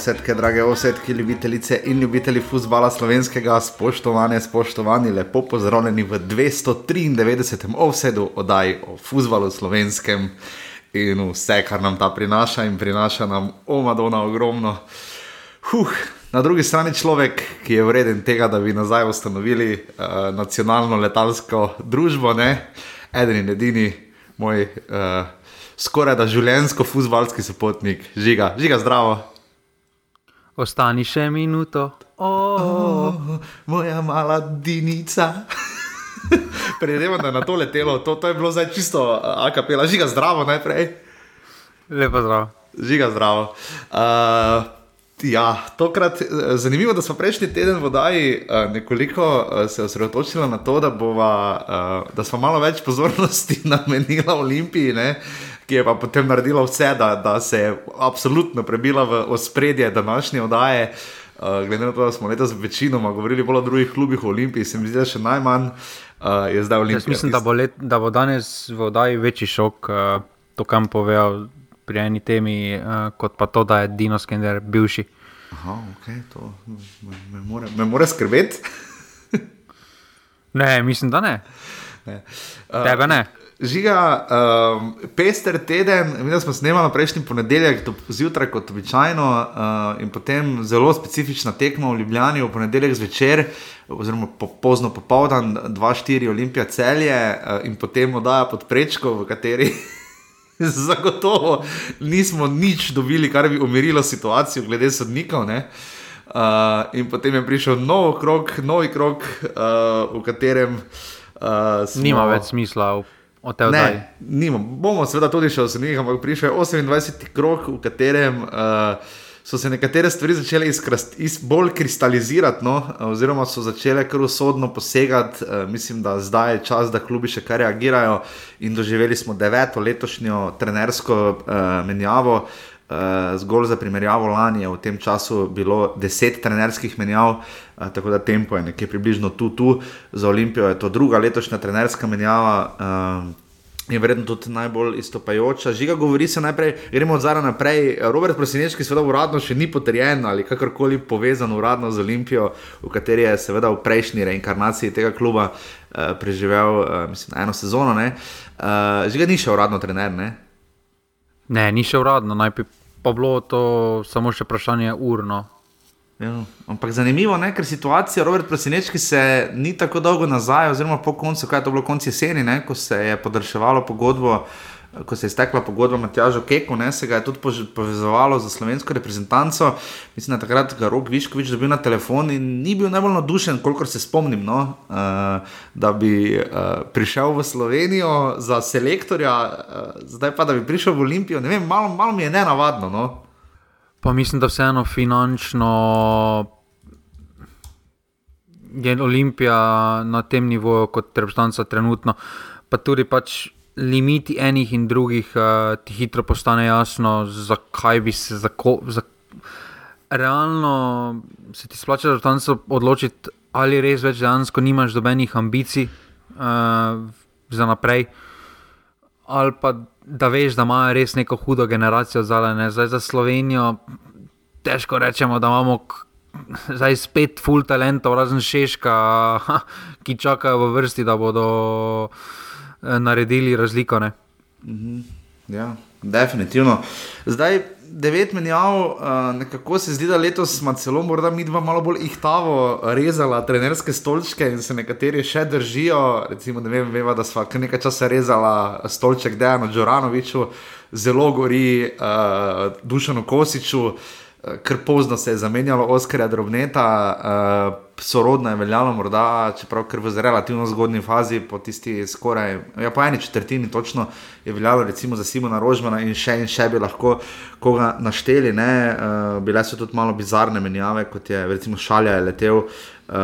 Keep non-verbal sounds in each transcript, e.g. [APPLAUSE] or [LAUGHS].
osetke, drage osetke, ljubitelice in ljubitelji futbola slovenskega, spoštovane, spoštovani, lepo pozdravljeni v 293. offsetu oddaji o futbalu slovenskem in vse, kar nam ta prinaša in prinaša nam omadona ogromno. Huh. Na drugi strani človek, ki je vreden tega, da bi nazaj ustanovili uh, nacionalno letalsko družbo, ne? eden in edini moj. Uh, skoraj da življensko futbalski sopotnik, žiga, žiga zdravo. Ostani še minuto, oh. Oh, moja mala dinica. Predemo, da je na to letelo, to, to je bilo zdaj čisto akapela, žiga zdravo najprej. lepo zdrav. Žiga zdravo. Uh, ja, tokrat eh, zanimivo, da smo prejšnji teden v Daji uh, nekoliko uh, se osredotočili na to, da, bova, uh, da smo malo več pozornosti [LAUGHS] namenili Olimpiji. Ne? Ki je pa potem naredila vse, da, da se je absolutno prebila v ospredje današnje oddaje. Uh, glede na to, da smo letos večinoma govorili bolj o drugih klubih v Olimpiji, se mi zdi, da še najmanj uh, je zdaj Olimpija. Jaz mislim, da bo, let, da bo danes v oddaji večji šok, uh, to kam povedal pri eni temi, uh, kot pa to, da je Dino Skender bivši. Aha, okay, to me, me, more, me more skrbeti. Ne, mislim, da ne. ne. Uh, Tebe ne. Žiga, um, pester teden, mi smo snemali prejšnji ponedeljek, zjutraj kot običajno, uh, in potem zelo specifična tekma v Ljubljani v ponedeljek zvečer, oziroma po, pozno popoldan, 2-4 Olimpija celje uh, in potem oddaja pod prečko, v kateri [LAUGHS] zagotovo nismo nič dobili, kar bi umirilo situacijo glede sodnikov. Uh, in potem je prišel nov krok, novi krok, uh, v katerem. Uh, smo... Nima več smisla. Ne, nima. Bomo seveda tudi še ocenili, ampak prišel je 28. krok, v katerem uh, so se nekatere stvari začele iskrast, is, bolj kristalizirati, no, oziroma so začele kar usodno posegati. Uh, mislim, da zdaj je čas, da klubi še kar reagirajo in doživeli smo deveto letošnjo trenersko uh, menjavo. Uh, zgolj za primerjavo, lani je v tem času bilo deset trenerskih menjav, uh, tako da tempo je nekje približno tu, tu. Za Olimpijo je to druga letošnja trenerska menjava. Uh, Je verjetno tudi najbolj istopajoča. Žiga govori se najprej, gremo od zara naprej. Robert Prosinečki, seveda uradno še ni potrjen ali kakorkoli povezan uradno z Olimpijo, v kateri je seveda v prejšnji reinkarnaciji tega kluba uh, preživel, uh, mislim, eno sezono. Uh, Žiga ni še uradno trener, ne? Ne, ni še uradno, najprej pa bilo to samo še vprašanje urno. Ja, ampak zanimivo je, ker situacija Robert Prosinečki se ni tako dolgo nazaj, oziroma po koncu, kaj je to bilo konec jeseni, ne, ko se je podaljševalo pogodbo. Ko se je stekla pogodba Matjaža Keku, ne, se ga je tudi povezovalo za slovensko reprezentanco. Mislim, da takrat ga Rok Viškovič dobil na telefon in ni bil najbolj navdušen, kolikor se spomnim, no, uh, da bi uh, prišel v Slovenijo za selektorja, uh, zdaj pa da bi prišel v Olimpijo. Vem, malo, malo mi je nenavadno. No. Pa mislim, da vseeno finančno je Olimpija na tem nivoju kot reprezentanca trenutno, pa tudi pač limiti enih in drugih, uh, ti hitro postane jasno, zakaj bi se zako, za, realno se ti splača reprezentanco odločiti, ali res več dejansko nimaš dobenih ambicij uh, za naprej, ali pa da veš, da imajo res neko hudo generacijo zadaj. Zdaj za Slovenijo težko rečemo, da imamo zdaj spet full talentov, razen Šeška, ki čakajo v vrsti, da bodo naredili razliko. Ne? Mhm. Ja, definitivno. Zdaj, devet menjav, nekako se zdi, da letos smo celo, morda mi dva malo bolj ihtavo rezala trenerske stolčke in se nekateri še držijo. Recimo, ne vem, veva, da smo kar nekaj časa rezala stolček Dejanu Džoranoviču, zelo gori uh, Dušanu Kosiču. Ker pozno se je zamenjalo Oskarja Drobneta, uh, sorodno je veljalo, morda, čeprav v relativno zgodni fazi, po tisti skoraj, ja, po eni četrtini, točno je veljalo, recimo za Simona Rožmana in še in še bi lahko koga našteli. Uh, bile so tudi malo bizarne menjave, kot je recimo Šalja je letel. Uh,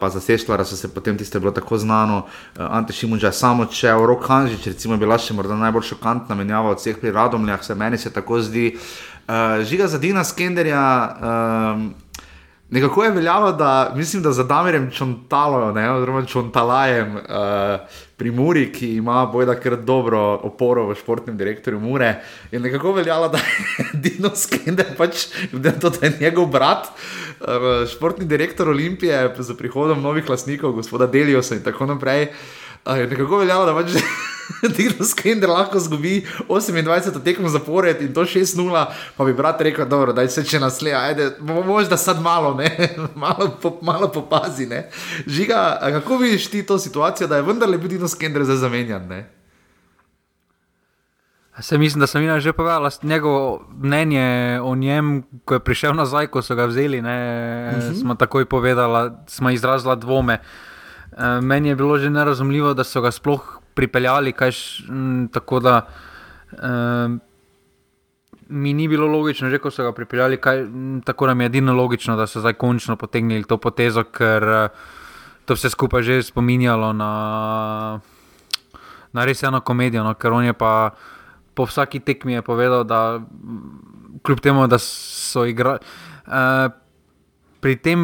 pa za Seštvara so se potem tiste bilo tako znano, uh, Ante Šimunča je samo odšel, Rok Hanžič, recimo, bila še morda najbolj šokantna menjava od vseh pri Radomljah, se meni se tako zdi. Uh, žiga za Dina Skenderja, uh, Nekako je veljalo, da mislim, da za Damirjem Čontalo, oziroma Čontalajem uh, pri Muri, ki ima bojda kar dobro oporo v športnem direktorju Mure, je nekako veljalo, da je [LAUGHS] Dino Skender pač, da je to da je njegov brat, uh, športni direktor Olimpije z prihodom novih lasnikov, gospoda Deliosa in tako naprej. Uh, nekako veljalo, da pač. [LAUGHS] Dino Skender lahko zgubi 28 tekmo zapored in to 6-0, pa bi brat rekel, da je vse če naslednje, ajde, možda sad malo, ne, [LAUGHS] malo, po, malo popazi. Ne. Žiga, kako vidiš ti to situacijo, da je vendarle bil Dino Skender za zamenjan? Ne? Se mislim, da sem jim že povedal njegovo mnenje o njem, ko je prišel nazaj, ko so ga vzeli. Ne, uh. -huh. Smo takoj povedali, smo izrazili dvome. E, meni je bilo že nerazumljivo, da so ga sploh pripeljali, kajš, m, tako da um, mi ni bilo logično, že ko so ga pripeljali, kaj, m, tako da mi je edino logično, da so zdaj končno potegnili to potezo, ker uh, to vse skupaj že spominjalo na, na res eno komedijo, no, ker on je pa po vsaki tekmi povedal, da kljub temu, da so igrali. Uh, pri tem,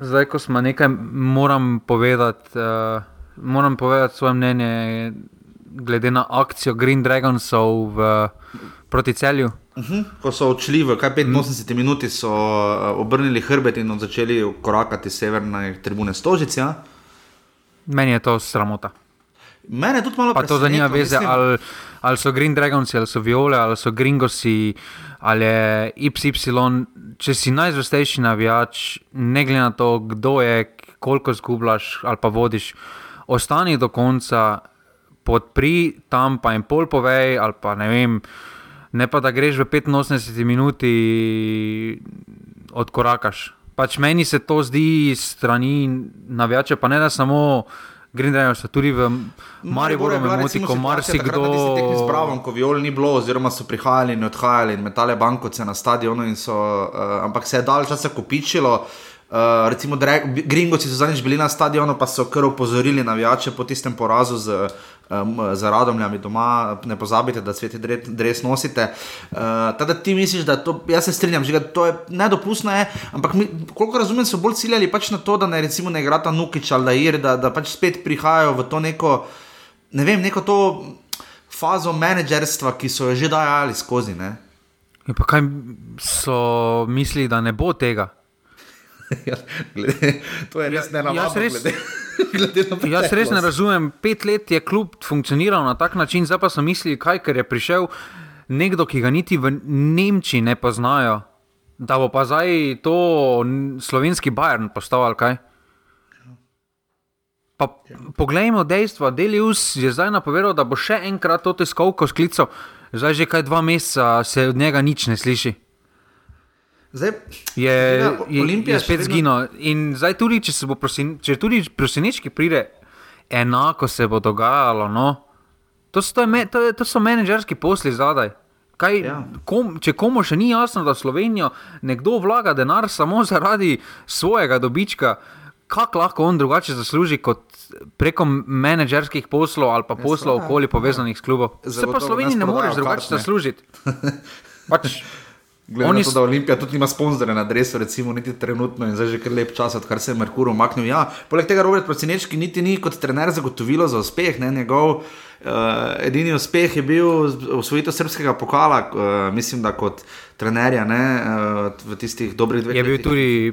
zdaj, ko smo nekaj, moram povedati. Uh, moram povedati svoje mnenje, glede na akcijo Green Dragonsov v, proti celju. Uh mhm. -huh. Ko so odšli v 85 mm. minuti, so uh, obrnili hrbet in začeli korakati severne tribune Stožice. Ja? Meni je to sramota. Mene tudi malo presenetilo. To zanima veze, mislim... ali, ali so Green Dragons, ali so Viole, ali so Gringosi, ali je XY. Če si najzvestejši navijač, ne glede na to, kdo je, koliko zgubljaš ali pa vodiš ostani do konca, podpri tam, pa jim pol povej, ali pa ne vem. Ne pa da greš v 85 minuti, odkorakaš. Pač meni se to zdi strani navijače, pa ne da samo Grindrejno, so tudi v Mariboru, v Moti, ko marsikdo. Z pravom, ko viol ni bilo, oziroma so prihajali in odhajali in metale bankovce na stadionu, so, uh, ampak se je dalj časa kopičilo. Uh, recimo, Gringoci so zadnjič bili na stadionu, pa so kar opozorili navijače po tistem porazu z, um, z radomljami doma. Ne pozabite, da sveti dres nosite. Uh, teda ti misliš, da to, jaz se strinjam, že to je nedopustno, je, ampak mi, koliko razumem, so bolj ciljali pač na to, da ne recimo ne igrata Nukič ali Ir, da, da pač spet prihajajo v to neko, ne vem, neko to fazo menedžerstva, ki so jo že dajali skozi. Ne? Ja, pa kaj so mislili, da ne bo tega? Ja, glede, to je res ja, ne navadno. [LAUGHS] Jaz res ne razumem. Pet let je klub funkcioniral na tak način, zdaj pa so mislili, kaj, ker je prišel nekdo, ki ga niti v Nemčiji ne poznajo, da bo pa zdaj to slovenski Bajern postal ali kaj. Pa, poglejmo dejstva. Delius je zdaj napovedal, da bo še enkrat to tiskovko sklical, zdaj že kaj dva meseca se od njega nič ne sliši. Zdaj, je Olimpija je spet zginila. In zdaj, tudi če se bo prosin, če tudi prosinečki pride, enako se bo dogajalo. No? To, so, to, je, to, je, to so menedžerski posli zadaj. Kaj, ja. kom, če komu še ni jasno, da Slovenijo nekdo vlaga denar samo zaradi svojega dobička, kako lahko on drugače zasluži kot preko menedžerskih poslov ali pa ja, poslov okoli povezanih s klubom? Se pa Sloveniji ne moreš drugače zaslužiti. [LAUGHS] Pač, Glede na to, da Olimpija tudi ima sponzorje na drevesu, recimo, niti trenutno in zdaj že kar lep čas, odkar se je Merkur umaknil. Ja, poleg tega Robert Procinečki niti ni kot trener zagotovilo za uspeh. Ne, njegov uh, edini uspeh je bil usvojitev srpskega pokala, uh, mislim, da kot trenerja ne, uh, v tistih dobrih dveh letih. Je bil tudi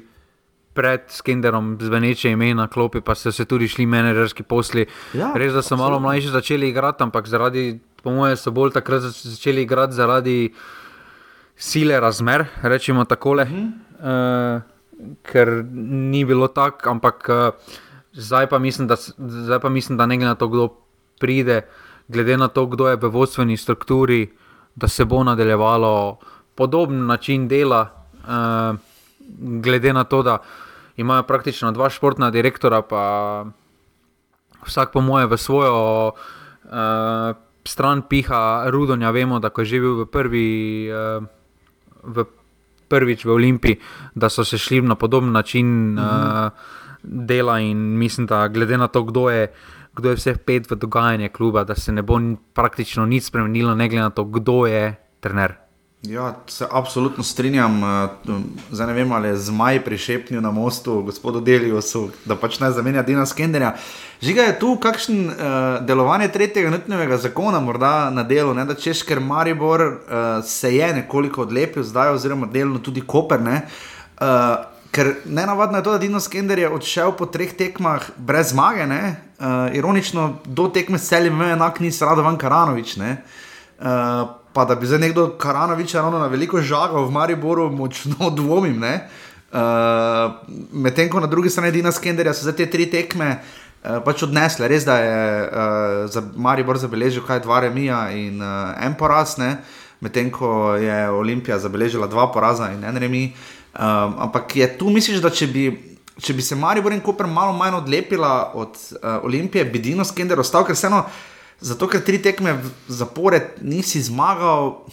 pred Skenderom zveneče ime na klopi, pa so se tudi šli menedžerski posli. Ja, Res, da so malo mlajši začeli igrati, ampak zaradi, po mojem, so bolj takrat začeli igrati zaradi sile razmer, rečemo tako, uh -huh. uh, ker ni bilo tako, ampak uh, zdaj, pa mislim, da, zdaj pa mislim, da ne glede na to, kdo pride, glede na to, kdo je v vodstveni strukturi, da se bo nadaljevalo podoben način dela, uh, glede na to, da imajo praktično dva športna direktora, pa vsak po moje v svojo. Uh, Stran piha Rudonja, vemo, da je že bil v prvi uh, v prvič v Olimpiji, da so se šli na podoben način mm -hmm. uh, dela. In mislim, da glede na to, kdo je, kdo je vseh pet v dogajanju kluba, da se ne bo praktično nič spremenilo, ne glede na to, kdo je trener. Ja, se absolutno strinjam. eh, Zdaj ne vem, ali je zmaj prišepnil na mostu gospodu Deliosu, da pač naj zamenja Dina Skenderja. Žiga je tu kakšen uh, delovanje tretjega nutnega zakona, morda na delu, ne, da češ, ker Maribor uh, se je nekoliko odlepil zdaj, oziroma delno tudi Koper. Ne, uh, ker ne navadno je to, da Dino Skender je odšel po treh tekmah brez zmage, ne, uh, ironično do tekme s celjem, enak ni Radovan Karanovič. Ne, uh, pa da bi zdaj nekdo Karanoviča ravno na veliko žagal v Mariboru, močno [LAUGHS] dvomim. Uh, Medtem ko na drugi strani Dina Skenderja so za te tri tekme uh, pač odnesle, res da je uh, za Maribor zabeležil kaj dva remija in uh, en poraz, ne? medtem ko je Olimpija zabeležila dva poraza in en remi. Um, ampak je tu, misliš, da če bi, če bi se Maribor in Koper malo manj odlepila od uh, Olimpije, bi Dino Skender ostal, ker vseeno. Zato, ker tri tekme zapored nisi zmagal.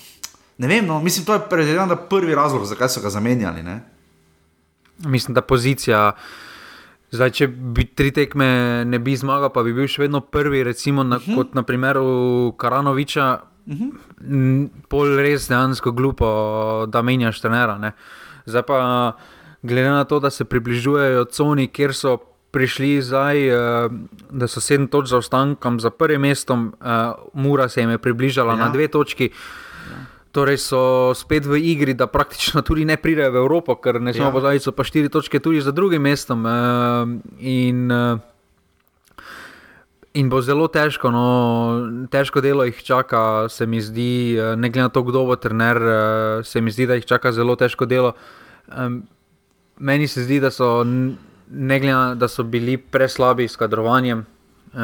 Ne vem, no, mislim, to je predvidevam, da prvi razlog, zakaj so ga zamenjali. Ne? Mislim, da pozicija. Zdaj, če bi tri tekme ne bi zmagal, pa bi bil še vedno prvi, recimo, na, uh -huh. kot na primeru Karanoviča, uh -huh. pol res dejansko glupo, da menjaš trenera. Ne? Zdaj pa, glede na to, da se približujejo coni, kjer so prišli zdaj, uh, da so sedem točk za ostankom za prvim mestom, uh, Mura se jim je približala ja. na dve točki. Torej so spet v igri, da praktično tudi ne pridejo v Evropo, ker ne smemo ja. pozabiti, so pa štiri točke tudi za drugim mestom. Uh, in, in bo zelo težko, no, težko delo jih čaka, se mi zdi, ne glede na to, kdo bo trener, se mi zdi, da jih čaka zelo težko delo. Meni se zdi, da so, ne glede na to, da so bili preslabi s kadrovanjem, uh,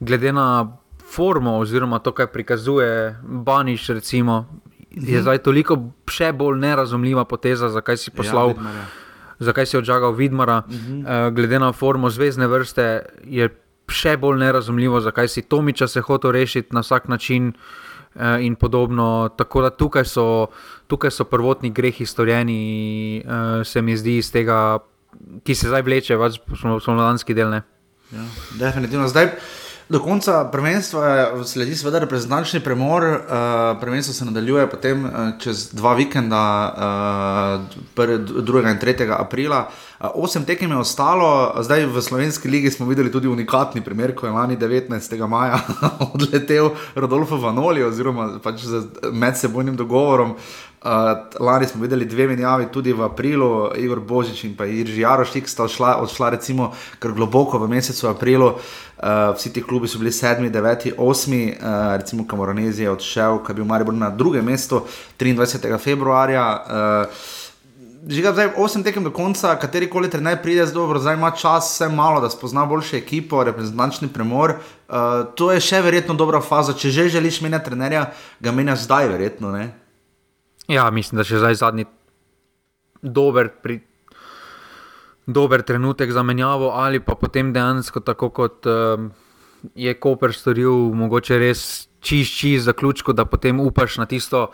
glede na formo, oziroma to, kar prikazuje Baniš, recimo, je zdaj toliko še bolj nerazumljiva poteza, zakaj si poslal. Ja, Zakaj si odžagal Vidmara, uh -huh. uh, glede na formo zvezdne vrste, je še bolj nerazumljivo, zakaj si Tomiča se hotel rešiti na vsak način uh, in podobno. Tako da tukaj so, tukaj so prvotni grehi storjeni, uh, se mi zdi, iz tega, ki se zdaj vleče, pač smo na danski del. Ja, definitivno. Zdaj, do konca prvenstva sledi seveda reprezentančni premor. Uh, prvenstvo se nadaljuje potem uh, čez dva vikenda, uh, 2. in 3. aprila. Uh, osem tekem je ostalo, zdaj v slovenski ligi smo videli tudi unikatni primer, ko je lani 19. maja [LAUGHS] odletel Rodolfo Vanoli, oziroma pač z medsebojnim dogovorom. Uh, lani smo videli dve menjavi, tudi v aprilu, Igor Božič in pa Irži Jarošik sta odšla, odšla recimo kar globoko v mesecu aprilu. Uh, vsi ti klubi so bili sedmi, deveti, osmi, uh, recimo Kamoranezi je odšel, ki je bil Maribor na drugem mestu 23. februarja. Uh, Žiga, zdaj, osem tekem do konca, kateri koli trener pride z dobro, zdaj ima čas, vse malo, da spozna boljše ekipo, reprezentančni premor. Uh, to je še verjetno dobra faza. Če že želiš menjati trenerja, ga menjaš zdaj, verjetno. Ne? Ja, mislim, da je zdaj zadnji dober, pri, dober trenutek za menjavo, ali pa potem dejansko tako kot um, je Koper storil, mogoče res čist, čist zaključko, da potem upaš na tisto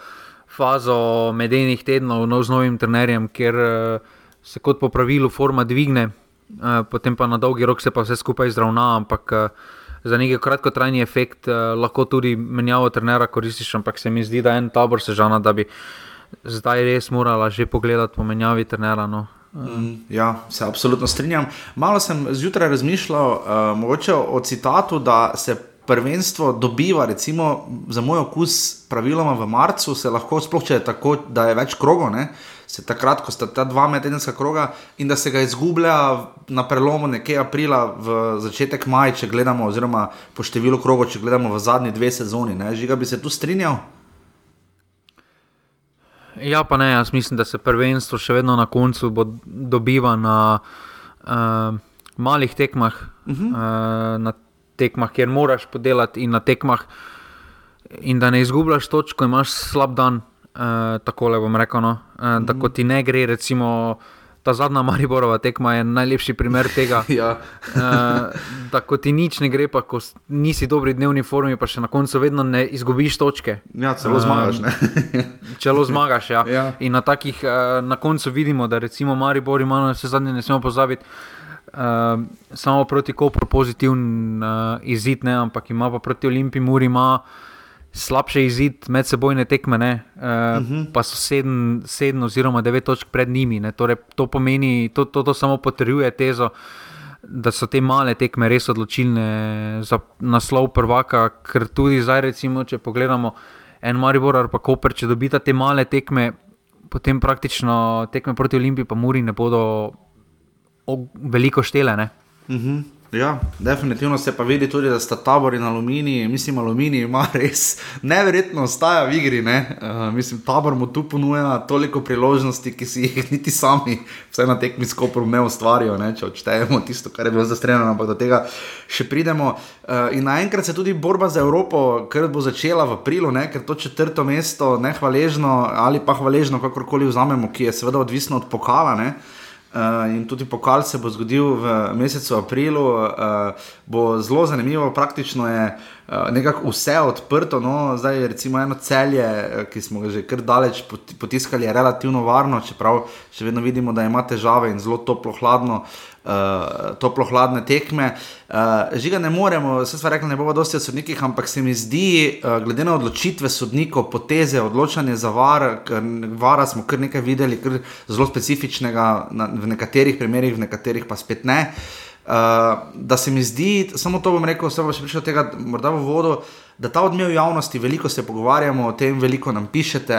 fazo medenih tednov no, z novim trenerjem, ker uh, se kot po pravilu forma dvigne, uh, potem pa na dolgi rok se pa vse skupaj izravna, ampak uh, za neki kratkotrajni efekt uh, lahko tudi menjavo trenera koristiš, ampak se mi zdi, da je en tabor sežana, da bi zdaj res morala že pogledati po menjavi trenera. No. Mm, ja, se absolutno strinjam. Malo sem zjutraj razmišljal uh, o citatu, da se prvenstvo dobiva, recimo za moj okus, praviloma v marcu, se lahko sploh če je tako, da je več krogov. Se takrat, ko sta ta dva medenska kroga, in da se ga izgublja na prelomu nekje aprila, v začetek maja, če gledamo, oziroma po številu krogov, če gledamo v zadnji dve sezoni. Ne? Žiga bi se tu strinjal. Ja, pa ne, jaz mislim, da se prvenstvo še vedno na koncu dobiva na uh, malih tekmah, uh -huh. uh, na tekmah, kjer moraš podelati, in na tekmah, in da ne izgubljaš točk, ko imaš slab dan. Uh, tako le bom rekel, no? uh, uh -huh. da ko ti ne gre, recimo. Ta zadnja Mariborova tekma je najlepši primer tega. [LAUGHS] ja. uh, da, ko ti nič ne gre, pa ko nisi dobri dnevni formi, pa še na koncu vedno ne izgubiš točke. Ja, celo uh, zmagaš. [LAUGHS] celo zmagaš. Ja. ja. In na takih uh, na koncu vidimo, da recimo Maribor ima vse zadnje, ne smemo pozabiti. Uh, samo proti Kopru pozitiven uh, izid, ne, ampak ima pa proti Olimpiji Muri ima slabši izid medsebojne tekme, uh, uh -huh. pa so sedem, sedem oziroma devet točk pred njimi. Torej, to pomeni, to, to, to samo potrjuje tezo, da so te male tekme res odločilne za naslov prvaka, ker tudi zdaj, recimo, če pogledamo en Maribor ali pa Koper, če dobita te male tekme, potem praktično tekme proti Olimpiji, pa Muri ne bodo veliko štele. Uh -huh. Ja, definitivno se pa vidi tudi, da sta tabor in aluminij, mislim, aluminij ima [LAUGHS] res neverjetno ostaja v igri. Uh, mislim, tabor mu tu ponuja toliko priložnosti, ki si jih [LAUGHS] niti sami, vsaj na tekmi skopov, ne ustvarijo, ne? če odštejemo tisto, kar je bilo zastreljeno, ampak do tega še pridemo. Uh, in naenkrat se tudi borba za Evropo, ker bo začela v aprilu, ne? ker to četrto mesto, ne hvaležno ali pa hvaležno, kakorkoli vzamemo, ki je seveda odvisno od pokala. Ne? Uh, in tudi pokal se bo zgodil v mesecu aprilu, uh, bo zelo zanimivo, praktično je uh, nekako vse odprto. No, zdaj je recimo eno celje, ki smo ga že kar daleč potiskali, je relativno varno, čeprav še vedno vidimo, da ima težave in zelo toplo, hladno. Uh, uh, toplo-hladne tekme. Uh, žiga ne moremo, vse smo rekli, ne bomo dosti o sodnikih, ampak se mi zdi, uh, glede na odločitve sodnikov, poteze, odločanje za var, vara smo kar nekaj videli, kar zelo specifičnega na, v nekaterih primerih, v nekaterih pa spet ne. Uh, da se mi zdi, samo to bom rekel, vse bo še prišlo tega, morda v vodo. Da ta odmev javnosti, veliko se pogovarjamo o tem, veliko nam pišete,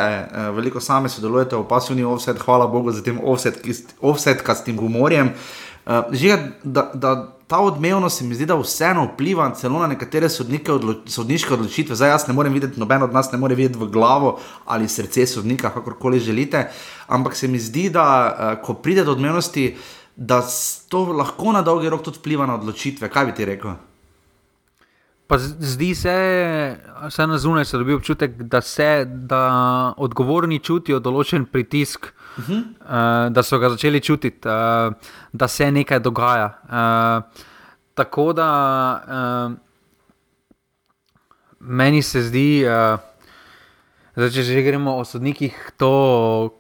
veliko sami sodelujete v pasivni offset, hvala Bogu za tem offset, offset s tem humorjem. Uh, Uh, žiga, da, da ta odmevnost se mi zdi, da vseeno vpliva celo na nekatere sodnike, odlo, sodniške odločitve. Zdaj jaz ne morem videti, noben od nas ne more videti v glavo ali srce sodnika, kakorkoli želite. Ampak se mi zdi, da uh, ko pride do odmevnosti, da to lahko na dolgi rok tudi vpliva na odločitve. Kaj bi ti rekel? Pa zdi se, vse na zunaj se dobi občutek, da se da odgovorni čutijo določen pritisk. Uh -huh. uh, da so ga začeli čutiti, uh, da se nekaj dogaja. Uh, tako da uh, meni se zdi, uh, da če že gremo o sodnikih, to,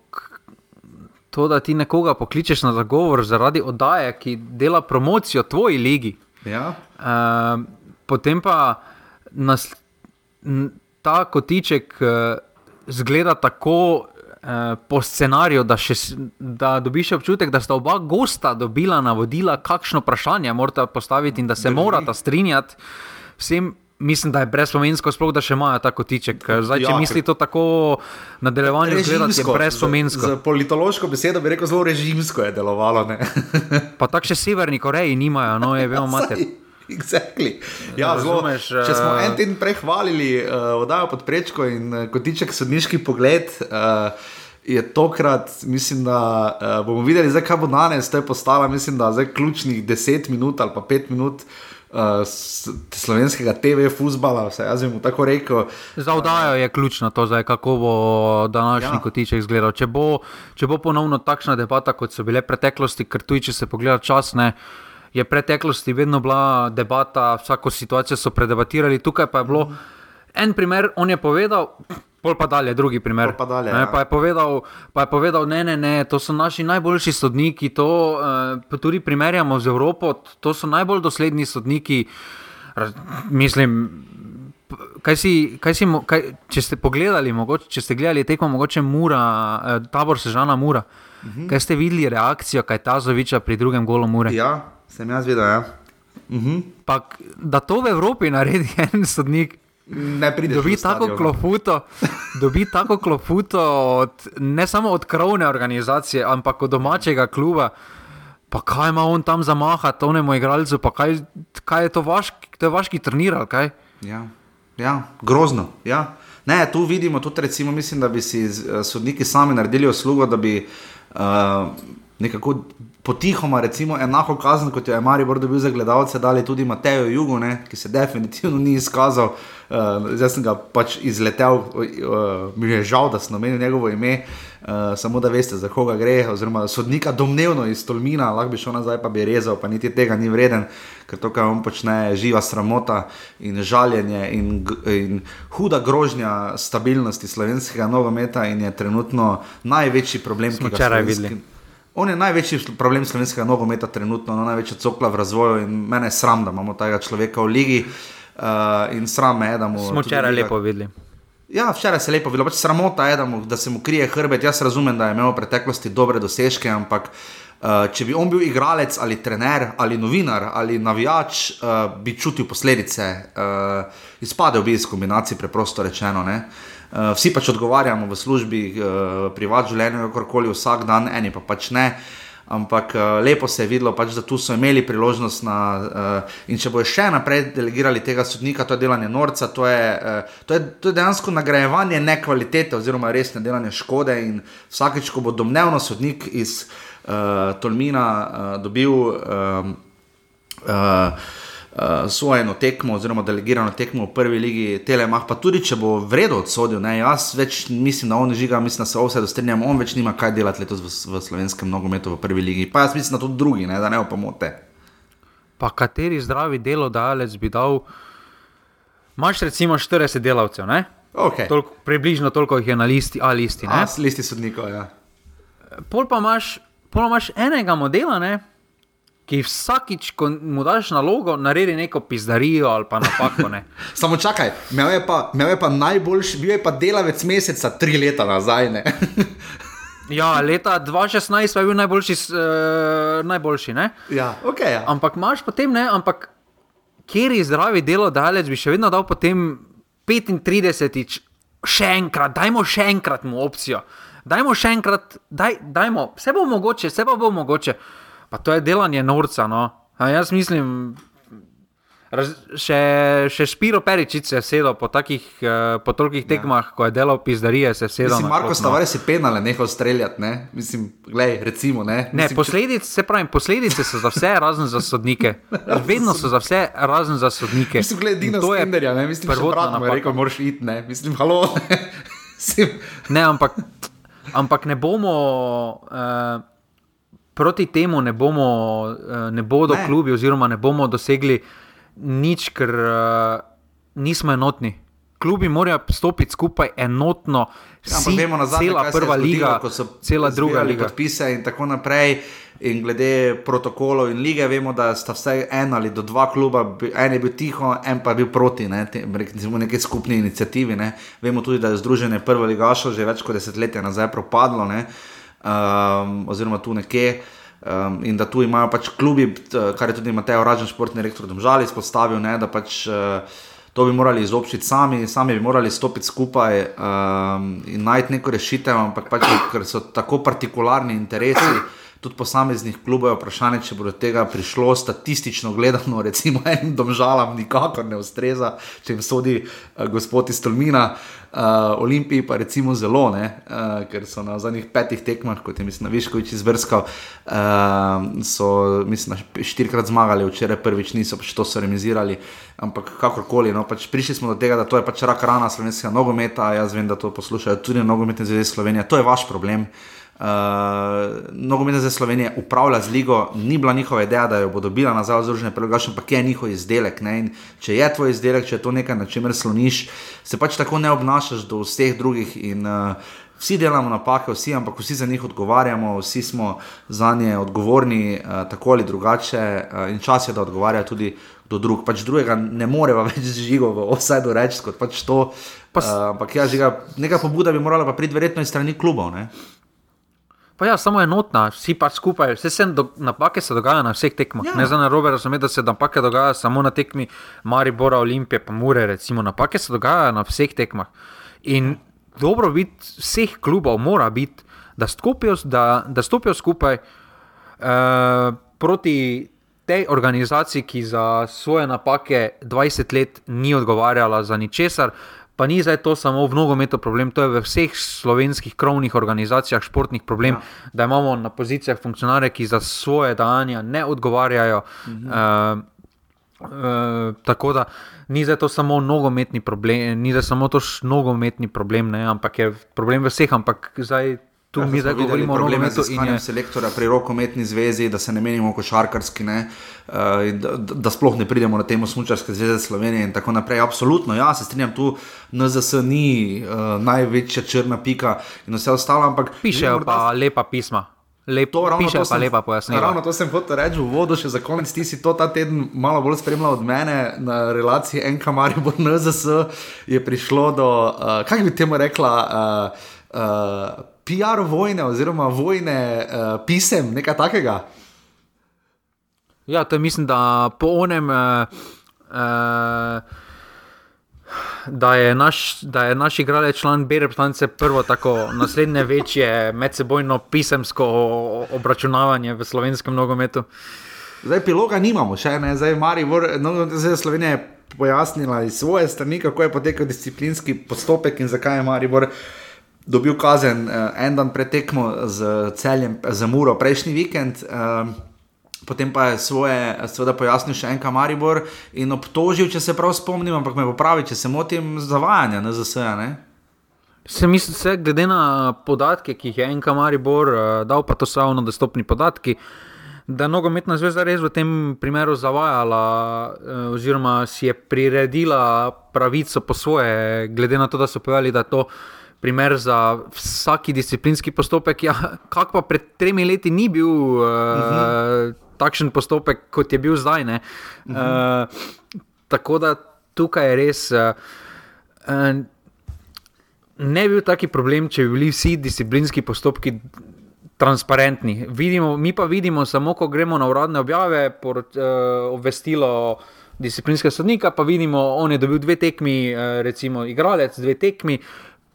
to, da ti nekoga pokličeš na zagovor zaradi oddaje, ki dela promocijo tvoji ligi. Ja. Uh, potem pa nas, ta kotiček uh, zgleda tako Eh, po scenariju, da, še, da dobiš občutek, da sta oba gosta dobila navodila, kakšno vprašanje morata postaviti in da se Drži. morata strinjati. Vsem, mislim, da je brez slovensko, sploh da še imajo tako tiček. Zdaj, če ja, misli to tako nadaljevanje, gledati, je brez slovensko. Z, z politološko besedo bi rekel, zelo režimsko je delovalo. pa tako še severni Koreji nimajo, no je vemo, imate. [LAUGHS] Exactly. Ja, zelo, če smo en teden prehvalili uh, oddajo pod prečko in uh, kotiček sodniški pogled, uh, je tokrat, mislim, da uh, bomo videli, zdaj, kaj bo danes. To je postala, mislim, da zdaj ključnih 10 minut ali pa 5 minut. Uh, slovenskega TV-fuzbala, vse jaz jim tako rekel. Za oddajo je ključno to, zdaj, kako bo današnji ja. kotiček izgledal. Če bo, če bo ponovno takšna debata, kot so bile preteklosti, ker tudi če se pogleda čas, ne. Uh, je v preteklosti vedno bila debata, vsako situacijo so predebatirali, tukaj pa je bilo en primer, on je povedal. Pol pa dalje, drugi primer. Pa, dalje, ne, ja. pa, je povedal, pa je povedal, ne, ne, ne, to so naši najboljši sodniki, to uh, tudi primerjamo z Evropo, to so najbolj dosledni sodniki. Raz, mislim, kaj si, kaj si, kaj, če ste pogledali, mogoče, če ste gledali tekmo, mogoče Mura, eh, tabor Sežana Mura, uh mhm. -huh. kaj ste videli reakcijo Kajtazoviča pri drugem golu Mure? Ja. Sem jaz videl, ja. Uh mhm. -huh. pa, da to v Evropi naredi [LAUGHS] en sodnik. Ne pride dobi tako no. klofuto, dobi tako klofuto od, ne samo od krovne organizacije, ampak od domačega kluba. Pa kaj ima on tam za maha, to ne moj igralcu, pa kaj, kaj je to vaš, to je vaški treniral, kaj? Ja, ja grozno. Ja. Ne, tu vidimo tudi, recimo, mislim, da bi si eh, sodniki sami naredili uslugo, da bi uh, nekako potihoma, recimo, enako kazen, kot jo je Marijo dobil za gledalce, dali tudi Matejo Jugo, ne, ki se definitivno ni izkazal. Uh, zdaj sem ga pač izletel, uh, mi je žal, da sem omenil njegovo ime, uh, samo da veste, za koga gre. Oziroma, sodnika domnevno iz Tolmina, lahko bi šel nazaj, pa bi rezal, pa niti tega ni vreden, ker to, kar on počne, je živa sramota in žaljenje in, in huda grožnja stabilnosti slovenskega nogometa in je trenutno največji problem, ki ga včeraj videli. On je največji problem slovenskega nogometa, trenutno no, največja cokla v razvoju in mene je sram, da imamo tega človeka v ligi. Uh, in sram me, da mu. Smo včeraj lepo videli. Ja, včeraj se je lepo videlo, pač sramota je, da, mu, da se mu krije hrbet. Jaz razumem, da je imel v preteklosti dobre dosežke, ampak uh, če bi on bil igralec ali trener ali novinar ali navijač, uh, bi čutil posledice. Uh, izpadel bi iz kombinacij, preprosto rečeno. Uh, vsi pač odgovarjamo v službi, uh, privat življenju, kakorkoli vsak dan, eni pa pač ne. Uh, ampak uh, lepo se je videlo, pač, da tu so imeli priložnost. Na, uh, in če bojo še naprej delegirali tega sodnika, to je delanje norca, to je, uh, to je, to je dejansko nagrajevanje nekvalitete oziroma resne delanje škode. In vsakeč, ko bo domnevno sodnik iz uh, Tolmina uh, dobil. Uh, uh, uh, svojo eno tekmo, oziroma delegirano tekmo v prvi ligi Telemach, pa tudi če bo vredno odsodil, ne, jaz več mislim, da on žiga, mislim, da se vse dostrinjam, on več nima kaj delati letos v, v slovenskem nogometu v prvi ligi, pa jaz mislim, da tudi drugi, ne, da ne opomote. Pa kateri zdravi delodajalec bi dal, imaš recimo 40 delavcev, ne? Okay. Tolko, približno toliko jih je na listi, ali listi. Na listi sodnikov, ja. Pol pa imaš, pol imaš enega modela, ne? Ki vsakič, ko mu daš nalogo, naredi neko pizdarijo ali pa napako. [LAUGHS] Samo čakaj, imel je pa, imel je pa najboljši, bil je pa delavec meseca tri leta nazaj. [LAUGHS] ja, leta 2016 je bil najboljši. Uh, najboljši ja, okay, ja. Ampak imaš potem, ne, ampak kjer je zdravi delodajalec, bi še vedno dal potem 35-tič. Še enkrat, dajmo še enkrat mu opcijo. Dajmo še enkrat, daj, dajmo, vse bo mogoče, vse bo mogoče. Pa to je delanje norca. No. Jaz mislim, raz, še, še Špiro Peričič je sedel po, takih, uh, po tolikih ja. tekmah, ja. ko je delal pizdarije. Mislim, Marko Stavari si penale, nehal streljati. Ne? Mislim, glej, recimo, ne? Ne, mislim, posledice, se pravim, posledice so za vse, razen za sodnike. [LAUGHS] Vedno so za vse, razen za sodnike. Mislim, gled, to je penderja, ne mislim, da je rekel, moraš iti, ne mislim, halo. [LAUGHS] ne, ampak, ampak ne bomo. Uh, proti temu ne, bomo, eh, ne bodo ne. klubi, oziroma ne bomo dosegli nič, ker uh, nismo enotni. Klubi morajo stopiti skupaj enotno, vsi, ja, nazadnje, cela prva zgodilo, liga, cela druga liga. Podpise in tako naprej. In glede protokolov in lige, vemo, da sta vsaj en ali dva kluba, en je bil tiho, en pa je bil proti, ne, te, recimo, neki skupni inicijativi. Ne. Vemo tudi, da je Združenje Prvo ligašo že več kot desetletje nazaj propadlo. Ne um, oziroma tu nekje. Um, in da tu imajo pač klubi, kar je tudi Mateo Ražen, športni rektor, domžali izpostavil, ne, da pač uh, to bi morali izobčiti sami, sami bi morali stopiti skupaj um, in najti neko rešitev, ampak pač, ker so tako partikularni interesi tudi posameznih klubov je vprašanje, če bo do tega prišlo statistično gledano, [LAUGHS] recimo enim domžalam nikakor ne ustreza, če jim sodi uh, gospod iz Tolmina, uh, Olimpiji pa recimo zelo, ne, uh, ker so na zadnjih petih tekmah, kot je mislim, Viškovič izbrskal, uh, so mislim, štirikrat zmagali, včeraj prvič niso, pač to so remizirali, ampak kakorkoli, no, pač prišli smo do tega, da to je pač rak rana slovenskega nogometa, jaz vem, da to poslušajo tudi nogometne zveze Slovenije, to je vaš problem. Uh, Nogometna zveza Slovenije upravlja z ligo, ni bila njihova ideja, da jo bo dobila nazaj v Združene prelegaše, ampak je njihov izdelek. Če je tvoj izdelek, če je to nekaj, na čemer sloniš, se pač tako ne obnašaš do vseh drugih. In, uh, vsi delamo napake, vsi, ampak vsi za njih odgovarjamo, vsi smo za nje odgovorni, uh, tako ali drugače. Uh, in čas je, da odgovarja tudi do drugega. Pač drugega ne moreva [LAUGHS] več živo v do reči kot pač to. Pa, uh, ampak ja, žiga, neka pobuda bi morala pa priti verjetno iz strani klubov. Ne? Pa ja, samo enotna, vsi pač skupaj. Vse se do, napake se dogajajo na vseh tekmah. Ja. Ne za narobe razumeti, da se napake dogajajo samo na tekmi Maribora, Olimpije, pa Mure. Recimo. Napake se dogajajo na vseh tekmah. In dobro biti vseh klubov mora biti, da stopijo, da, da stopijo skupaj uh, proti tej organizaciji, ki za svoje napake 20 let ni odgovarjala za ničesar. Pa ni zdaj to samo v nogometu problem, to je v vseh slovenskih krovnih organizacijah športnih problem, ja. da imamo na pozicijah funkcionarje, ki za svoje dejanja ne odgovarjajo. Mhm. Uh, Uh, tako da ni za to samo nogometni problem, ni za samo to nogometni problem, ne, ampak je problem vseh, ampak zdaj Tu ja, mi zdaj govorimo o problemu z iskanjem selektorja pri rokometni zvezi, da se ne menimo košarkarski, ne, uh, da, da sploh ne pridemo na temo Smučarske zveze Slovenije in tako naprej. Absolutno, ja, se strinjam, tu NZS ni uh, največja črna pika in vse ostalo, ampak. Pišejo pa morda... lepa pisma. Lep, To, ravno to pa sem- lepa pojasnila. Ravno to sem hotel reči v uvodu, še za konec. Ti si to ta teden malo bolj spremljal od mene na relaciji NK Maribor NZS. Je prišlo do, uh, kako bi temu rekla, uh, uh, PR vojne oziroma vojne uh, pisem, nekaj takega. Ja, to je mislim, da po onem. Uh, uh, Da je, naš, da je naš igralec član B reprezentance prvo tako naslednje večje medsebojno pisemsko obračunavanje v slovenskem nogometu. Zdaj piloga nimamo, še ne, zdaj Maribor, no, zdaj Slovenija je pojasnila iz svoje strani, kako je potekal disciplinski postopek in zakaj je Maribor dobil kazen uh, en dan pred tekmo z celjem, za Muro prejšnji vikend. Uh, Potem pa je svoje, seveda, pojasnil še enkrat Maribor in obtožil, če se prav spomnim, ampak me popravi, če se motim, zavajanja na ZSE. ne? Se mislim, se, glede na podatke, ki jih je NK Maribor uh, dal, pa to so javno dostopni podatki, da je nogometna zveza res v tem primeru zavajala, oziroma si je priredila pravico po svoje, glede na to, da so povedali, da to primer za vsaki disciplinski postopek. Ja, kak pa pred tremi leti ni bil uh, uh -huh. takšen postopek, kot je bil zdaj. Uh -huh. uh, tako da tukaj je res. Uh, uh, ne bi bil taki problem, če bi bili vsi disciplinski postopki transparentni. Vidimo, mi pa vidimo, samo ko gremo na uradne objave, porot, uh, obvestilo disciplinskega sodnika, pa vidimo, on je dobil dve tekmi, uh, recimo igralec, dve tekmi.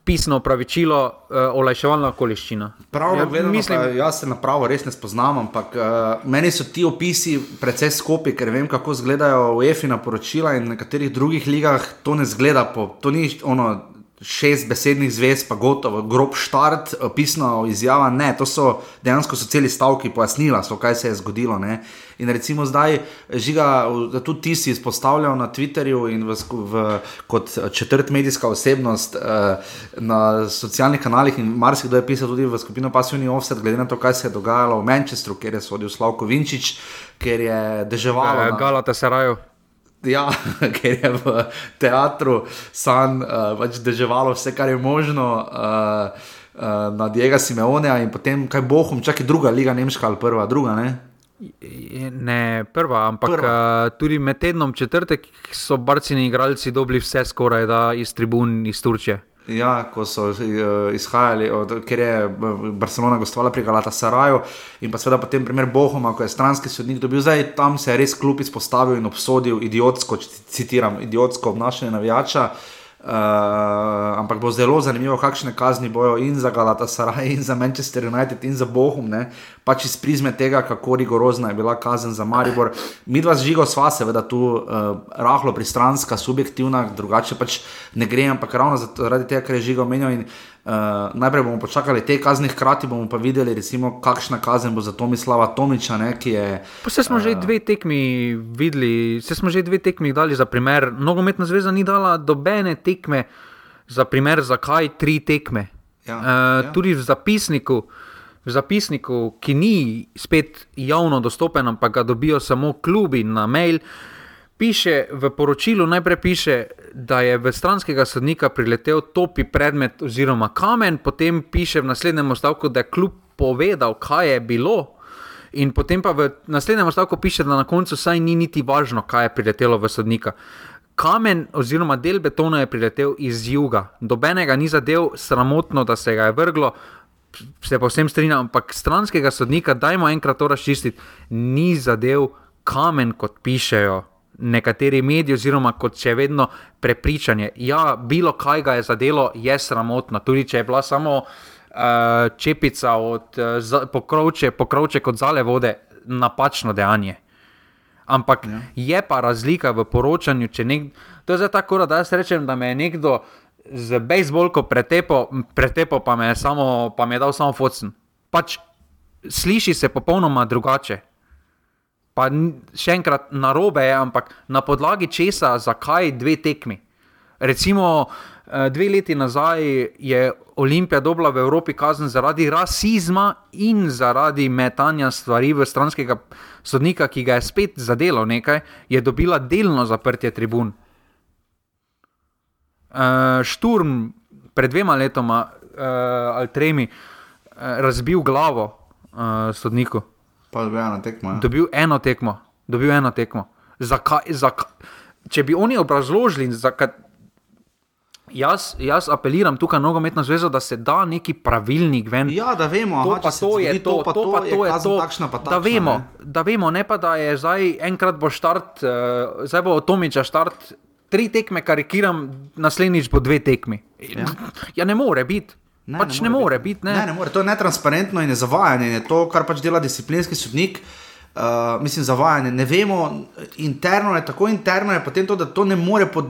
Pisno opravičilo, uh, olajševalna okoliščina. Pravno Ja, gledano, mislim, pa jaz se na pravo res ne spoznam, ampak uh, meni so ti opisi precej skopi, ker vem, kako izgledajo UEFA poročila in v nekaterih drugih ligah to ne zgleda. Po, to ni ono šest besednih zvez, pa gotovo, grob štart, eh, pisna izjava. Ne, to so dejansko so celi stavki, pojasnila so, kaj se je zgodilo. Ne. In recimo zdaj, žiga, da tudi ti si izpostavljal na Twitterju in v, v, kot četrt medijska osebnost uh, na socialnih kanalih, in marsikdo je pisal tudi v skupino Pasivni Offset, glede na to, kaj se je dogajalo v Manchestru, kjer je sodil Slavko Vinčič, ker je deževalo. uh, na- Galata Sarajevo. Ja, [LAUGHS] ker je v teatru San uh, pač deževalo vse, kar je možno. Uh, uh, Na Diega Simeonea in potem kaj Bohum, čakaj druga liga, nemška ali prva, druga. Ne? Ne prva, ampak prva. Uh, tudi med tednom četrtek so barcini igralci dobili vse skoraj da iz tribun iz Turčije. Ja, ko so uh, izhajali, od, ker je eh, Barcelona gostovala pri Galata Saraju in pa seveda potem primer Bohoma, ko je stranski sodnik dobil, zdaj tam se je res klub izpostavil in obsodil idiotsko, citiram, idiotsko obnašanje navijača. Ampak bo zelo zanimivo, kakšne kazni bojo in za Galata Saraj, in za Manchester United, in za Bohum, ne? pač iz prizme tega, kako rigorozna je bila kazen za Maribor. Mi dva z žigo sva, seveda, tu uh, rahlo pristranska, subjektivna, drugače pač ne gre, ampak ravno zaradi tega, ker je žigo omenjal. In, uh, najprej bomo počakali te kazni, hkrati bomo pa videli, recimo, kakšna kazen bo za Tomislava Tomiča, ne, je. Pa se smo že dve tekmi videli, se smo že dve tekmi dali za primer. Nogometna zveza ni dala dobene tekme za primer, zakaj tri tekme. Ja, uh, ja. Tudi v zapisniku, v zapisniku, ki ni spet javno dostopen, ampak ga dobijo samo klubi na mail. Piše v poročilu, najprej piše, da je v stranskega sodnika priletel topi predmet oziroma kamen, potem piše v naslednjem stavku, da je kljub povedal, kaj je bilo, in potem pa v naslednjem stavku piše, da na koncu saj ni niti važno, kaj je priletelo v sodnika. Kamen oziroma del betona je priletel iz juga, dobenega ni zadev, sramotno, da se ga je vrglo. Se povsem strinjam, ampak stranskega sodnika, dajmo enkrat to razčistiti, ni zadev kamen, kot pišejo nekateri mediji, oziroma kot še vedno prepričanje. Ja, bilo kaj ga je zadelo, je sramotno. Tudi če je bila samo uh, čepica od uh, pokrovče, pokrovče kot zale vode, napačno dejanje. Ampak ja. je pa razlika v poročanju. če Nek, to je zdaj tako, da jaz rečem, da me je nekdo z bejzbolko pretepo, pretepo pa me samo, pa me je dal samo focen. Pač sliši se popolnoma drugače. Pa še enkrat na robe je, ampak na podlagi česa, zakaj dve tekmi. Recimo, eh, dve leti nazaj je Olimpija dobila v Evropi kazen zaradi rasizma in zaradi metanja stvari v stranskega sodnika, ki ga je spet zadelo nekaj, je dobila delno zaprtje tribun. Uh, Šturm pred dvema letoma uh, ali tremi uh, razbil glavo uh, sodniku. Pa dobil eno tekmo. Ja. Dobil eno tekmo. Dobil eno tekmo. Zakaj, zakaj? Če bi oni obrazložili, zakaj. Jaz, jaz apeliram tukaj na nogometno zvezo, da se da neki pravilnik ven. Ja, da vemo, To aha, pa to je zgodi to, pa to pa to je kazen to, takšna pa da takšna, vemo, ne. da vemo, ne pa da je zdaj enkrat bo štart, uh, zdaj bo Tomiča štart, tri tekme karikiram, naslednjič bo dve tekmi. Ja, ja ne more biti. Ne, pač ne, ne more biti. Ne. Ne, ne more. To je netransparentno in je zavajanje. Je to, kar pač dela disciplinski sodnik. Uh, mislim, zavajanje. Ne vemo, interno je tako interno, je potem to, da to ne more po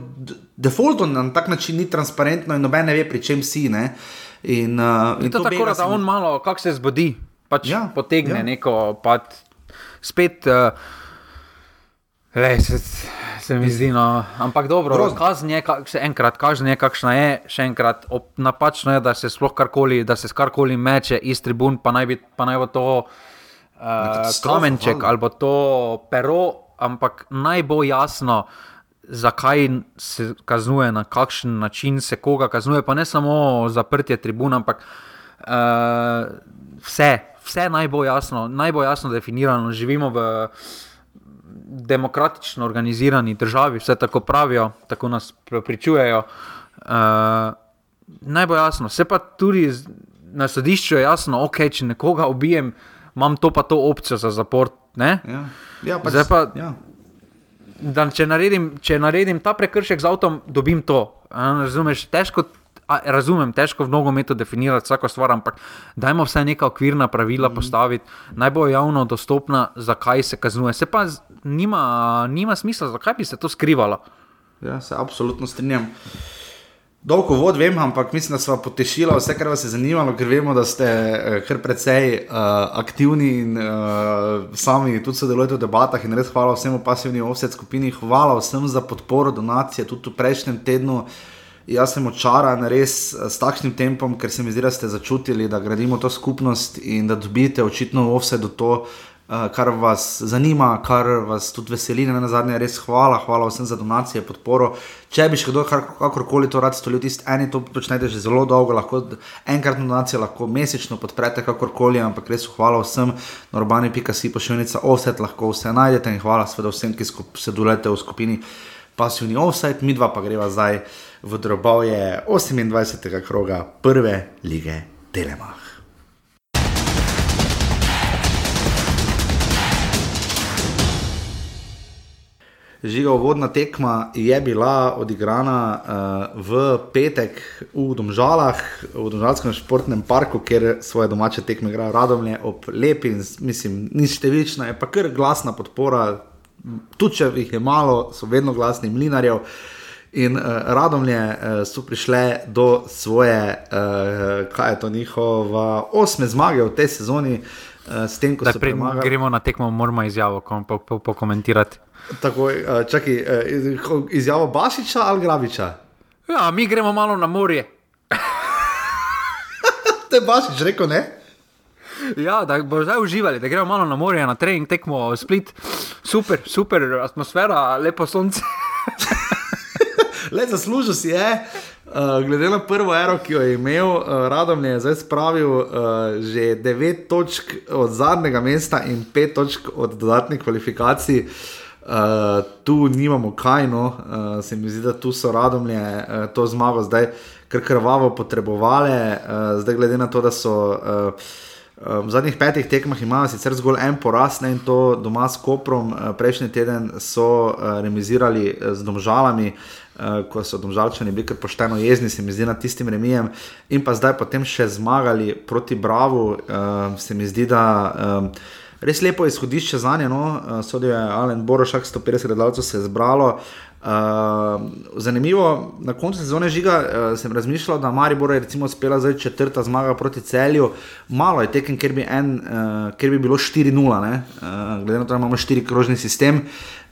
defaultu na tak način ni transparentno in noben ne ve, pri čem si. Ne? In, uh, in To je tako, bega da se mi- on malo, kako se zbudi, pač Ja, potegne ja. neko, pa spet. Uh, Lej, se, se mi zdi, no, ampak dobro, kazen je, kak- še enkrat, kazen je, kakšna je, še enkrat, op, napačno je, da se sploh karkoli, da se karkoli meče iz tribun, pa naj, bi, pa naj bo to uh, kamenček ali bo to pero, ampak naj bo jasno, zakaj se kaznuje, na kakšen način se koga kaznuje, pa ne samo zaprtje tribun, ampak uh, vse, vse naj bo jasno, naj bo jasno definirano. Živimo v demokratično organizirani državi, vse tako pravijo, tako nas prepričujejo. Uh, naj bo jasno, se pa tudi na sodišču je jasno, ok, če nekoga ubijem, imam to pa to opcijo za zapor. Ne? Ja, ja, pač, pa- ja. da če naredim, če naredim ta prekršek z avtom, dobim to. Razumeš, težko. A, razumem, težko v nogometu definirati vsako stvar, ampak dajmo vsaj neka okvirna pravila postaviti, naj bo javno dostopna, zakaj se kaznuje. Se pa nima, nima smisla, zakaj bi se to skrivalo. Ja, se absolutno strinjam. Dolgo vod vem, ampak mislim, da smo potešili vse, kar vas je zanimalo, ker vemo, da ste eh, kar precej uh, aktivni in uh, sami tudi sodelujete v debatah. In res hvala vsem v pasivni offset skupini, hvala vsem za podporo, donacije, tudi v prejšnjem tednu. Jaz sem očaran res eh, s takšnim tempom, ker se mi zdi, da ste začutili, da gradimo to skupnost in da dobite očitno v offsetu to, uh, kar vas zanima, kar vas tudi veseli. Na zadnje res hvala, hvala vsem za donacije, podporo. Če bi še kdo kakorkoli to rad storil, tisti eni to počnete že zelo dolgo, lahko enkratno donacijo, lahko mesečno podprete kakorkoli, ampak res hvala vsem, norbani.si pošiljnica offset, lahko vse najdete in hvala seveda vsem, ki skup, sodelujete v skupini pasivni offset, mi dva pa greva zdaj v drobovje 28. kroga prve lige Telemach. Žiga uvodna tekma je bila odigrana uh, v petek v Domžalah, v Domžalskem športnem parku, kjer svoje domače tekme igrajo Radomlje ob lepi in mislim, ni številčna, je pa kar glasna podpora, tudi če jih je malo, so vedno glasni mlinarjev. In uh, Radomlje uh, so prišle do svoje, uh, kaj je to njihova osme zmage v tej sezoni, uh, s tem, ko Da so prej premagali. gremo na tekmo, moramo izjavo kom- po- po- pokomentirati. Tako, uh, čakaj, uh, izjavo Bašiča ali Grabiča? Ja, mi gremo malo na morje. [LAUGHS] Te Bašič rekel ne? Ja, da bo zdaj uživali, da gremo malo na morje, na trening, tekmo split. Super, super atmosfera, lepo sonce. [LAUGHS] Le zaslužil si je, uh, glede na prvo ero, ki jo je imel, uh, Radom je zdaj spravil uh, že 9 točk od zadnjega mesta in 5 točk od dodatnih kvalifikacij. Uh, tu nimamo kaj, no, uh, se mi zdi, da tu so radomlje uh, to zmago zdaj kar krvavo potrebovali, uh, zdaj glede na to, da so. Uh, V zadnjih petih tekmah imajo sicer zgolj en poraz, ne in to doma s Koprom. Eh, Prejšnji teden so eh, remizirali eh, z Domžalami, eh, ko so Domžalčani bili kar pošteno jezni, se mi zdi, nad tistim remijem, in pa zdaj potem še zmagali proti Bravo. eh, Se mi zdi, da. eh, Res lepo izhodišče za nje, no, sodijo je Alen Borošak, 150 gledalcev se je zbralo. Uh, zanimivo, na koncu sezone žiga uh, sem razmišljal, da Maribor je recimo uspela zdaj četrta zmaga proti celju. Malo je tekem, ker bi, en, uh, ker bi bilo 4-0, uh, glede na to, da imamo štiri krožni sistem.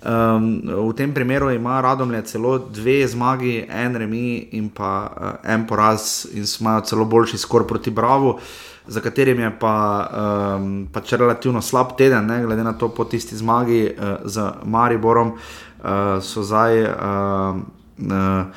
Um, v tem primeru ima Radomlje celo dve zmagi, en remi in pa uh, en poraz, in imajo celo boljši skor proti Bravo, za katerim je pa um, pač relativno slab teden, ne, glede na to, po tisti zmagi uh, z Mariborom uh, so zdaj. Uh, Uh,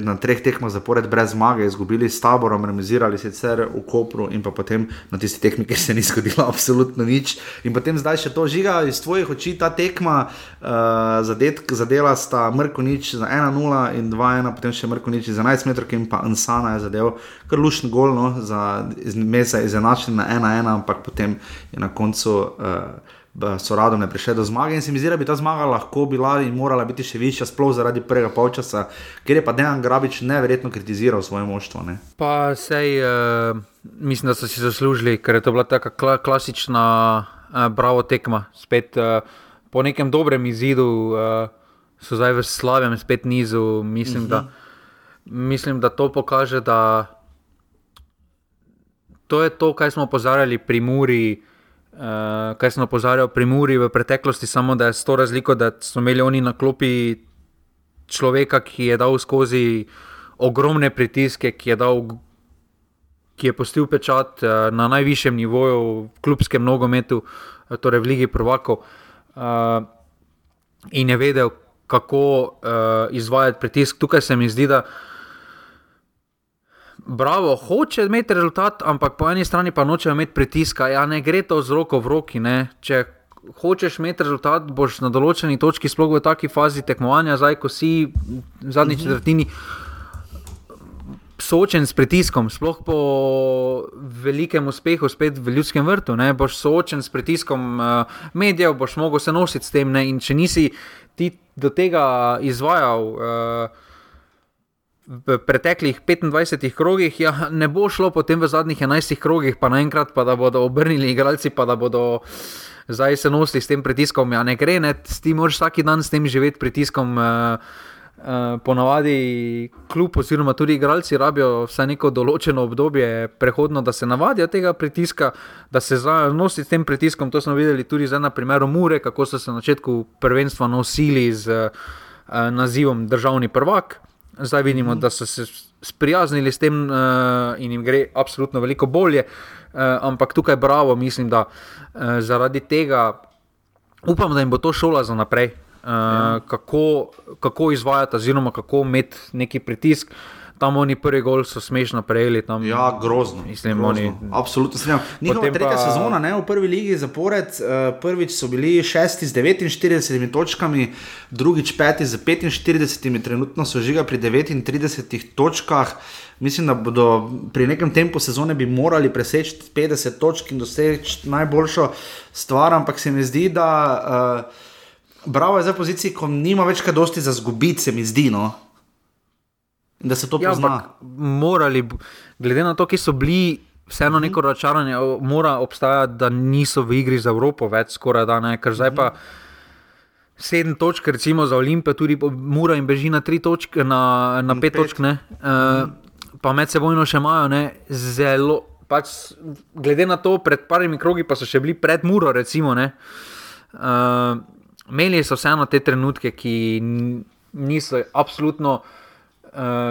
na treh tekmah zapored brez zmage, izgubili s taborom, remisirali sicer v Kopru in pa potem na tisti tekmi, kjer se ni zgodilo [LAUGHS] absolutno nič. In potem zdaj še to žiga iz tvojih oči, ta tekma, uh, zadet, zadela sta Mrko nič za 1-0 in 2-1, potem še Mrko nič za 11 metrov in pa Ansana je zadev kar lušen gol, no, za mesa izenačen na 1-1, ampak potem je na koncu. Uh, so radom prišli do zmage in se mi zdi, da bi ta zmaga lahko bila in morala biti še višja, sploh zaradi prvega polčasa, ker je pa Dejan Grabič neverjetno kritiziral svoje moštvo. Ne? Pa sej, uh, mislim, da so si zaslužili, ker je to bila tako kla klasična, uh, bravo tekma. Spet uh, po nekem dobrem izidu uh, so zdaj v slavem, spet nizu. Mislim, uh -huh. da, mhm. mislim, da to pokaže, da to je to, kar smo opozarjali pri Muri. Uh, kaj sem opozarjal pri Muri v preteklosti, samo da je s to razliko, da so imeli oni na klopi človeka, ki je dal skozi ogromne pritiske, ki je, dal, ki je postil pečat uh, na najvišjem nivoju v klubskem nogometu, uh, torej v Ligi Prvako, uh, in je vedel, kako uh, izvajati pritisk. Tukaj se mi zdi, da uh, bravo, hoče imeti rezultat, ampak po eni strani pa noče imeti pritiska. Ja, ne gre to z roko v roki. Ne? Če hočeš imeti rezultat, boš na določeni točki, sploh v taki fazi tekmovanja, zdaj ko si v zadnji mhm. četrtini. Soočen s pritiskom, sploh po velikem uspehu, spet v ljudskem vrtu, ne boš soočen s pritiskom uh, medijev, boš mogel se nositi s tem. Ne? In če nisi ti do tega izvajal, uh, v preteklih 25 krogih, ja, ne bo šlo potem v zadnjih 11 krogih, pa naenkrat, pa da bodo obrnili igralci, pa da bodo zdaj se nosili s tem pritiskom. Ja, ne gre, ne, ti moraš vsak dan s tem živeti pritiskom. Uh, Uh, ponavadi kljub, oziroma tudi igralci, rabijo vsaj neko določeno obdobje prehodno, da se navadijo tega pritiska, da se nosijo s tem pritiskom. To smo videli tudi na primeru Mure, kako so se na začetku prvenstva nosili z uh, nazivom državni prvak. Zdaj vidimo, da so se sprijaznili s tem uh, in jim gre absolutno veliko bolje. Uh, ampak tukaj, bravo, mislim, da uh, zaradi tega upam, da jim bo to šola za naprej, uh, ja. kako, kako izvajati, oziroma kako imeti neki pritisk. Tam oni prvi gol so smešno prejeli. Tam, ja, grozno. Mislim, grozno. Oni, Absolutno se strinjam. Njihova tretja pa... sezona ne, v prvi ligi zapored, uh, prvič so bili šesti z 49 točkami, drugič peti z 45, trenutno so žiga pri 39 točkah. Mislim, da bodo pri nekem tempu sezone bi morali preseči 50 točk in doseči najboljšo stvar, ampak se mi zdi, da uh, Bravo je za pozicijo, ko nima več kaj dosti za zgubiti, se mi zdi. No? Da se to ja, pozna. Morali, glede na to, ki so bili, vseeno neko mhm. razočaranje, mora obstajati, da niso v igri za Evropo več, skoraj da ne, ker zdaj pa. Sedem točk, recimo za Olimpijo, tudi mora in beži na tri točke, na, na pet, pet točk, ne, uh, pa med sebojno še imajo, ne, zelo. Pač, glede na to, pred parimi krogi, pa so še bili pred Muro, recimo, ne, uh, imeli so vseeno te trenutke, ki niso absolutno uh,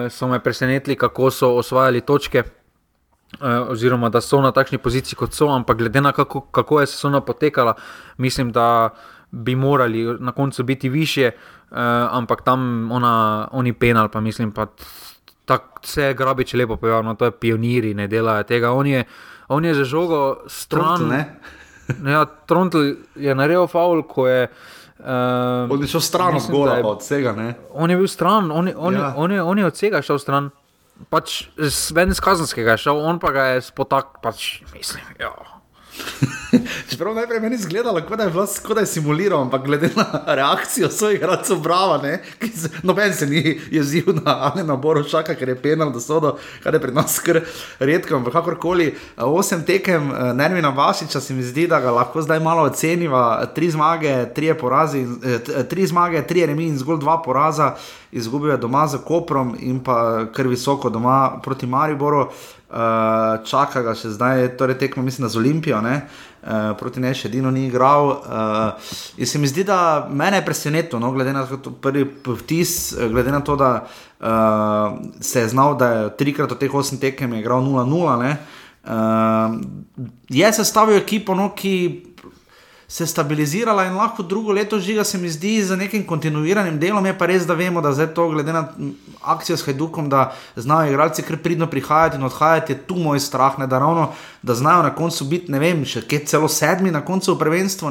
so me presenetili, kako so osvajali točke, uh, oziroma da so na takšni poziciji, kot so. Ampak glede na kako, kako je sezona potekala, mislim, da bi morali na koncu biti više, uh, ampak tam ona, oni penal, pa mislim, pa tako vse grabi, če lepo povedano, to je pioniri, ne delajo tega. On je, on je za žogo stran. Ja, Trontl je naredil faul, ko je uh, on je šel stran od gola, od vsega. Ne? On je bil stran, on, on, ja. on, je, on je od vsega šel stran. Pač Sven iz Kazanskega je šel, on pa ga je spotak, pač mislim. Jo. Čeprav najprej meni izgledalo, kot da je vlast skoraj simuliral, ampak glede na reakcijo svojih igralcev, brava, noben se ni jezil na ali na boru šaka, ker je penal, da do, kar je pri nas kar redko. Ampak kakorkoli, osem tekem, eh, Nervina Vasiča se mi zdi, da ga lahko zdaj malo oceniva. Tri zmage, tri porazi, eh, tri zmage, tri remi in zgolj dva poraza. Izgubil je doma za Koprom in pa kar visoko doma proti Mariboru. Uh, čaka ga še zdaj, torej tekmo, mislim, z Olimpijo, ne? Uh, proti ne še edino ni igral. Uh, in se mi zdi, da me je presenetilo, no? glede na to prvi vtis, glede na to, da uh, se je znal, da je trikrat od teh osem tekem igral 0-0. Uh, je sestavil ekipo, no, ki se stabilizirala in lahko drugo leto žiga, se mi zdi, z nekim kontinuiranim delom. Je pa res, da vemo, da zdaj to, glede na akcijo s Hajdukom, da znajo igralci kar pridno prihajati in odhajati, je tu moj strah, ne, da ravno, da znajo na koncu biti, ne vem, še kaj celo sedmi na koncu v prvenstvu.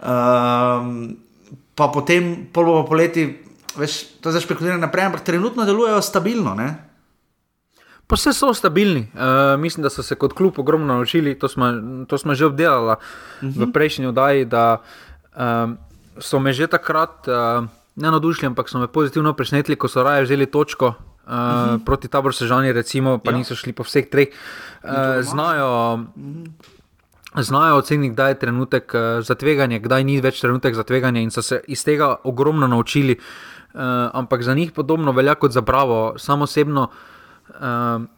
Um, pa potem, pol po poleti, veš, to zdaj špekulirano naprej, ampak trenutno delujejo stabilno. Ne? Pa vse so stabilni. Uh, mislim, da so se kot klub ogromno naučili, to smo, to smo že obdelali uh -huh. v mhm. prejšnji oddaji, da um, so me že takrat uh, ne navdušili, ampak so me pozitivno presenetili, ko so raje vzeli točko uh, uh -huh. proti taboru Sežani, recimo, pa ja. niso šli po vseh treh. Uh, znajo. Uh -huh. Znajo oceniti, kdaj je trenutek za tveganje, kdaj ni več trenutek za tveganje, in so se iz tega ogromno naučili. Uh, ampak za njih podobno velja kot za Bravo. Samo osebno uh, um,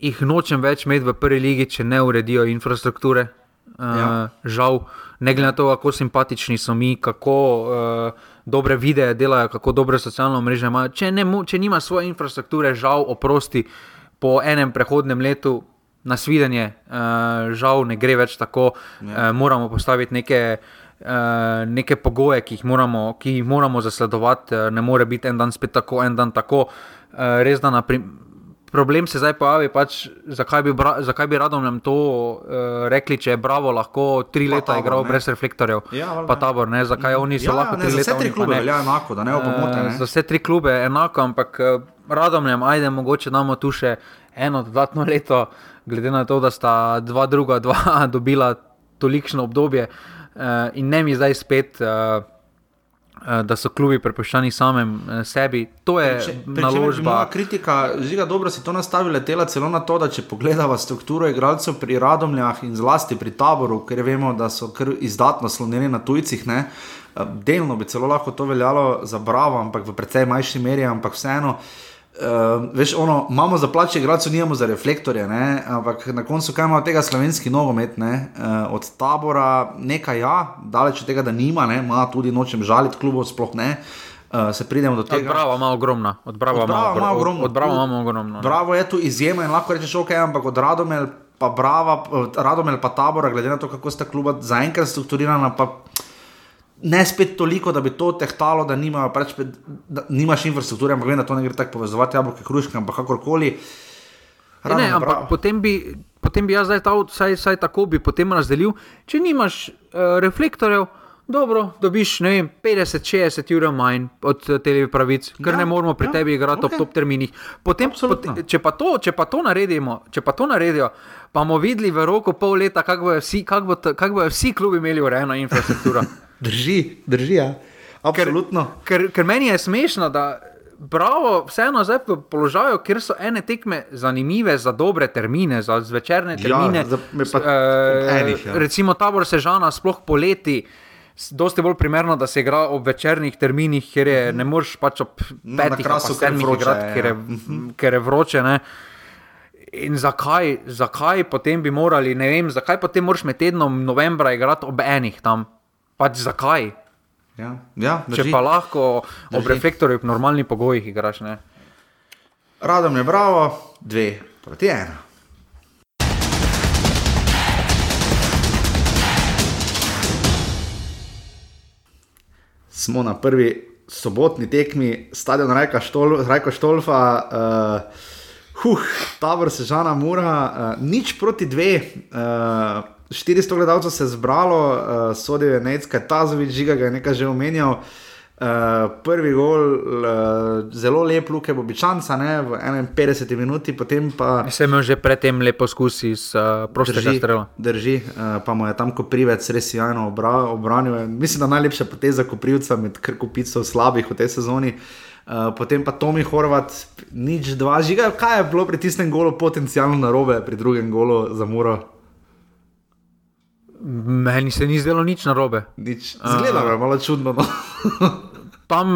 jih nočem več imeti v prvi legi, če ne uredijo infrastrukture. Uh, ja. Žal, ne glede na to, kako simpatični so mi, kako uh, dobre videe delajo, kako dobre socialne mreže imajo. Če, ne, če nima svoje infrastrukture, žal, oprosti po enem prehodnem letu. Na svidenje, uh, žal, ne gre več tako. Ja. Uh, moramo postaviti neke, uh, neke pogoje, ki jih, moramo, ki jih moramo zasledovati. Uh, ne more biti en dan spet tako, en dan tako. Uh, uh, res da na primer. Problem se zdaj pojavi, pač, zakaj, bi bra, zakaj bi radom nam to uh, rekli, če je Bravo lahko tri pa leta tabor, igral ne. brez reflektorjev. Ja, pa tabor, ne, zakaj oni so ja, lahko ne, tri leta? Za vse tri klube velja enako, da ne bo pomote. Uh, za vse tri klube enako, ampak uh, radom nam, ajde, mogoče damo tu še eno dodatno leto, glede na to, da sta dva druga dva [LAUGHS] dobila tolikšno obdobje uh, in ne mi zdaj spet. Uh, Eh, da so klubi prepuščeni samem eh, sebi. To je če, naložba. Moja kritika, žiga dobro si to nastavila, tela celo na to, da če pogledava strukturo igralcev pri Radomljah in zlasti pri taboru, ker vemo, da so izdatno slonjeni na tujcih. Ne? Eh, delno bi celo lahko to veljalo za Bravo, ampak v precej manjši meri, ampak vseeno. Uh, Uh, veš, ono, imamo za plače, igralcev nimamo za reflektorje, ne? ampak na koncu kaj ima tega slovenski nogomet, uh, od tabora nekaj, ja, daleč od tega, da nima, ne? ima tudi nočem žaliti klubov, sploh ne. Uh, se pridemo do tega. Bravo, ima ogromno. Od Bravo ima ogromno. Od Bravo imamo ogromno. Bravo je tu izjema in lahko rečeš, ok, ampak od Radomel pa Brava, Radomel pa tabora, glede na to, kako sta kluba zaenkrat strukturirana, pa ne spet toliko, da bi to tehtalo, da, nima, preč, da nimaš infrastrukture, ampak vem, da to ne gre tako povezovati, jabolke, kruške, ampak kakorkoli. Ne, ampak potem bi, potem bi jaz zdaj ta, vsaj, vsaj tako bi potem razdelil. Če nimaš uh, reflektorjev, dobro, dobiš vem, 50-60 ur manj od uh, teh pravic, ker ja, ne moramo pri ja, tebi igrati okay. ob top terminih. Potem, potem, če, pa to, če pa to naredimo, če pa to naredijo, pa bomo videli v roku pol leta, kako bodo vsi, kak bo, kak bo vsi klubi imeli urejeno infrastrukturo. [LAUGHS] Drži, drži. Ja. Absolutno. Ker, ker, ker meni je smešno, da bravo, vseeno zdaj v položaju, kjer so ene tekme zanimive za dobre termine, za zvečerne ja, termine. Ja, za, pa, uh, enih, ja. Recimo tabor Sežana, sploh poleti. Dosti bolj primerno, da se igra ob večernih terminih, ker je, ne moreš pač ob petih no, sedmih igrati, ja. ker, je, mhm. ker je vroče. Ne? In zakaj, zakaj potem bi morali, ne vem, zakaj potem moraš med tednom novembra igrati ob enih tam, pač zakaj. Ja, ja, Če pa lahko drži. ob reflektorju v normalnih pogojih igraš. Radom je bravo, dve proti ena. Smo na prvi sobotni tekmi, stadion Rajka Štol, Štolfa, uh, huh, tabor Sežana Mura, uh, nič proti dve. Uh, 400 gledalcev se je zbralo, uh, sodijo je Necka, Tazovič, žiga ga je nekaj že omenjal. Uh, prvi gol, uh, zelo lep, luke Bobičanca, ne, v 51 minuti, potem pa. Se je že predtem lepo skusi s uh, prostega strela. Drži, uh, pa mu je tam Koprivec res jajno obra, obranil. Mislim, da najlepša poteza Koprivca med krkupicov slabih v tej sezoni. Uh, potem pa Tomi Horvat, nič dva, žiga, kaj je bilo pri tistem golu potencialno narobe, pri drugem golu za Muro. Meni se ni zdelo nič narobe. Zgleda uh, malo čudno. No. tam,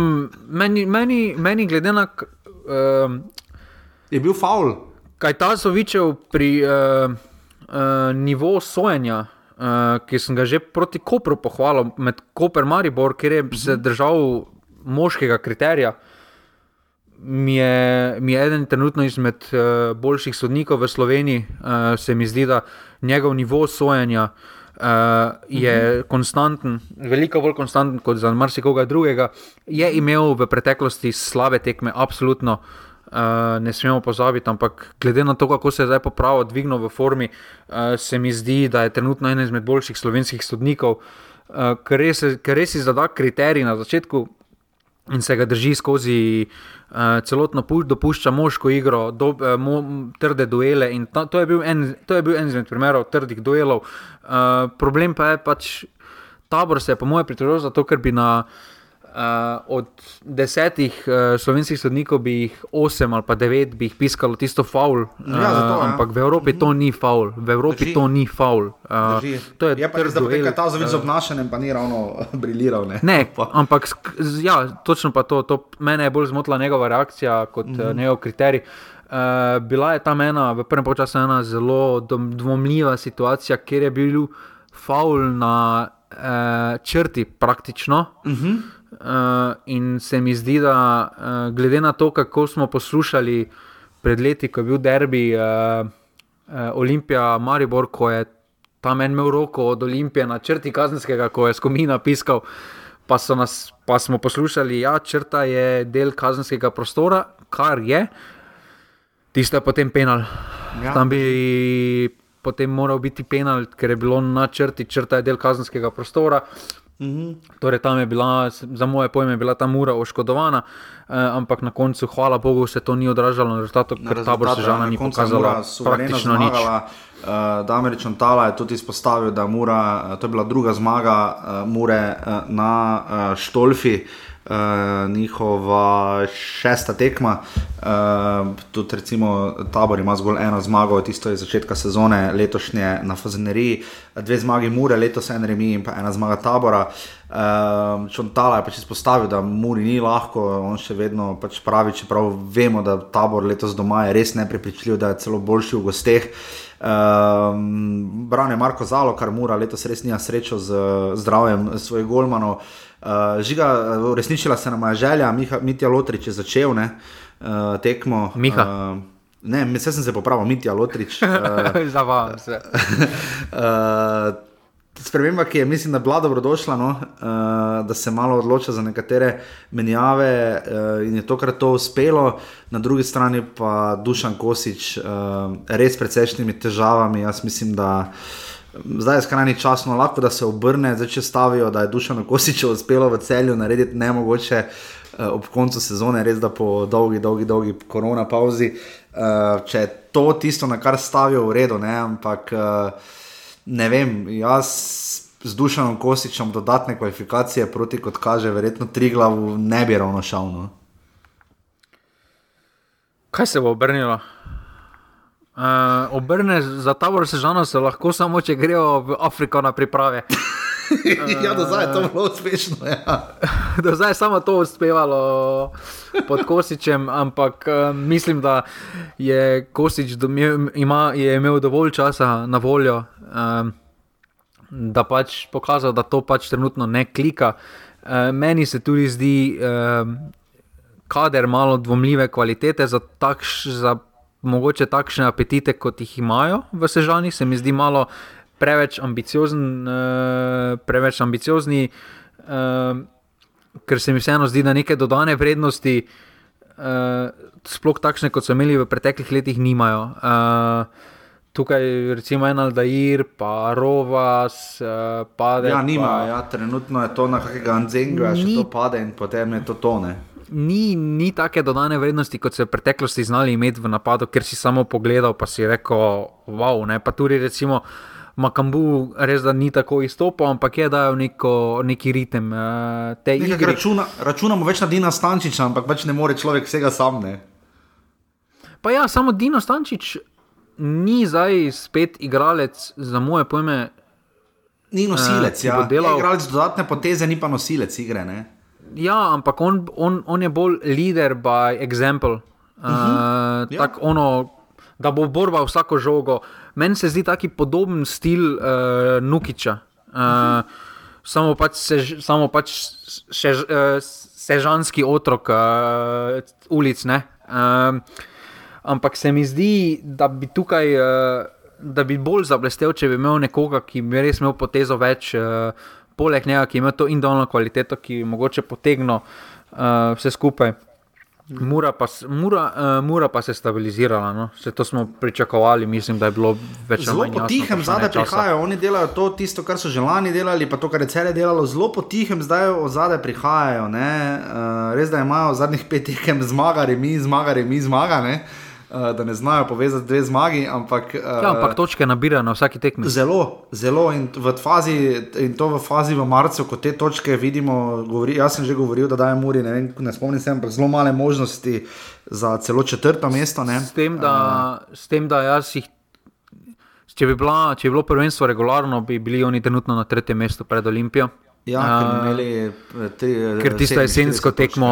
meni, meni, meni glede na. Uh, je bil faul. Kaj ta Sovičev pri uh, uh, nivoju sojenja, uh, ki sem ga že proti Kopru pohvalil, med Koper in Maribor, ker je uh -huh. se mhm. držal moškega kriterija. Mi je, mi je eden trenutno izmed uh, boljših sodnikov v Sloveniji, uh, se mi zdi, da njegov nivo sojenja uh, uh, je -huh. konstanten, veliko bolj konstanten kot za marsikoga drugega. Je imel v preteklosti slabe tekme, absolutno. Uh, ne smemo pozabiti, ampak glede na to, kako se je zdaj popravil, dvignil v formi, uh, se mi zdi, da je trenutno eden izmed boljših slovenskih sodnikov, uh, ker res si zada kriterij na začetku in se ga drži skozi uh, celotno pušča, dopušča moško igro, do, uh, mo, trde duele. Ta, to, je en, to je bil en izmed primerov trdih duelov. Uh, problem pa je pač, tabor se je, po mojem, pritožil zato, ker bi na. Uh, od desetih uh, slovenskih sodnikov bi jih osem ali pa devet bi jih piskalo tisto faul. Ja, zato, uh, ampak v Evropi uh -huh. to ni faul, v Evropi Drži. to ni faul. Uh, to je, je pa res, da je ta zavod z obnašanjem pa ni ravno briliral. Ne, ne ampak ja, točno pa to, to mene je bolj zmotila njegova reakcija kot uh -huh. uh, njegov kriterij. Uh, bila je tam ena, v prvem času, ena zelo dvomljiva situacija, kjer je bil faul na uh, črti praktično. Uh mhm. -huh. Uh, in se mi zdi, da uh, glede na to, kako smo poslušali pred leti, ko je bil derbi uh, uh, Olimpija Maribor, ko je tam en imel roko od Olimpije na črti kazenskega, ko je skomina piskal, pa, nas, pa smo poslušali, da ja, črta je del kazenskega prostora, kar je, tisto je potem penal. Ja. Tam bi potem moral biti penal, ker je bilo na črti, črta je del kazenskega prostora. -hmm. Torej, tam je bila, za moje pojme, bila ta mura oškodovana, eh, ampak na koncu, hvala Bogu, se to ni odražalo na rezultatu, ker ta bo se žal ni pokazala praktično nič. Uh, da, Američan Tala je tudi izpostavil, da mura, uh, to je bila druga zmaga uh, Mure uh, na uh, Štolfi. Uh, uh, njihova šesta tekma. Uh, tudi, recimo, tabor ima zgolj eno zmago, tisto je začetka sezone, letošnje na Fazeneriji, dve zmagi Mure, letos en remi in pa ena zmaga tabora. Uh, Čontala je pač izpostavil, da Muri ni lahko, on še vedno pač pravi, čeprav vemo, da tabor letos doma je res neprepričljiv, da je celo boljši v gosteh. Um, Brane Marko Zalo, kar mora letos res nima srečo z zdravjem svojih golmanov. Uh, žiga, uresničila se nam je želja, Miha, Mitja Lotrič je začel ne, uh, tekmo. Miha. Uh, ne, mislim, sem se popravil, Mitja Lotrič. [LAUGHS] Uh, Zavam se. uh, [LAUGHS] Sprememba, ki je, mislim, da bila dobrodošla, no, uh, da se malo odloča za nekatere menjave uh, in je tokrat to uspelo, na drugi strani pa Dušan Kosič, uh, res precejšnjimi težavami. Jaz mislim, da uh, zdaj skrajni čas, no lahko da se obrne, zdaj če stavijo, da je Dušan Kosič uspelo v celju narediti ne mogoče uh, ob koncu sezone, res da po dolgi, dolgi, dolgi korona pauzi. Uh, če je to tisto, na kar stavijo v redu, ne, ampak uh, ne vem, jaz. Z Dušanom Kosičem dodatne kvalifikacije proti, kot kaže, verjetno tri glavu ne bi ravno šel. No? Kaj se bo obrnilo? Uh, obrne za tabor sežano se lahko samo, če grejo v Afriko na priprave. [LAUGHS] ja, do zdaj je to bilo uspešno. Ja. [LAUGHS] do zdaj je samo to uspevalo pod Kosičem, ampak uh, mislim, da je Kosič domjev, ima, je imel dovolj časa na voljo, uh, da pač pokazal, da to pač trenutno ne klika. Uh, meni se tudi zdi, uh, kader malo dvomljive kvalitete za takšne mogoče takšne apetite, kot jih imajo v Sežani, se mi zdi malo preveč, ambiciozen, uh, preveč ambiciozni, uh, ker se mi vseeno zdi, da neke dodane vrednosti, uh, sploh takšne, kot so imeli v preteklih letih, nimajo. Tukaj recimo en Aldair, pa Rovas, uh, pade. Ja, nima, pa... ja, trenutno je to na kakega Anzenga, še to pade in potem je to tone ni, ni take dodane vrednosti, kot so v preteklosti znali imeti v napadu, ker si samo pogledal, pa si rekel, wow, ne pa tudi recimo. Makambu res da ni tako izstopal, ampak je dal neko, neki ritem. Uh, računa, računamo več na Dina Stančiča, ampak več ne more človek vsega sam. Ne? Pa ja, samo Dino Stančič ni zdaj spet igralec za moje pojme. Ni nosilec, uh, ja. Delal... Igralec dodatne poteze, ni pa nosilec igre. Ne? Ja, ampak on, on, on je bolj leader by example. Uh, uh -huh. ja. ono, da bo borba vsako žogo. Meni se zdi taki podoben stil uh, Nukiča. Uh, uh -huh. Samo pač, sež, samo pač še, uh, sežanski otrok uh, ulic. Uh, ampak se mi zdi, da bi tukaj. Uh, da bi bolj zablestev, če bi imel nekoga, ki bi res imel potezo več, uh, poleg njega, ki ima to indolno kvaliteto, ki mogoče potegnil uh, vse skupaj. Mura pa, mura, uh, mura pa se je stabilizirala. No? Vse to smo pričakovali, mislim, da je bilo več ali Zelo manj po jasno tihem vprašanje zadaj prihajajo, oni delajo to, tisto, kar so že lani delali, pa to, kar je cele delalo, zelo po tihem zdaj od zadaj prihajajo. Uh, res da imajo zadnjih pet tekem zmaga, remi, zmaga, remi, zmaga, ne? Uh, da ne znajo povezati dve zmagi. Ampak, uh, Ja, ampak točke nabirajo na vsaki tekmi. Zelo, zelo in, v fazi, in to v fazi v marcu, ko te točke vidimo. Govori, jaz sem že govoril, da dajem Muri, ne, vem, ne spomnim se, ampak zelo male možnosti za celo četrto mesto. Ne. S tem, da, s tem, da jaz jih. Če bi, bila, če bi bilo prvenstvo regularno, bi bili oni trenutno na tretjem mestu pred Olimpijo. Ja, ker bi Eh, imeli tri, ker tisto 47 jesensko točk, ja. tekmo,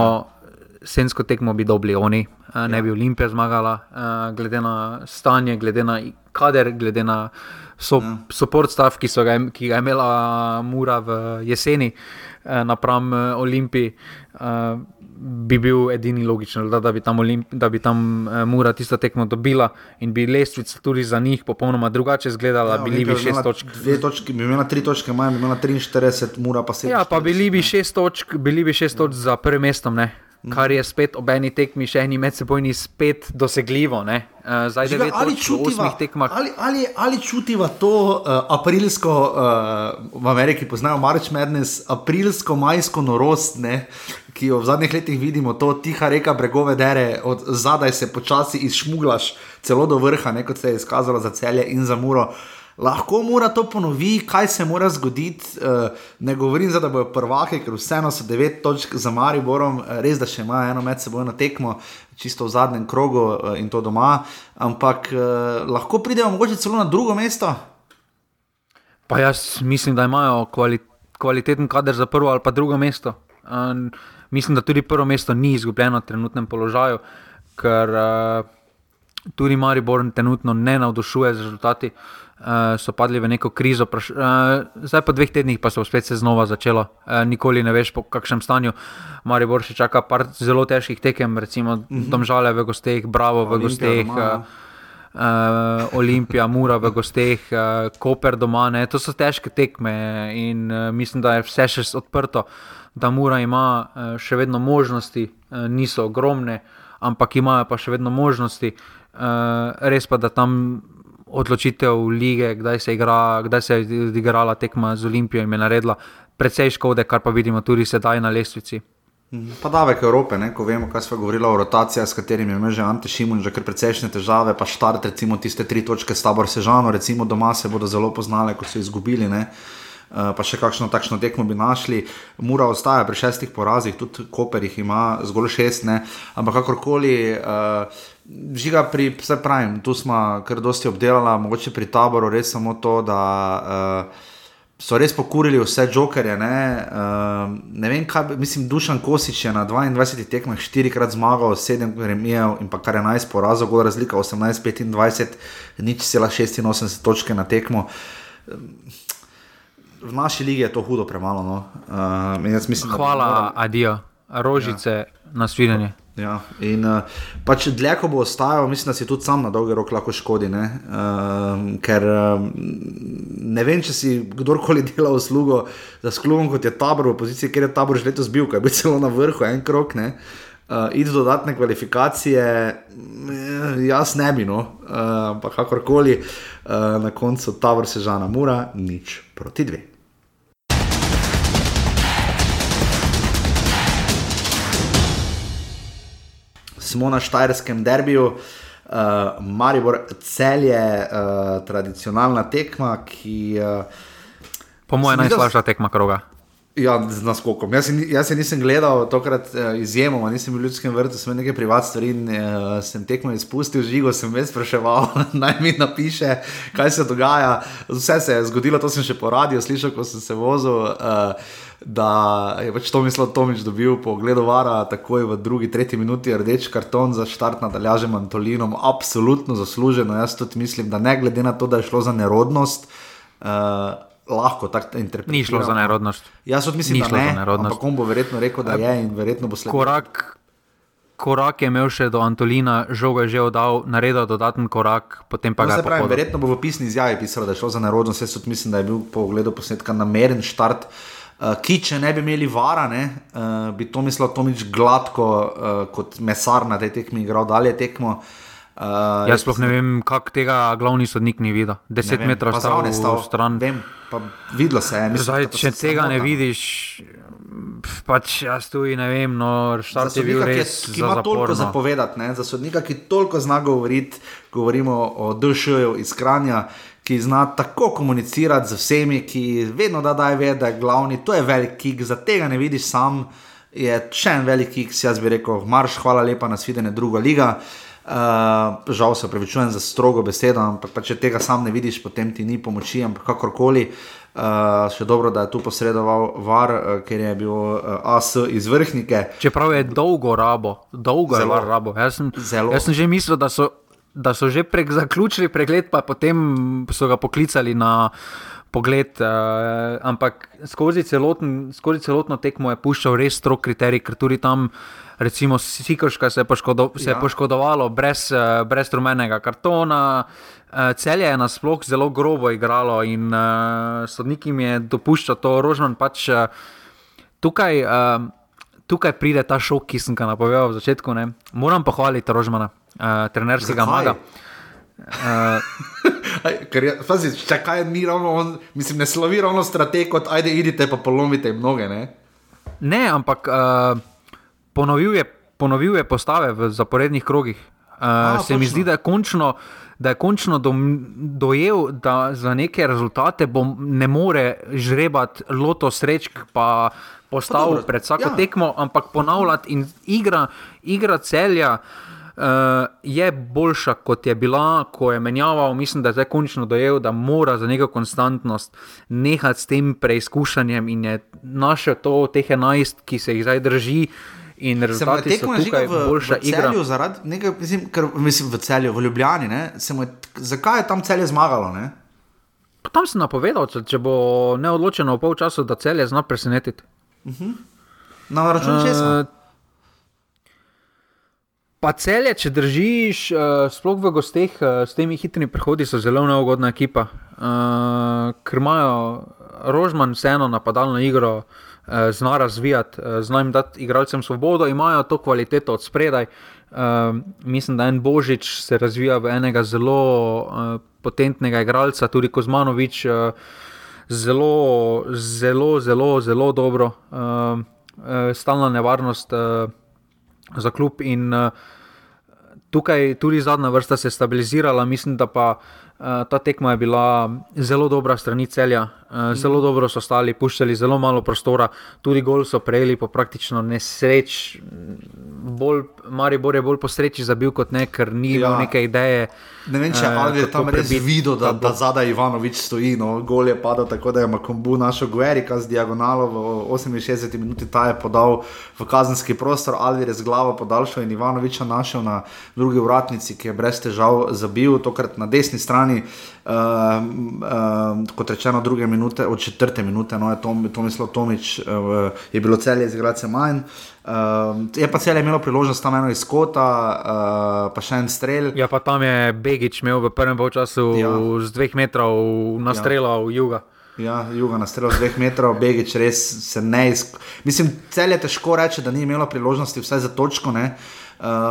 jesensko tekmo bi dobili oni, eh, ne bi Olimpija zmagala, eh, glede na stanje, glede na kader, glede na so, Ja. support stav, ki, so ga, ki ga je imela Mura v jeseni eh, napram Olimpiji. eh, Bi bil edini logičen, da, da bi tam, Olimp, da bi tam uh, Mura tisto tekmo dobila in bi lestvica tudi za njih popolnoma drugače izgledala, ja, bili bi šest točk. Dve točke, bi imela tri točke, manj bi imela 43, mura pa 7. Ja, pa bili bi šest točk, bili bi šest točk za prvim mestom, ne? Kar je spet ob eni tekmi, še eni medsebojni, spet dosegljivo. Ne? Uh, zdaj Žiga, ali, čutiva, tekmah. ali, ali, ali čutiva to uh, aprilsko, uh, v Ameriki poznajo March Madness, aprilsko-majsko norost, ne, ki jo v zadnjih letih vidimo, to tiha reka bregove dere, od zadaj se počasi izšmuglaš celo do vrha, ne, kot se je izkazalo za celje in za muro. Lahko mora to ponovi, kaj se mora zgoditi. Uh, ne govorim, za, da bojo prvaki, ker vseeno so devet točk za Mariborom, eh, res da še imajo eno medsebojno tekmo, čisto v zadnjem krogu uh, in to doma. Ampak lahko pridemo mogoče celo na drugo mesto. Pa jaz mislim, da imajo kvali, kvaliteten kader za prvo ali pa drugo mesto. Um, mislim, da tudi prvo mesto ni izgubljeno v trenutnem položaju, ker uh, tudi Maribor trenutno ne navdušuje z rezultati. Uh, so padli v neko krizo, praš, uh, zdaj po dveh tednih pa so spet se znova začelo. Uh, nikoli ne veš, po kakšnem stanju. Maribor še čaka par zelo težkih tekem, recimo mm -hmm. Domžale v gosteh, Bravo v Olimpija gosteh. doma, uh, Olimpija, Mura v gosteh, uh, Koper doma. Ne? To so težke tekme in uh, mislim, da je vse še odprto, da Mura ima uh, še vedno možnosti, uh, niso ogromne, ampak imajo pa še vedno možnosti. Uh, res pa, da tam odločitev lige, kdaj se, igra, kdaj se je odigrala tekma z Olimpijo in je naredila precej škode, kar pa vidimo tudi sedaj na lestvici. Pa davek Evrope, ne? ko vemo, kaj smo govorili o rotacijah, s katerimi ima že Ante Šimun že kar precejšnje težave, pa štart recimo tiste tri točke s tabor Sežano, recimo doma se bodo zelo poznale, ko so izgubili. Ne? Uh, pa še kakšno takšno tekmo bi našli. Mura ostaja pri šestih porazih, tudi Koper jih ima zgolj šest, ne? ampak kakorkoli, uh, žiga pri, vse pravim, tu smo kar dosti obdelali, mogoče pri taboru res samo to, da. Uh, so res pokurili vse jokerje. Ne, uh, ne vem, kaj, mislim, Dušan Kosič je na 22 tekmah štirikrat zmagal, 7 remijev in pa kar 11 porazov, gor razlika 18-25, nič cela 86 točke na tekmo. V naši ligi je to hudo premalo. No. Uh, mislim, da Hvala, morali- adijo, rožice, ja. na svidenje. Ja, in uh, pač dlje, ko bo ostajal, mislim, da si tudi sam na dolgi rok lahko škodi. Ne? Uh, ker uh, ne vem, če si kdorkoli dela uslugo za klubom, kot je tabor v poziciji, kjer je tabor že letos bil, kaj bi [LAUGHS] celo na vrhu, en krok. Ne? Uh, Iti dodatne kvalifikacije, eh, jaz ne bi, no, uh, pa kakorkoli, uh, na koncu tabor sežana mura, nič proti dve. Smo na Štajerskem derbiju, uh, Maribor celje, uh, tradicionalna tekma, ki. Uh, Po mojem, najslabša tekma kroga. Ja, z naskokom. Jaz, jaz se nisem gledal, tokrat uh, izjemoma, nisem bil v ljudskem vrtu, sem nekaj privat stvari in uh, sem tekmo izpustil, žigo sem več spraševal, [LAUGHS] naj mi napiše, kaj se dogaja. Vse se je zgodilo, to sem še po radiju slišal, ko sem se vozil. Uh, Da je pač Tomislav Tomič dobil po ogledu vara, takoj v drugi, tretji minuti rdeč karton za štart nad Aljažem Antolinom, absolutno zasluženo. Jaz tudi mislim, da ne glede na to, da je šlo za nerodnost, uh, lahko tako interpretiramo. Ni šlo za nerodnost. Jaz tudi mislim, Ni da šlo za ne, nerodnost. ampak on bo verjetno rekel, da je in verjetno bo sledil. Korak, korak je imel še do Antolina, žogo je že oddal, naredil dodaten korak, potem pa No, ga je pravi, verjetno bo v pisni izjavi pisalo, da je šlo za narodnost. Jaz tudi mislim, da je bil po ogledu posnetka nameren štart. Uh, ki, če ne bi imeli vara, ne, uh, bi to mislil Tomič gladko uh, kot mesar na tej tekmi igral dalje tekmo. Uh, Jaz sploh ne vem, kako tega glavni sodnik ni videl. ne 10 vem, metrov stal zraven je v stran. Vem, videlo se je. mislim, Zdaj, če tega ne vidiš, pač jaz tu ne vem, no, štart je bil sodnika, ki, je- res ki ima za toliko zapovedati, ne? za sodnika, ki toliko zna govoriti, govorimo o DŠ-ju iz Kranja, ki zna tako komunicirati z vsemi, ki vedno da daje vedeti, da je glavni. To je velik kik, za tega ne vidiš sam. Je še en velik kik, jaz bi rekel, marš, hvala lepa, nasvidenje, druga liga. Uh, žal se upravičujem za strogo besedo, ampak pa če tega sam ne vidiš, potem ti ni pomoči, ampak kakorkoli. Uh, še dobro, da je tu posredoval VAR, uh, ker je bil uh, AS iz vrhnike. Čeprav je dolgo rabo, dolgo Zelo. je var rabo. Jaz sem, Zelo. jaz sem že mislil, da so, da so že prek zaključili pregled, pa potem so ga poklicali na pogled. Uh, ampak skozi, celoten, skozi celotno tekmo je puščal res strok kriterij, ker tudi tam. Recimo, Sikorška se je, poškodo, se je Ja. poškodovalo brez, eh, brez rumenega kartona. Eh, Celje je nasploh zelo grobo igralo in uh, sodnik jim je dopuščal to, Rožman pač uh, tukaj, uh, tukaj pride ta šok, ki sem ga napovedal v začetku. Ne. Moram pohvaliti Rožmana, uh, trenerskega maga. [LAUGHS] Uh, ker je, pazi, čakaj, ni ravno on, mislim, ne slovi ravno strateg, kot ajde, idite pa polomite jim noge. Ne? ne, ampak uh, ponovil, je, ponovil je postave v zaporednih krogih. Uh, se mi točno. zdi, da je končno. Da je končno dom, dojel, da za neke rezultate bom, ne more žrebati loto srečk, pa Pa postaviti dobro, pred vsako ja. tekmo, ampak ponavljati in igra, igra celja. Uh, je boljša, kot je bila, ko je menjaval. Mislim, da je zdaj končno dojel, da mora za neko konstantnost nehati s tem preizkušanjem in je našel to, teh 11, ki se jih zdaj drži. In rezultati so tukaj v, boljša v igra. zaradi nekaj, mislim, ker, mislim, v celju, v Ljubljani, ne, je, zakaj je tam celje zmagalo? Ne? Tam sem napovedal, če, če bo neodločeno v polčasu, da celje zna presenetiti. Na račun uh, česa? Eh, Pa celje, če držiš, uh, sploh v gosteh, uh, s temi hitrimi prehodi so zelo neugodna ekipa. Uh, ker imajo Rožman vseeno napadalno igro, uh, zna razvijati, uh, zna jim dati igralcem svobodo, imajo to kvaliteto od spredaj. Uh, mislim, da en Božič se razvija v enega zelo potentnega igralca, tudi Kozmanovič. Zelo, zelo, zelo, zelo dobro, uh, stalna nevarnost uh, za klub. In uh, tukaj tudi zadnja vrsta se je stabilizirala, mislim, da pa uh, ta tekma je bila zelo dobra strani celja, zelo dobro so stali, puščali zelo malo prostora, tudi gol so prejeli po praktično nesreč. Bolj, Maribor je bolj po sreči zabil kot ne, ker ni Ja. imel neke ideje. Ne vem, če eh, Ali je tam res videl, da, da zadaj Ivanovič stoji. No, gol je padel tako, da je Makombu našel Guerika z diagonalo v 68 minuti, ta je podal v kazenski prostor, Alvir je z glavo podaljšal in Ivanoviča našel na drugi vratnici, ki je brez težav zabil, tokrat na desni strani. Um, kot rečeno, druge minute, od četrte minute, no, je Tom, Tomislav Tomič, uh, je bilo celje z igralcem manj. Um, je pa celje imelo priložnost tam eno iz kota, uh, pa še en strel. Ja, pa tam je Begič imel v prvem polčasu Ja. z dveh metrov nastrelal ja. juga. Ja, juga na strelu z dveh metrov, Begič res se ne izk... Mislim, cel je težko reči, da ni imela priložnosti vsaj za točko. Ne? Uh,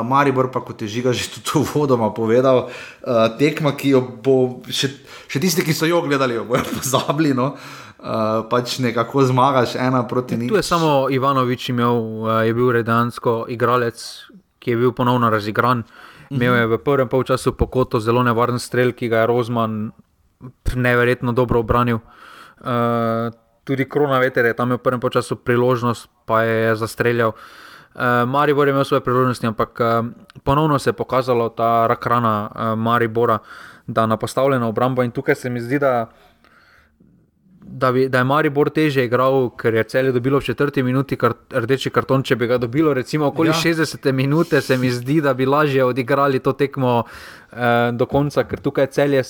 Maribor pa, kot je žiga že [LAUGHS] tudi vodoma povedal, uh, tekma, ki jo bo še, še tisti, ki so jo gledali, jo bojo [LAUGHS] pozabili. No? Uh, pač nekako zmagaš ena proti nič. Tu je samo Ivanovič imel, eh, je bil redansko igralec, ki je bil ponovno razigran. Imel je v prvem polčasu po kotu zelo nevaren strel, ki ga je Rozman neverjetno dobro obranil. Uh, tudi Krona Veter je tam imel v prvem času priložnost, pa je zastreljal. Uh, Maribor je imel svoje priložnosti, ampak uh, ponovno se je pokazalo ta rakrana uh, Maribora, da na postavljeno obrambo. In tukaj se mi zdi, da, da, bi, da je Maribor teže igral, ker je celje dobilo v četrti minuti kar, rdeči karton. Če bi ga dobilo, recimo, okoli Ja. ja. 60 minute, se mi zdi, da bi lažje odigrali to tekmo uh, do konca, ker tukaj celje.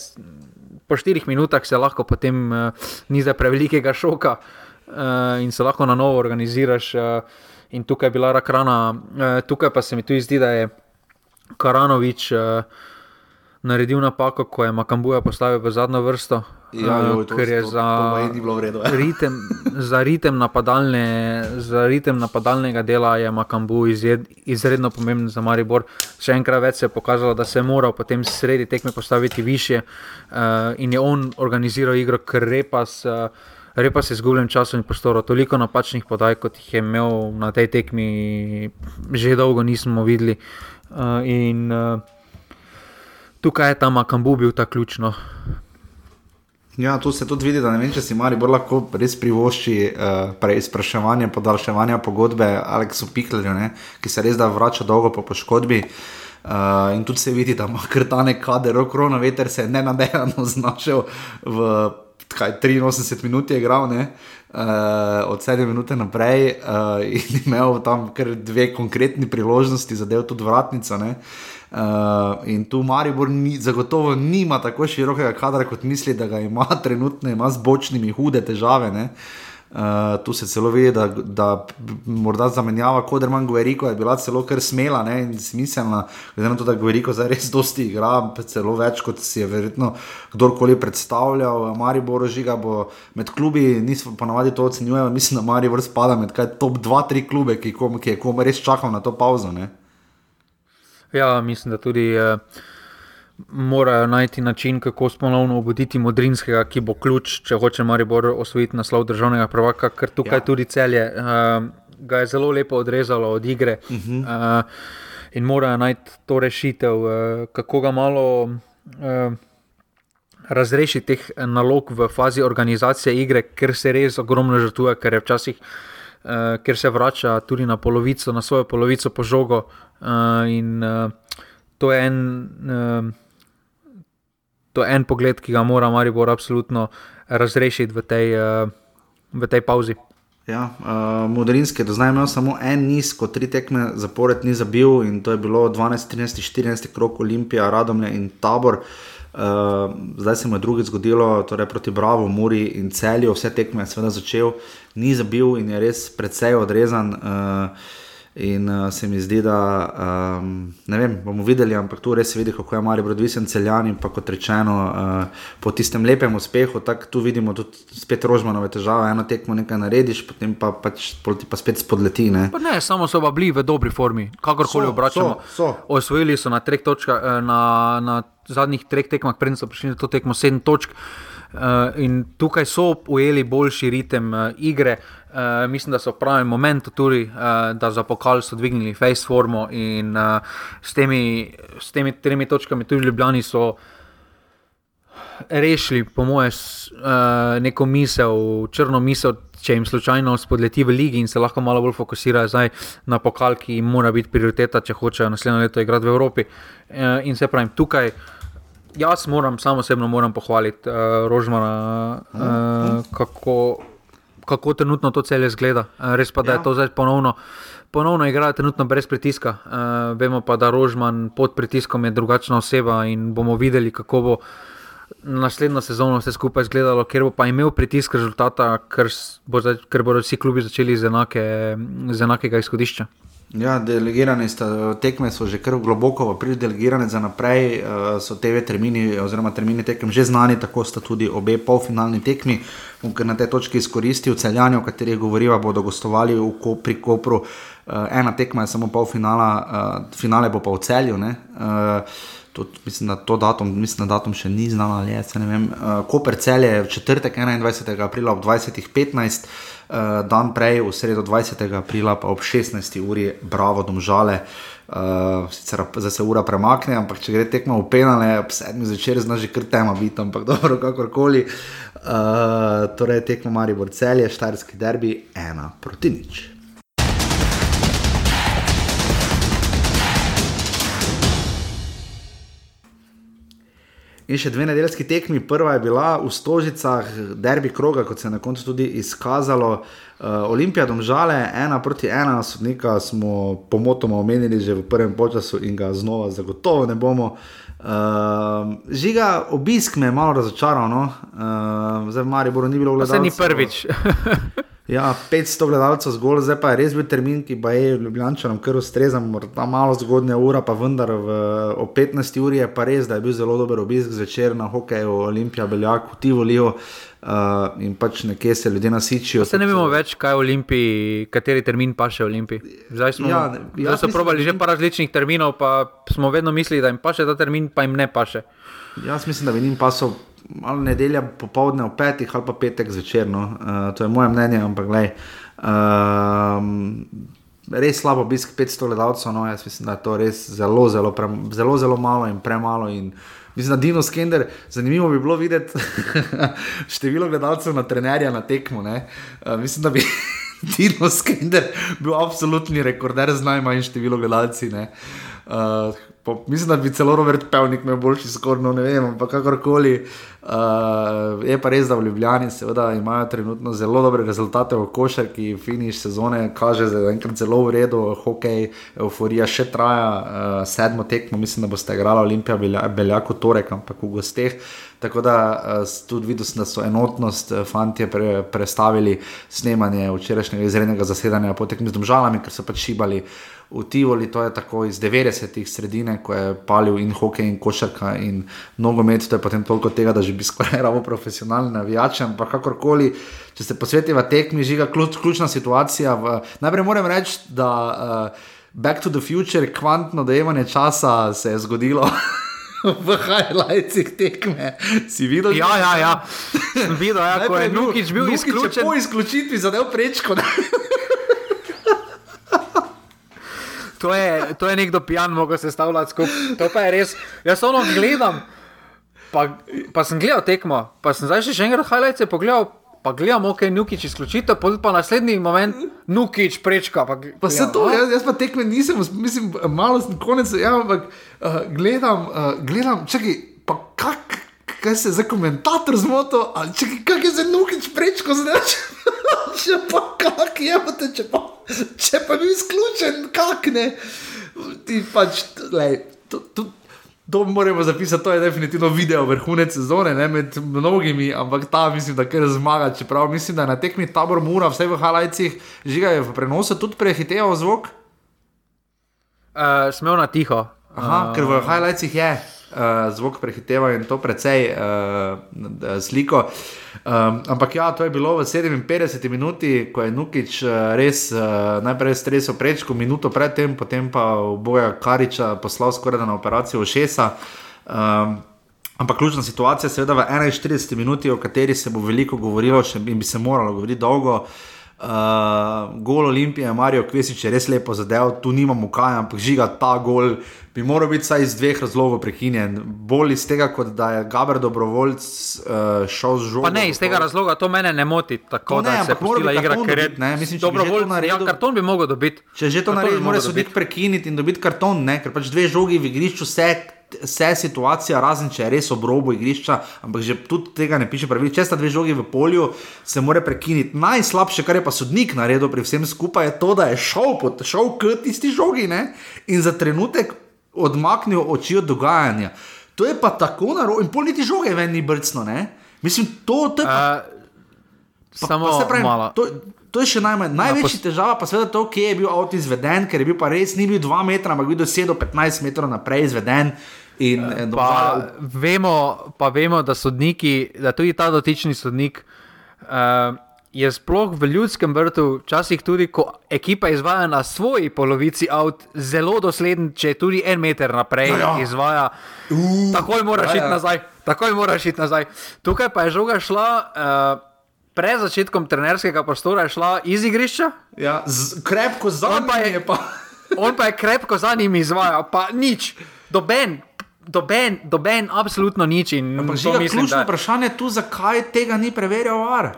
Po štirih minutah se lahko potem uh, ni za prevelikega šoka uh, in se lahko na novo organiziraš. Uh, in tukaj je bila rakrana. Uh, tukaj pa se mi tu zdi, da je Karanovič uh, naredil napako, ko je Makambuja postavil v zadnjo vrsto. Ja, uh, joj, to, ker je to, za, to redu. ja. ritem, za, ritem napadalne, za ritem napadalnega dela je Makambu izjed, izredno pomemben za Maribor. Še enkrat več se je pokazalo, da se je moral potem sredi tekme postaviti više uh, in je on organiziral igro, ker repas. Repa se izgubljen časom in prostorom, toliko napačnih podaj, kot jih je imel na tej tekmi, že dolgo nismo videli. Uh, in uh, tukaj je ta Makambu bil ta ključno. Ja, tu se tudi vidi, da ne vem, če si Maribor lahko res privošči uh, preizpraševanje, podaljševanje pogodbe Aleksu Piklerju, ne, ki se res da vrača dolgo po poškodbi. Uh, in tudi se vidi, da ima krtane kader, korona veter se je nenadejano [LAUGHS] znašel v kaj, 83 minut je igral, ne, uh, od 7 minut naprej uh, in [LAUGHS] imel tam kar dve konkretni priložnosti, zadev tudi vratnica. Ne. Uh, in tu Maribor ni, zagotovo nima tako širokega kadra, kot misli, da ga ima trenutno, ima z bočnimi hude težave. Ne. Uh, tu se celo ve, da, da morda zamenjava Koderman Gueriko je bila celo kar smela ne, in smiselna, glede na to, da Gueriko zdaj res dosti igra, celo več kot si je verjetno kdorkoli predstavljal. Maribor žiga bo med klubi, nismo ponavadi to ocenjujejo, mislim, da Maribor spada med kaj, top 2-3 klube, ki, kom, ki je kom res čakal na to pauzo. Ne. Ja, mislim, da tudi. Uh morajo najti način, kako ponovno obuditi Modrinskega, ki bo ključ, če hoče Maribor osvojiti naslov državnega prvaka, ker tukaj ja. tudi celje uh, ga je zelo lepo odrezalo od igre. Uh -huh. uh, in morajo najti to rešitev, uh, kako ga malo. Uh, Razrešiti teh nalog v fazi organizacije igre, ker se res ogromno žrtvuje, ker je včasih, uh, ker se vrača tudi na polovico, na svojo polovico po žogo. Uh, in uh, to je en. Uh, to je en pogled, ki ga mora Maribor absolutno razrešiti v tej, uh, v tej pauzi. Ja, uh, Modrinski je do zdaj imel samo en niz, kot tri tekme zapored ni zabil in to je bilo 12, 13, 14 krok Olimpija, Radomlje in Tabor. Uh, zdaj se mu je drugič zgodilo, torej proti Bravo, Muri in Celju, vse tekme je seveda začel, ni zabil in je res precej odrezan. Uh, In uh, se mi zdi, da um, ne vem, bomo videli, ampak tu res vidi, kako je Marijo odvisen celjan. In pa kot rečeno, uh, po tistem lepem uspehu, tako tu vidimo tudi spet rožmanove težave. Eno tekmo nekaj narediš, potem pa, pač, pa spet spodleti. Ne? Pa ne, samo so bili v dobri formi, kakorkoli obračamo. So, so. Osvojili so na, točka, eh, na, na zadnjih treh tekmah, predtem so prišli na to tekmo sedem točk. Uh, in tukaj so ujeli boljši ritem uh, igre. Uh, mislim, da so v pravem momentu tudi, uh, da za pokal so dvignili face formo in uh, s, temi, s temi tremi točkami tudi Ljubljani so rešili, po mojem, uh, neko misel, črno misel. Če jim slučajno spodleti v ligi in se lahko malo bolj fokusirajo na pokal, ki jim mora biti prioriteta, če hočejo naslednje leto igrati v Evropi. Uh, in se pravi, tukaj uh, jaz moram, samo osebno moram pohvaliti uh, Rožmana, uh, kako, kako trenutno to celje zgleda. Uh, res pa, da ja. je to zdaj ponovno. Ponovno igra trenutno brez pritiska. Uh, vemo pa, da Rožman pod pritiskom je drugačna oseba in bomo videli, kako bo naslednjo sezono vse skupaj izgledalo, ker bo pa imel pritisk rezultata, ker, bo, ker bodo vsi klubi začeli z, enake, z enakega izhodišča. Ja, delegirane sta, tekme so že kar globoko, pri delegirane za naprej uh, so TV termini, oziroma termini tekem že znani, tako sta tudi obe polfinalni tekmi, ker na tej točki izkoristil celjanje, o katerih govoriva, bodo gostovali v, pri Kopru. Uh, ena tekma je samo polfinala, uh, finale bo pa v celju. Uh, tudi, mislim, da to datum, mislim, da datum še ni znano, ali je. Koper cel je v četrtek 21. aprila ob 20.15. Uh, dan prej, v sredo 20. aprila, pa ob 16. uri, bravo, domžale. Uh, sicer zdaj se ura premakne, ampak če gre tekmo v penale, ob 7. zvečer znaš že kar tema biti, ampak [LAUGHS] dobro, kakorkoli. Uh, torej, tekmo Maribor celje, štajerski derbi, ena proti nič. In še dve nedeljski tekmi. Prva je bila v Stožicah, derbi kroga, kot se je na koncu tudi izkazalo. Uh, Olimpija domžale, ena proti ena, sodnika smo pomotoma omenili že v prvem času in ga znova zagotovo ne bomo. Uh, žiga, obisk me je malo razočaral, no? uh, zdaj v Mariboru ni bilo gledano. Se ni prvič. Ja, 500 gledalcev zgolj, zdaj pa je res bil termin, ki pa je Ljubljančanom kar ustrezal, morda malo zgodnja ura, pa vendar v, o 15 uri je pa res, da je bil zelo dober obisk zvečer na hokeju Olimpija, Beljak, v Tivolijo. Uh, in pač nekje se ljudje nasičijo. Se ne vemo več, kaj je v Olimpiji, kateri termin pa še v Olimpiji. Zdaj smo ja, zdaj so probali že par različnih terminov, pa smo vedno mislili, da jim paše ta termin, pa jim ne paše. Jaz mislim, da bi jim pasal malo nedelja popoldne v petih ali pa petek zvečer. No. Uh, to je moje mnenje, ampak gledaj. Uh, res slabo obisk 500 gledalcev, no, jaz mislim, da je to res zelo, zelo, pre, zelo, zelo malo in premalo. In mislim, da Dino Skender, zanimivo bi bilo videti [LAUGHS] število gledalcev na trenerja na tekmo. Uh, mislim, da bi [LAUGHS] Dino Skender bil absolutni rekorder z najmanjšim številom gledalcev. Uh, Po, mislim, da bi celo Robert Pevnik imel boljši skor, no ne vem, ampak kakorkoli. Uh, je pa res, da v Ljubljani seveda imajo trenutno zelo dobre rezultate v košarki, finiš sezone kaže za enkrat zelo v redu, hokej, euforija še traja, uh, sedmo tekmo, mislim, da boste igrali Olimpija, Beljako torek, ampak v gosteh. Tako da uh, tudi videl sem, da so enotnost fanti pre, prestavili snemanje včerajšnjega izrednega zasedanja po tekmi z domžalami, ker so pač šibali v Tivoli, to je tako iz 90-ih sredine, ko je palil in hokej, in košarka, in nogomet, to je potem toliko tega, da že bi [LAUGHS] skoraj rabo profesionalni navijači, ampak kakorkoli, če se posvetiva tekmi, žiga ključ, ključna situacija. V, najprej moram reči, da uh, Back to the Future, kvantno dojemanje časa se je zgodilo. [LAUGHS] [LAUGHS] V highlightsih tekme si videl, ja, ja, ja. videl, ja, ko je Nukič bil izključen. Po izključitvi zadev prečko. [LAUGHS] to je, to je nekdo pijan, mogo se stavljati skupaj. To pa je res. Jaz samo gledam, pa, pa sem gledal tekmo, pa sem zdaj še enkrat highlights pogledal. Pa gledamo, ok, nukič izključitev, pa, pa naslednji moment, nukič prečka. Pa, pa se to, jaz, jaz pa tekme nisem, mislim, malo sem konec, ja, ampak uh, gledam, uh, gledam, čakaj, pa kak, kaj se za komentator zmoto, ali čakaj, kak je za nukič prečko zdaj? Če [LAUGHS] pa kak je, če pa če pa bi izključen, kak ne. Ti pač, lej, to, to, to moramo zapisati, to je definitivno video vrhunec sezone, ne med mnogimi, ampak ta mislim, da kar zmaga. Čeprav mislim, da na tekmi tabor mura, vse v halajcih, žigajo v prenosu, tudi prehiteval zvok. Uh, Smel na tiho. Aha, uh, ker v halajcih je uh, zvok prehiteva in to precej uh, sliko. Um, ampak ja, to je bilo v 57 minuti, ko je Nukič uh, res uh, najprej stresel prečko, minuto predtem, potem pa v boja Kariča poslal skoraj na operacijo Šesa. Um, ampak ključna situacija, seveda v 41 minuti, o kateri se bo veliko govorilo, še in bi se moralo govoriti dolgo. Uh, gol Olimpije, Marijo Kvesič je res lepo zadev, tu nimamo kaj, ampak žiga ta gol bi moral biti vsaj iz dveh razlogov prekinjen. Bolj iz tega, kot da je Gaber dobrovoljc uh, šel z žogom. Pa ne, iz tega razloga to mene ne moti. Tako, ne, da se mora igra, ker je ne, mislim, dobrovoljc. Ja, karton bi mogel dobiti. Če že to naredi, mora sodnik prekiniti in dobiti karton, ne, ker pač dve žogi v igrišču se. Vse je situacija, razen če je res obrobo igrišča, ampak že tudi tega ne piše pravi. Če sta dve žogi v polju, se mora prekiniti. Najslabše, kar je pa sodnik naredil pri vsem skupaj, je to, da je šel, šel k tisti žogi ne? in za trenutek odmaknil oči od dogajanja. To je pa tako narobe, in politi žoge ven ni brcno. Ne? Mislim, to, to je pa. Uh, pa samo pa pravim, to, to je še najmanj. Največja no, težava pa je to, kje je bil avto izveden, ker je bil pa res ni bil 2 metra, ampak bil 10 do 15 metrov naprej izveden. In, uh, pa, vemo, pa vemo, da sodniki, da tudi ta dotični sodnik. Uh, je sploh v ljudskem vrtu, včasih tudi, ko ekipa izvaja na svoji polovici avt, zelo dosleden, če tudi en meter naprej no, ja. izvaja. Uh, takoj moraš iti ja, ja. nazaj, takoj moraš iti nazaj. Tukaj pa je žoga šla. Uh, Pred začetkom trenerskega prostora je šla iz igrišča. Ja, z, krepko za njim je. Pa. [LAUGHS] on pa je krepko za njim izvajal, pa nič, doben, doben, doben, absolutno nič. Ključno vprašanje je tu, zakaj tega ni preverjal var.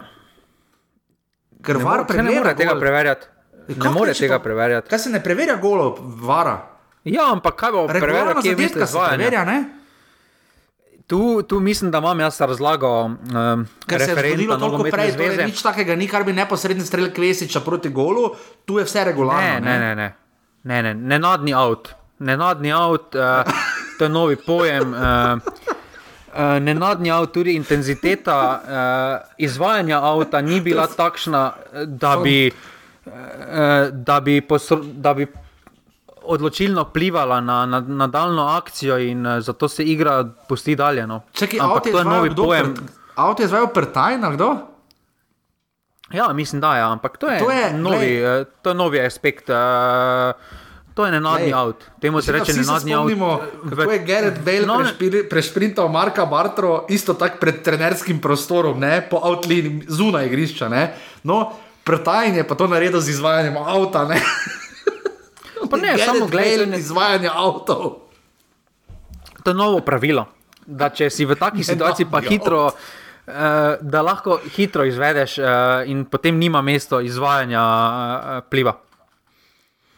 Ker ne var ne more tega preverjati. Ne more tega preverjati. Kaj se ne preverja golo, vara? Ja, ampak kaj bo preverjal, kje je to preverja? Tu, tu mislim, da imam jaz razlago. Um, Ker se je zgodilo toliko prej, da torej nič takega ni, kar bi neposredno streljal Kvesiča proti golu, tu je vse regularno. Ne, ne, ne, ne. ne, ne. Nenadni avt. Nenadni avt, uh, to je novi pojem. Uh, uh, nenadni avto, tudi intenziteta uh, izvajanja avta ni bila takšna, da bi, uh, da bi, posro, da bi odločilno vplivala na nadaljno na akcijo in uh, zato se igra pusti dalje. No. Čekaj, Ampak to je novi pojem. Avto je zvajal pretajna, kdo? Ja, mislim, da je, ja. ampak to je, to je, novi, to je novi aspekt. Uh, To je nenadni avt. Temu se reče nenadni avt. Kako je Gerard Bale no, prešprintal Marka Bartro, isto tako pred trenerskim prostorom, ne, po avtlini zunaj igrišča. Ne. No, pretajanje pa to naredil z izvajanjem avta. Ne. [LAUGHS] Pa ne, samo gledaj. Izvajanje avtov. To je novo pravilo. Da če si v taki [LAUGHS] situaciji, pa hitro, uh, da lahko hitro izvedeš, uh, in potem nima mesto izvajanja uh, pliva.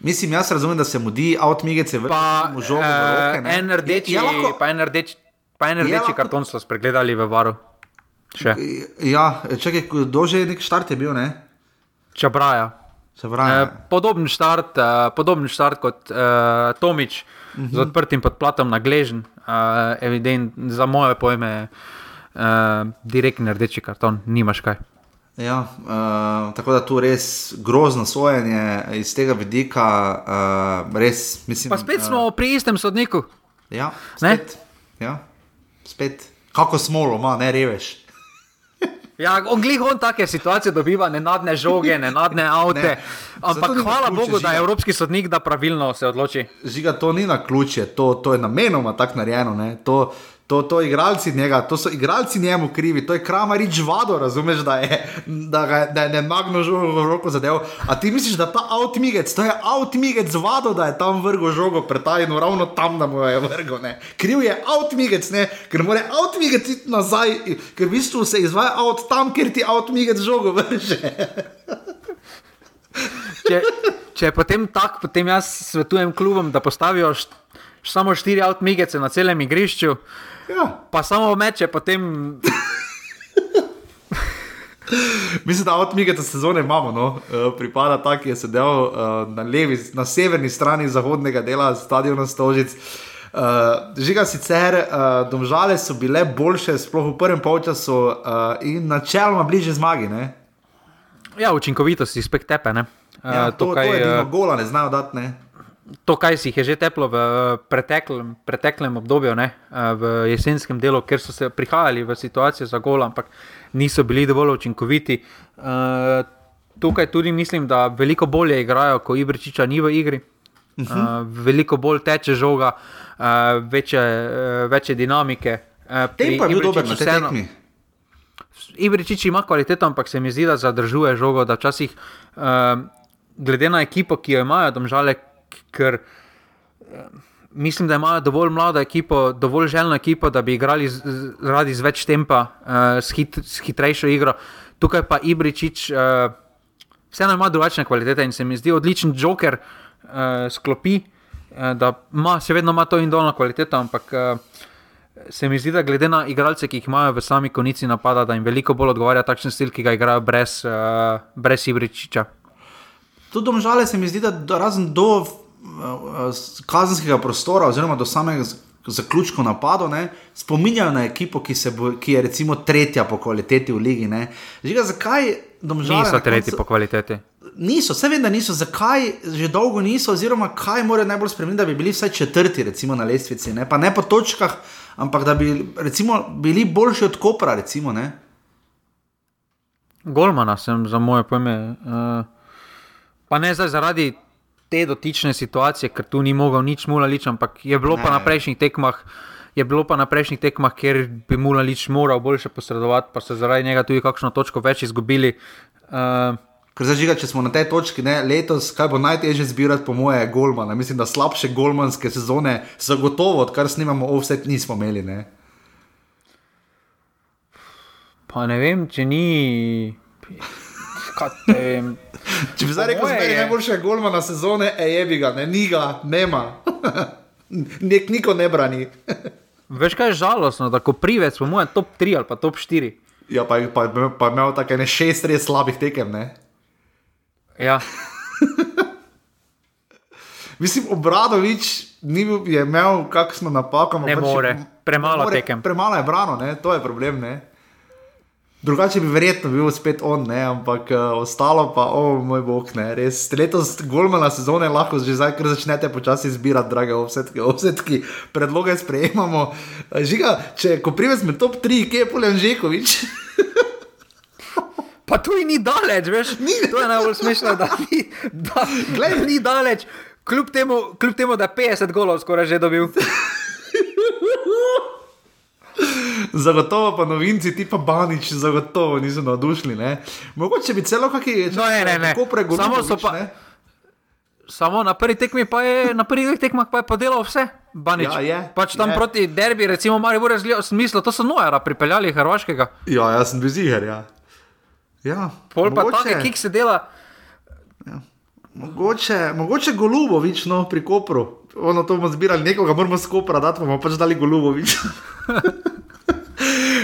Mislim, jaz razumem, da se mudi, avtomigece vrti v žogo. Uh, en rdeči, ja, lahko... pa en rdeči, pa en rdeči ja, karton so spregledali v varu. Še. Ja, čakaj, kdo že je nek štart je bil, ne? Čabraja. Čabraja. Uh, podoben štart, uh, podoben štart kot uh, Tomič, uh -huh. z mhm. odprtim podplatom na gležen, uh, evident za moje pojme, uh, direktni rdeči karton, nimaš kaj. Ja, uh, tako da tu res grozno sojenje iz tega vidika. Uh, res, mislim, pa spet smo uh, pri istem sodniku. Ja, spet. Ja, spet. Kako smo, ma, ne reveš. [LAUGHS] Ja, on glih on take situacije dobiva, [LAUGHS] ne nadne žoge, ne nadne avte. Ne. Ampak hvala ključe, Bogu, žiga. da je Evropski sodnik, da pravilno se odloči. Žiga, to ni na ključe, to, to je namenoma tako narejeno. To, To, to, igralci njega, to so igralci njemu krivi, to je kramarič vado, razumeš, da je, da ga, da je ne magno žogo v roko zadev. A ti misliš, da ta avtomigec, to je avtomigec vado, da je tam vrgo žogo pretajeno, ravno tam, da mu je vrgo. Ne. Kriv je avtomigec, ker mora avtomigec iti nazaj, ker v bistvu se izvaja avt tam, kjer ti avtomigec žogo vrže. če, če je potem tako, potem jaz svetujem klubom, da postavijo št, samo štiri avtomigece na celem igrišču. Ja. Pa samo meče, potem. [LAUGHS] Mislim, da od Mika te sezone imamo, no? uh, pripada ta, ki je sedel uh, na, levi, na severni strani zahodnega dela stadiona Stožic. Uh, žiga sicer, uh, domžale so bile boljše, sploh v prvem polčasu uh, in načeloma bliže zmagi. Ne? Ja, učinkovitost je spet tepe. Uh, ja, to, tukaj, to je bilo, gola ne znajo dati to, kaj si jih je že teplo v preteklem, preteklem obdobju, ne, v jesenskem delu, ker so se prihajali v situacijo za gol, ampak niso bili dovolj učinkoviti. Uh, tukaj tudi mislim, da veliko bolje igrajo, ko Ibričiča ni v igri. Uh -huh. uh, veliko bolj teče žoga, uh, večje, uh, večje dinamike. Uh, Tem pa je bil dober na tekmi. Ibričič ima kvaliteto, ampak se mi zdi, da zadržuje žogo, da včasih, uh, glede na ekipo, ki jo imajo, domžale, ker uh, mislim, da imajo dovolj mlado ekipo, dovolj željno ekipo, da bi igrali z, z, radi z več tempa, uh, s, hit, s hitrejšo igro. Tukaj pa Ibričič, uh, vseeno ima drugačne kvalitete in se mi zdi odličen joker, uh, sklopi, uh, da ima, še vedno ima to in dolno kvaliteto, ampak. Uh, Se mi zdi, da glede na igralce, ki jih imajo v sami konici napada, da jim veliko bolj odgovarja takšen stil, ki ga igrajo brez, uh, brez Ibričiča. Tudi domžale se mi zdi, da razen do kazenskega prostora, oziroma do samega zaključka napadov, spominjajo na ekipo, ki, bo, ki je recimo tretja po kvaliteti v ligi. Žiga, zakaj domžale? Niso tretji po kvaliteti. Niso, vse vem, da niso, zakaj že dolgo niso, oziroma kaj morajo najbolj spremeniti, da bi bili vsaj četrti, recimo na lestvici, ne? pa ne po točkah, ampak da bi recimo, bili boljši od Kopra. Recimo, Golmana sem za moje pojme. Uh, pa ne zdaj zaradi te dotične situacije, ker tu ni mogel nič mulalič, ampak je bilo ne. pa na prejšnjih tekmah. Je bilo pa na prejšnjih tekmah, kjer bi Mulalič moral boljše posredovati, pa so zaradi njega tudi kakšno točko več izgubili. Uh, Ker zdaj, če smo na tej točki, ne, letos, kaj bo najtežje zbirati, po moje, Golmana. Mislim, da slabše Golmanske sezone, zagotovo, odkar snimamo, vse nismo imeli. Ne. Pa ne vem, če ni. [LAUGHS] Če bi zdaj rekel, da je najboljši golma na sezone, je bi ga, ne, ni ga, nema. [LAUGHS] Nek niko ne brani. [LAUGHS] Veš kaj je žalostno, da ko privec, po mojem, top 3 ali pa top 4. Ja, pa, pa, pa imel tako ne šest res slabih tekem, ne? Ja. [LAUGHS] Mislim, obradovič ni bil, je imel kakšno napako. Ne more, premalo tekem. Premalo je brano, ne? to je problem. Ne? Drugače bi verjetno bil spet on, ne? ampak uh, ostalo pa, o oh, moj bog, ne, res. Letos golmana sezone lahko že zdaj, ker začnete počasi zbirati, drage ovsetke, ovsetki, predloge sprejemamo. Žiga, če ko privez med top 3, kje je Poljan Žekovič? [LAUGHS] Pa tu ni daleč, veš, ni. To je najbolj smešno, da ni, da, gled, ni daleč. Kljub temu, kljub temu, da je 50 golov skoraj že dobil. Zagotovo pa novinci, ti pa banič, zagotovo niso navdušili. Ne? Mogoče bi celo kakšni no, ne, ne, ne. tako pregovorili. Samo so pa. Ne? Samo na prvi tekmi pa je, na prvih tekmah pa je pa delal vse. Banič. Ja, je. Pač tam je. proti derbi, recimo, malo bolj razgledal smisel, to so nojera pripeljali Hrvaškega. Ja, jaz sem bil ziger, ja. ja. Pol pa take, ki se dela. Ja. Mogoče, mogoče Golubovič, no, pri Kopru. Ono to bomo zbirali, nekoga moramo skupaj, da bomo pač dali Golubovič. [LAUGHS]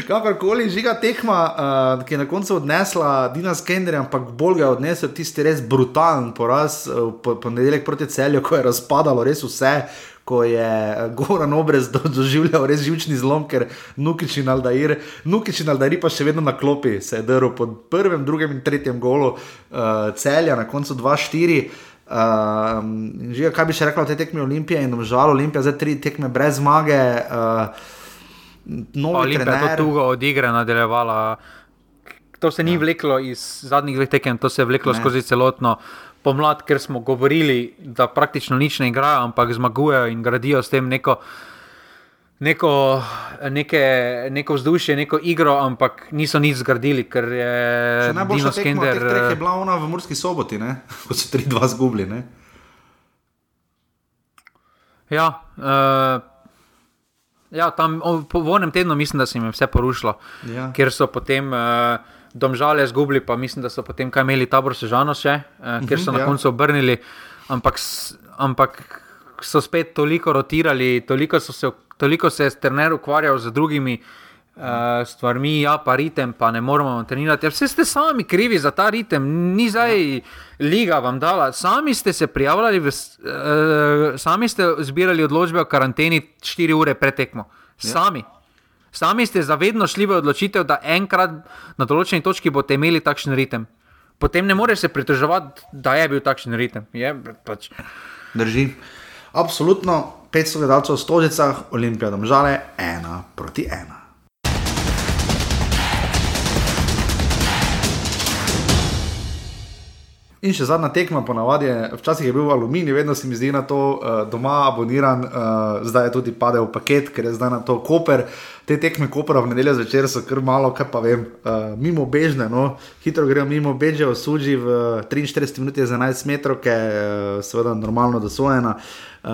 Kakorkoli, žiga tekma, uh, ki je na koncu odnesla Dina Skender, ampak bolj ga je odnesel tisti res brutalen poraz uh, ponedeljek proti celju, ko je razpadalo res vse. Ko je Goran Obrez doživljal res živčni zlom, ker Nukič in Aldair, Nukič in Aldair pa še vedno na klopi, se je drl pod prvim, drugim in tretjim golu uh, celja, na koncu 2-4. Uh, že kaj bi še rekla o tej tekmi Olimpije in žal Olimpija, zdaj tri tekme brez zmage. Uh, Olimpija je to dolgo odigra, nadaljevala. To se ni ja. vleklo iz zadnjih dveh tekem, to se je vleklo ne. skozi celotno pomlad, ker smo govorili, da praktično nič ne igrajo, ampak zmagujejo in gradijo s tem neko, neko, neke, neko vzdušje, neko igro, ampak niso nič zgradili. Najboljša tekma od teh je bila ona v Murski soboti, [LAUGHS] ko so 3-2 zgubili. Ja, uh, Ja, tam, po enem tednu mislim, da se jim je vse porušilo, ja. ker so potem uh, domžale zgubili, pa mislim, da so potem kaj imeli tabor sežano še, uh, ker so -huh, na ja. koncu obrnili, ampak, ampak so spet toliko rotirali, toliko, se, toliko se je Sterner ukvarjal z drugimi. Uh, stvarmi, ja, pa ritem, pa ne moramo trenirati. Ja, vse ste sami krivi za ta ritem, ni zdaj ja. liga vam dala. Sami ste se prijavljali, v, uh, sami ste zbirali odločbe o karanteni 4 ure pred tekmo. Ja. Sami. Ja. Sami ste zavedno šli v odločitev, da enkrat na določeni točki boste imeli takšen ritem. Potem ne moreš se pritoževati, da je bil takšen ritem. Je, pač. Drži. Absolutno, 500 gledalcev v Stožicah, Olimpija, domžale, ena proti ena. In še zadnja tekma, ponavadi je, včasih je bil aluminij, vedno se mi zdi na to uh, doma aboniran, uh, zdaj je tudi padel paket, ker je zdaj na to koper. Te tekme kopera v nedeljo zvečer so kar malo, kaj pa vem, uh, mimo bežne, no? hitro grejo mimo beže, osuži v 43 minutah za 11 metrov, ki je uh, seveda normalno dosojena, uh,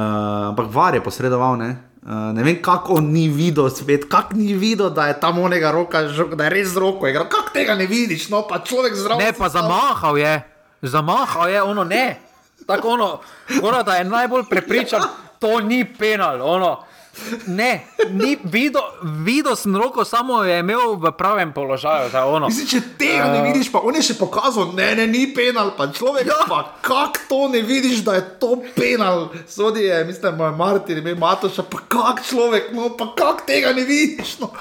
ampak var je posredoval, ne? Uh, ne vem, kako ni videl svet, kako ni videl, da je tam onega roka, da je res z roko igral. Kako tega ne vidiš, no pa človek zdrav. Ne, pa zamahal je zamahal je ono ne. Tako ono, ono, da je najbolj prepričan, to ni penal. Ono. Ne, ni videl, videl sem roko, samo je imel v pravem položaju. Mislim, če tega uh, ne eh. vidiš, pa on je še pokazal, ne, ne, ni penal, pa človek, ja. pa kako to ne vidiš, da je to penal. Sodi je, mislim, moj Martin, ime Matoša, pa kak človek, no, pa kak tega ne vidiš. No.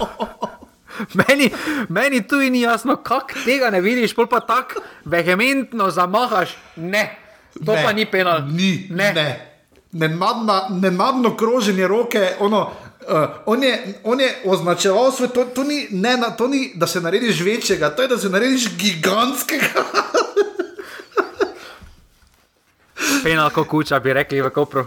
Meni, meni tu ni jasno, kako tega ne vidiš, pol pa tako vehementno zamahaš. Ne, to ne, pa ni penal. Ni, ne. ne. Nenadno kroženje roke, ono, uh, on, je, on je označeval svet, to, to, ni, ne, to ni, da se narediš večjega, to je, da se narediš gigantskega. Penal, kot kuča, bi rekli v Kopru.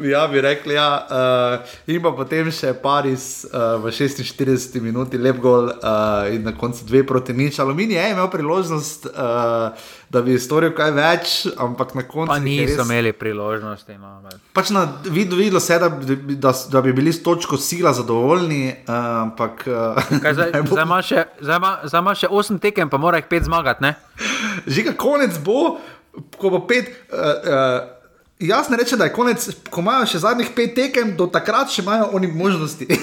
Ja, bi rekli, ja. Uh, in pa potem še Paris uh, v 46 minuti, lep gol uh, in na koncu dve proti nič. Aluminij je imel priložnost, uh, da bi storil kaj več, ampak na koncu. Pa niso res... imeli priložnosti. No, pač na vidu videlo se, da, da, da bi bili s točko sila zadovoljni, uh, ampak. Uh, zdaj [LAUGHS] bo... ima še, še 8 tekem, pa mora jih 5 zmagati. Že konec bo, ko bo 5. Uh, uh, Jaz ne rečem, da je konec, ko imajo še zadnjih pet tekem, do takrat še imajo oni možnosti. [LAUGHS]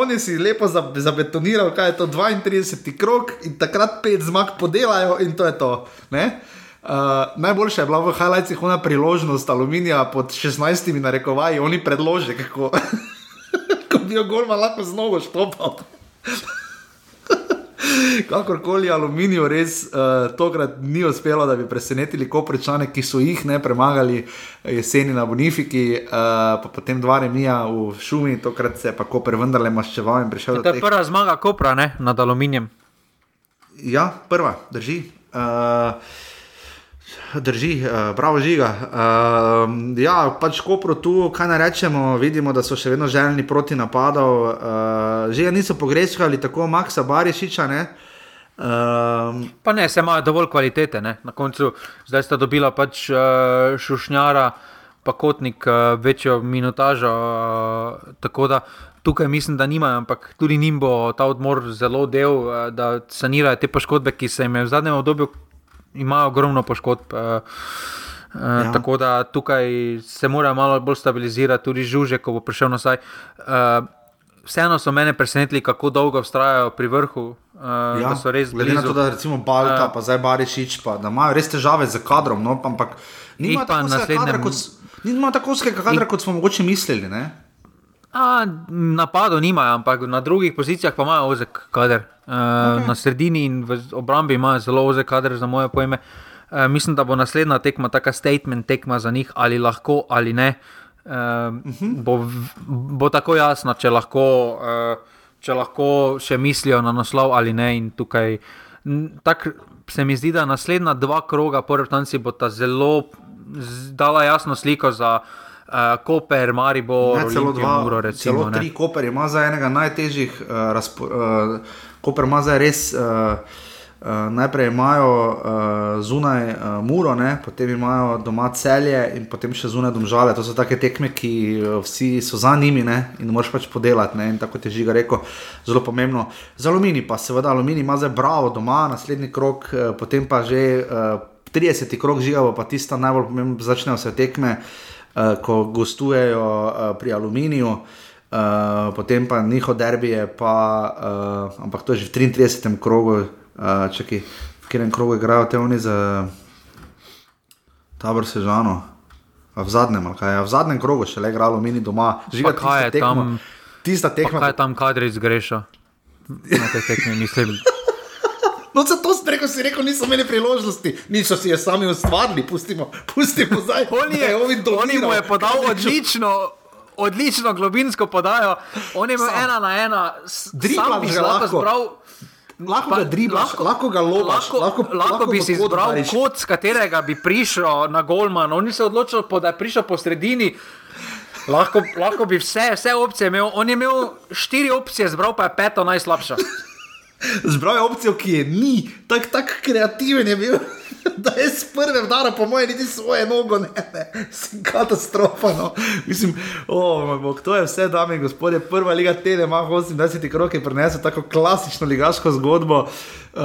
oni si lepo zabetonirajo, kaj je to 32 krok in takrat pet zmag podelajo in to je to. Ne? Uh, najboljša je bila v highlightsih ona priložnost aluminija pod 16 narekovaji, oni predloži, kako [LAUGHS] ko bi jo golma lahko znovo štopal. Kakorkoli aluminij, res uh, tokrat ni uspelo, da bi presenetili koprečane, ki so jih ne premagali jeseni na Bonifiki, uh, pa potem dva remija v šumi, tokrat se je pa kopr vendarle maščeval in prišel do tega. To je teh... prva zmaga kopra ne, nad aluminijem. Ja, prva, drži. Uh, Drži, uh, bravo žiga. Uh, ja, pač Kopro tu, kaj naj rečemo, vidimo, da so še vedno željni proti napadom. Uh, že niso pogrešali tako Maksa Barišiča. Ne? Um, pa ne, se imajo dovolj kvalitete. Ne? Na koncu zdaj sta dobila pač uh, šušnjara, pa kotnik uh, večjo minutažo. Uh, tako da tukaj mislim, da nimajo, ampak tudi njim bo ta odmor zelo del, da sanirajo te poškodbe, ki se jim je v zadnjem obdobju imajo ogromno poškodb. Uh, Ja. Tako da tukaj se mora malo bolj stabilizirati, tudi žuže, ko bo prišel nazaj. Uh, vseeno so mene presenetili, kako dolgo vztrajajo pri vrhu. Uh, ja, so res bili. Glede na to, da recimo Balta, uh, pa zdaj Barišič, pa da imajo res težave z kadrom, no, ampak nima tako naslednje. Nima tako kadra, kot smo mogoče mislili. Ne? Napadov nimajo, ampak na drugih pozicijah pa imajo ozek kader. Okay. Na sredini in v obrambi imajo zelo ozek kader, za moje pojme. Uh, mislim, da bo naslednja tekma, taka statement tekma za njih, ali lahko ali ne. Uh, uh -huh. bo, bo tako jasno, če lahko, uh, če lahko še mislijo na naslov ali ne. In tukaj tak, se mi zdi, da naslednja dva kroga, prvi tanci, bo ta zelo dala jasno sliko za uh, Koper, Maribor, ne, celo dva, Muro, recimo, celo tri Koper ima za enega najtežjih, uh, razpo, uh, Koper ima za res. Uh, Uh, najprej imajo uh, zunaj uh, Muro, ne? potem imajo doma celje in potem še zunaj domžale. To so take tekme, ki uh, vsi so za njimi ne? in moraš pač podelati. Ne? In tako je žiga rekel, zelo pomembno. Za alumini pa seveda alumini ima zdaj bravo doma, naslednji krok, uh, potem pa že uh, 30. krok žiga, pa tista najbolj pomembna, začnejo se tekme, uh, ko gostujejo uh, pri aluminiju. Uh, potem pa njihov derbi je pa, uh, ampak to je že v 33. krogu, uh, čakaj, v katerem krogu igrajo te oni za tabor Sežano. A v zadnjem, kaj je v zadnjem krogu še le igralo mini doma, že kaj je tekmo, tam, tista tekma. Kaj je tam, kadri zgreša? Na te tekme mislim. [LAUGHS] No, za to ste rekel, si rekel, niso imeli priložnosti, niso si je sami ustvarili, pustimo, pustimo zdaj. [LAUGHS] On je, on je, je podal odlično. Odlično globinsko podajo, on je imel ena na ena, dribla bi lahko zbral. Lahko pa, ga driblaš, lahko, lahko ga lobaš. Lahko, lahko, lahko, lahko bi si izbral kot, z katerega bi prišel na Golman. On se je odločil, da je prišel po sredini. Lahko, lahko bi vse, vse opcije imel. On je imel štiri opcije, zbral pa je peto najslabša. Zbral je opcijo, ki je ni, tako tak kreativen je bil. [LAUGHS] Da je z prve vdara, po mojem, niti svoje nogo, ne, ne, si [LAUGHS] katastrofa. No. Mislim, oh, bog, to je vse, dame in gospodje. Prva liga tede, ima 28 krok, je prinesel tako klasično ligaško zgodbo, uh,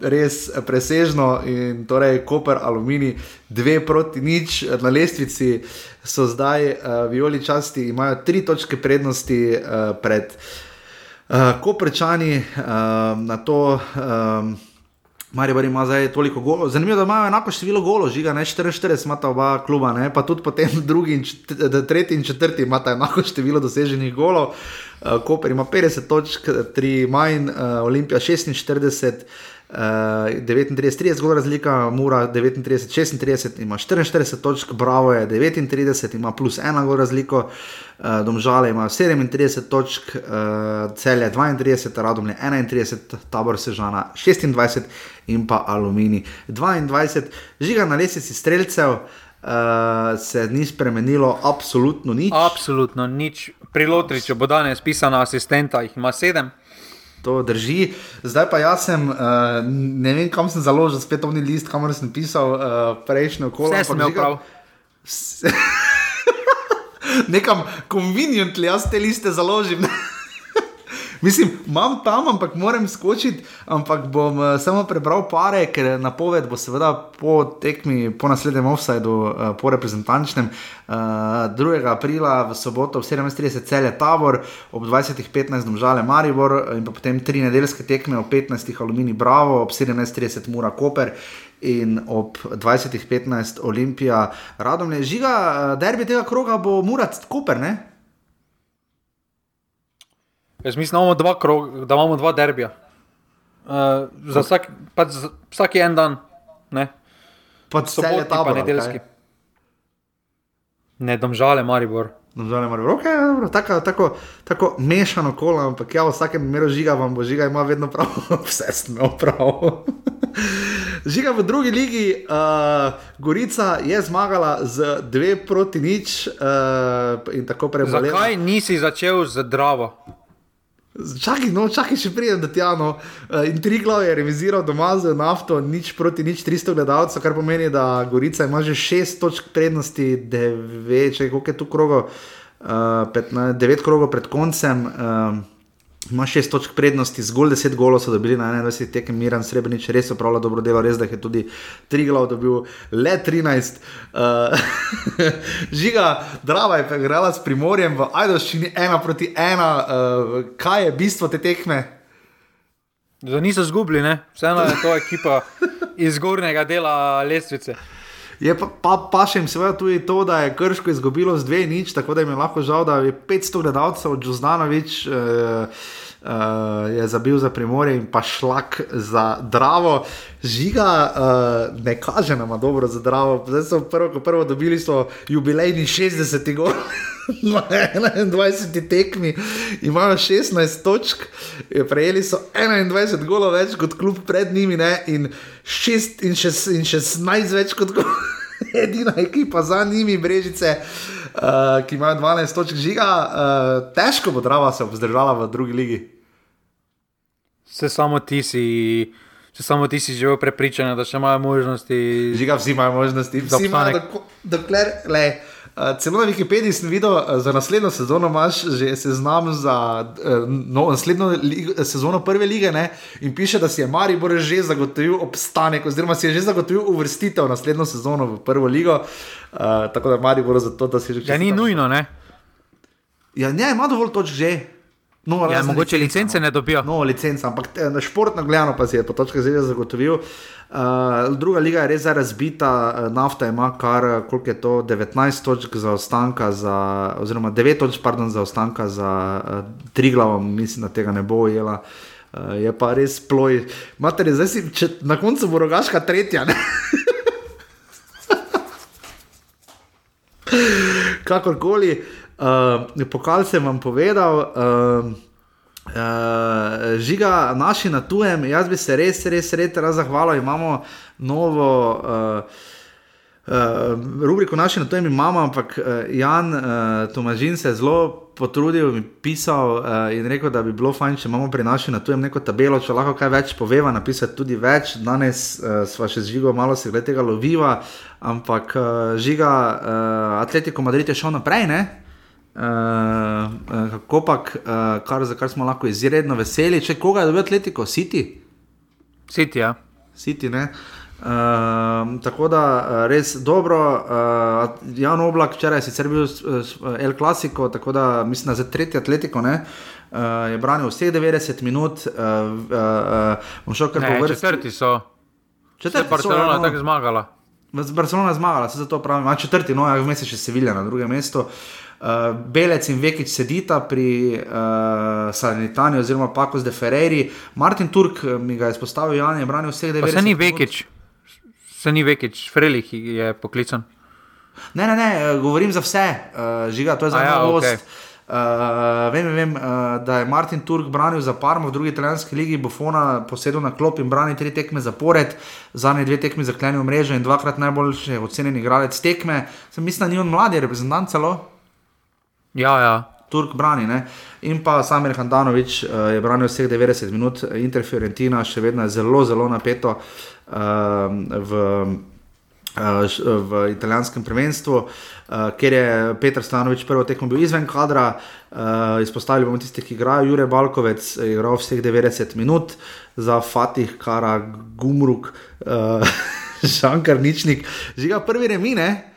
res presežno. In torej, Koper, Alumini, dve proti nič na lestvici so zdaj, uh, violi časti, imajo tri točke prednosti uh, pred. Uh, ko prečani uh, na to, um, Marijo ima zdaj toliko golo. Zanimivo da imajo enako število golo, žiga ne 44, imata oba kluba, ne? pa tudi potem drugi, in tretji in četrti imata enako število doseženih golo. Uh, Koper ima 50 točk, 3 manj, uh, Olimpija 46. Uh, 39, 30 gor razlika, Mura 39, 36, ima 44 točk, Bravo je 39, ima plus 1 gor razliko, uh, Domžale ima 37 točk, uh, Celje 32, Radomlje 31, Tabor Sežana 26 in pa Alumini 22. Žiga na lesici streljcev. Uh, se ni spremenilo, absolutno nič. Absolutno nič. Pri če bo danes pisana asistenta, jih ima sedem. To drži. Zdaj pa jaz sem, uh, ne vem, kam sem založil, spet ovni list, kamor sem pisal uh, prejšnjo kolo. Vse sem imel prav. [LAUGHS] Nekam conveniently jaz te liste založim. [LAUGHS] Mislim, imam tam, ampak moram skočiti, ampak bom uh, samo prebral pare, ker napoved bo seveda po tekmi, po naslednjem offsajdu, uh, po reprezentančnem. Uh, 2. aprila v soboto ob 17:30 celje Tabor, ob 20:15 domžale Maribor in potem tri nedeljske tekme ob 15. Alumini Bravo, ob 17:30 Mura Koper. In ob 20:15 Olimpija, radom je žiga, derbi tega kroga bo Murat Koper, ne? Jaz mislim, da imamo dva, krog, da imamo dva derbija. Uh, za vsak, pač za vsak en dan, ne? Pod sobotni pa nedeljski. Ne, domžale, Maribor. Domžale, Maribor. Okay, ja, dobro, tako, tako, tako mešano kolo, ampak ja, v vsakem primeru žiga vam bo žiga, ima vedno prav, [LAUGHS] vse smo prav. [LAUGHS] žiga v drugi ligi, uh, Gorica je zmagala z dve proti nič uh, in tako prebrala. Zakaj nisi začel z Dravo? Čakaj, no, čakaj, še pridem do tega. No. Uh, in tri glave je reviziral doma z nafto, nič proti nič, 300 gledalcev, kar pomeni, da Gorica ima že 6 točk prednosti, 9, če je tu krogo, uh, 15, 9 krogo pred koncem. Uh, Ima šest točk prednosti, zgolj deset golov so dobili na 21 tekem, Miran Srebrenic res opravlja dobro delo, res da je tudi tri glav dobil, le 13. Uh, [LAUGHS] žiga, drava je igrala s primorjem v Ajdoščini, ena proti ena. Uh, kaj je bistvo te tekme? Da niso zgubili, vseeno je to ekipa iz zgornjega dela lestvice. Je pa, pa, pa še jim seveda tudi to, da je Krško izgubilo z dve nič, tako da jim je lahko žal, da je 500 gledalcev od Džuzdanovič. Uh, Uh, je zabil za primorje in pa šlak za Dravo. Žiga uh, ne kaže nama dobro za Dravo. Zdaj so prvo, ko prvo dobili so jubilejni 60 gol. [LAUGHS] Na 21 tekmi imajo 16 točk, prejeli so 21 golov več kot klub pred njimi, ne? in 6 in 16 več kot [LAUGHS] edina ekipa za njimi, Brežice, uh, ki imajo 12 točk žiga. Uh, težko bo Drava se obzdržala v drugi ligi. Se samo ti si. Če samo ti si že prepričan, da še imajo možnosti. Žiga, vsi imajo možnosti. Vsi imajo, dokler, le. Uh, celo na Wikipediji sem videl, uh, za naslednjo sezono imaš že seznam za uh, no, naslednjo ligo, sezono prve lige ne? in piše, da si je Maribor že zagotovil obstanek, oziroma si je že zagotovil uvrstitev naslednjo sezono v prvo ligo. Uh, tako da Maribor za to, da si že. Ja, ni nujno, ne? Ja, ne, ima dovolj točk že. No, ja, mogoče licenca, licence no. ne dobijo. No, licenca, ampak na športno gledano pa si je po točkah zelo zagotovil. Uh, druga liga je res razbita, uh, nafta ima kar koliko je to, 19 točk za ostanka, za, oziroma 9 točk pardon, za ostanka za uh, tri glavo, mislim, da tega ne bo ujela. Uh, je pa res ploj. Mater, zdaj si, če, na koncu bo rogaška tretja. [LAUGHS] Kakorkoli. Uh, pokal sem vam povedal, uh, uh, žiga naši na tujem, jaz bi se res, res, res zahvalil. Imamo novo uh, uh, rubriko naši na tujem, imamo, ampak uh, Jan uh, Tomažin se je zelo potrudil in pisal uh, in rekel, da bi bilo fajn, če imamo pri naši na tujem neko tabelo, če lahko kaj več poveva, napisati tudi več. Danes uh, sva še z žigo malo se glede tega loviva, ampak uh, žiga uh, Atletico Madrid je šel naprej, ne? Uh, kako pa, uh, kar, za kar smo lahko izredno veseli, če koga je dobil Atletico, City? City, ja. City, ne. Uh, tako da res dobro, uh, Jan Oblak, včeraj je sicer bil El Clasico, tako da mislim, da za tretji Atletico ne, uh, je branil vse 90 minut. Uh, uh, uh, ne, četrti so. Četrti so Barcelona no, tako zmagala. Barcelona je zmagala, se zato pravim. Četrti, no, ja, vmes je še Sevilja na drugem mestu. Uh, Uh, Belec in Vekič sedita pri uh, Salernitani oziroma Paku z Deferreri. Martin Turk eh, mi ga je izpostavil, Jan je branil vseh 90 minut. Se ni Vekič, se ni Vekič, Frelih je poklican. Ne, ne, ne, govorim za vse, uh, žiga, to je za novost. Ja, okay. Uh, vem, vem uh, da je Martin Turk branil za Parmo v drugi italijanski ligi, Bofona posedel na klop in branil tri tekme zapored, zadnje dve tekme zaklenil mrežo in dvakrat najboljši ocenjeni igralec tekme. Sem mislil, da ni on mladi reprezentant celo. Ja, ja. Turk brani. Ne? In pa Samir Handanovič uh, je branil vseh 90 minut, Interferentina še vedno zelo, zelo napeto uh, v Uh, v italijanskem prvenstvu, uh, kjer je Petr Stanovič prvo tekmo bil izven kadra, uh, izpostavili bomo tiste, ki igrajo. Jure Balkovec je igral vseh 90 minut za Fatih, Kara, Gumruk, uh, Šankar, [LAUGHS] Ničnik, žiga prvi remine.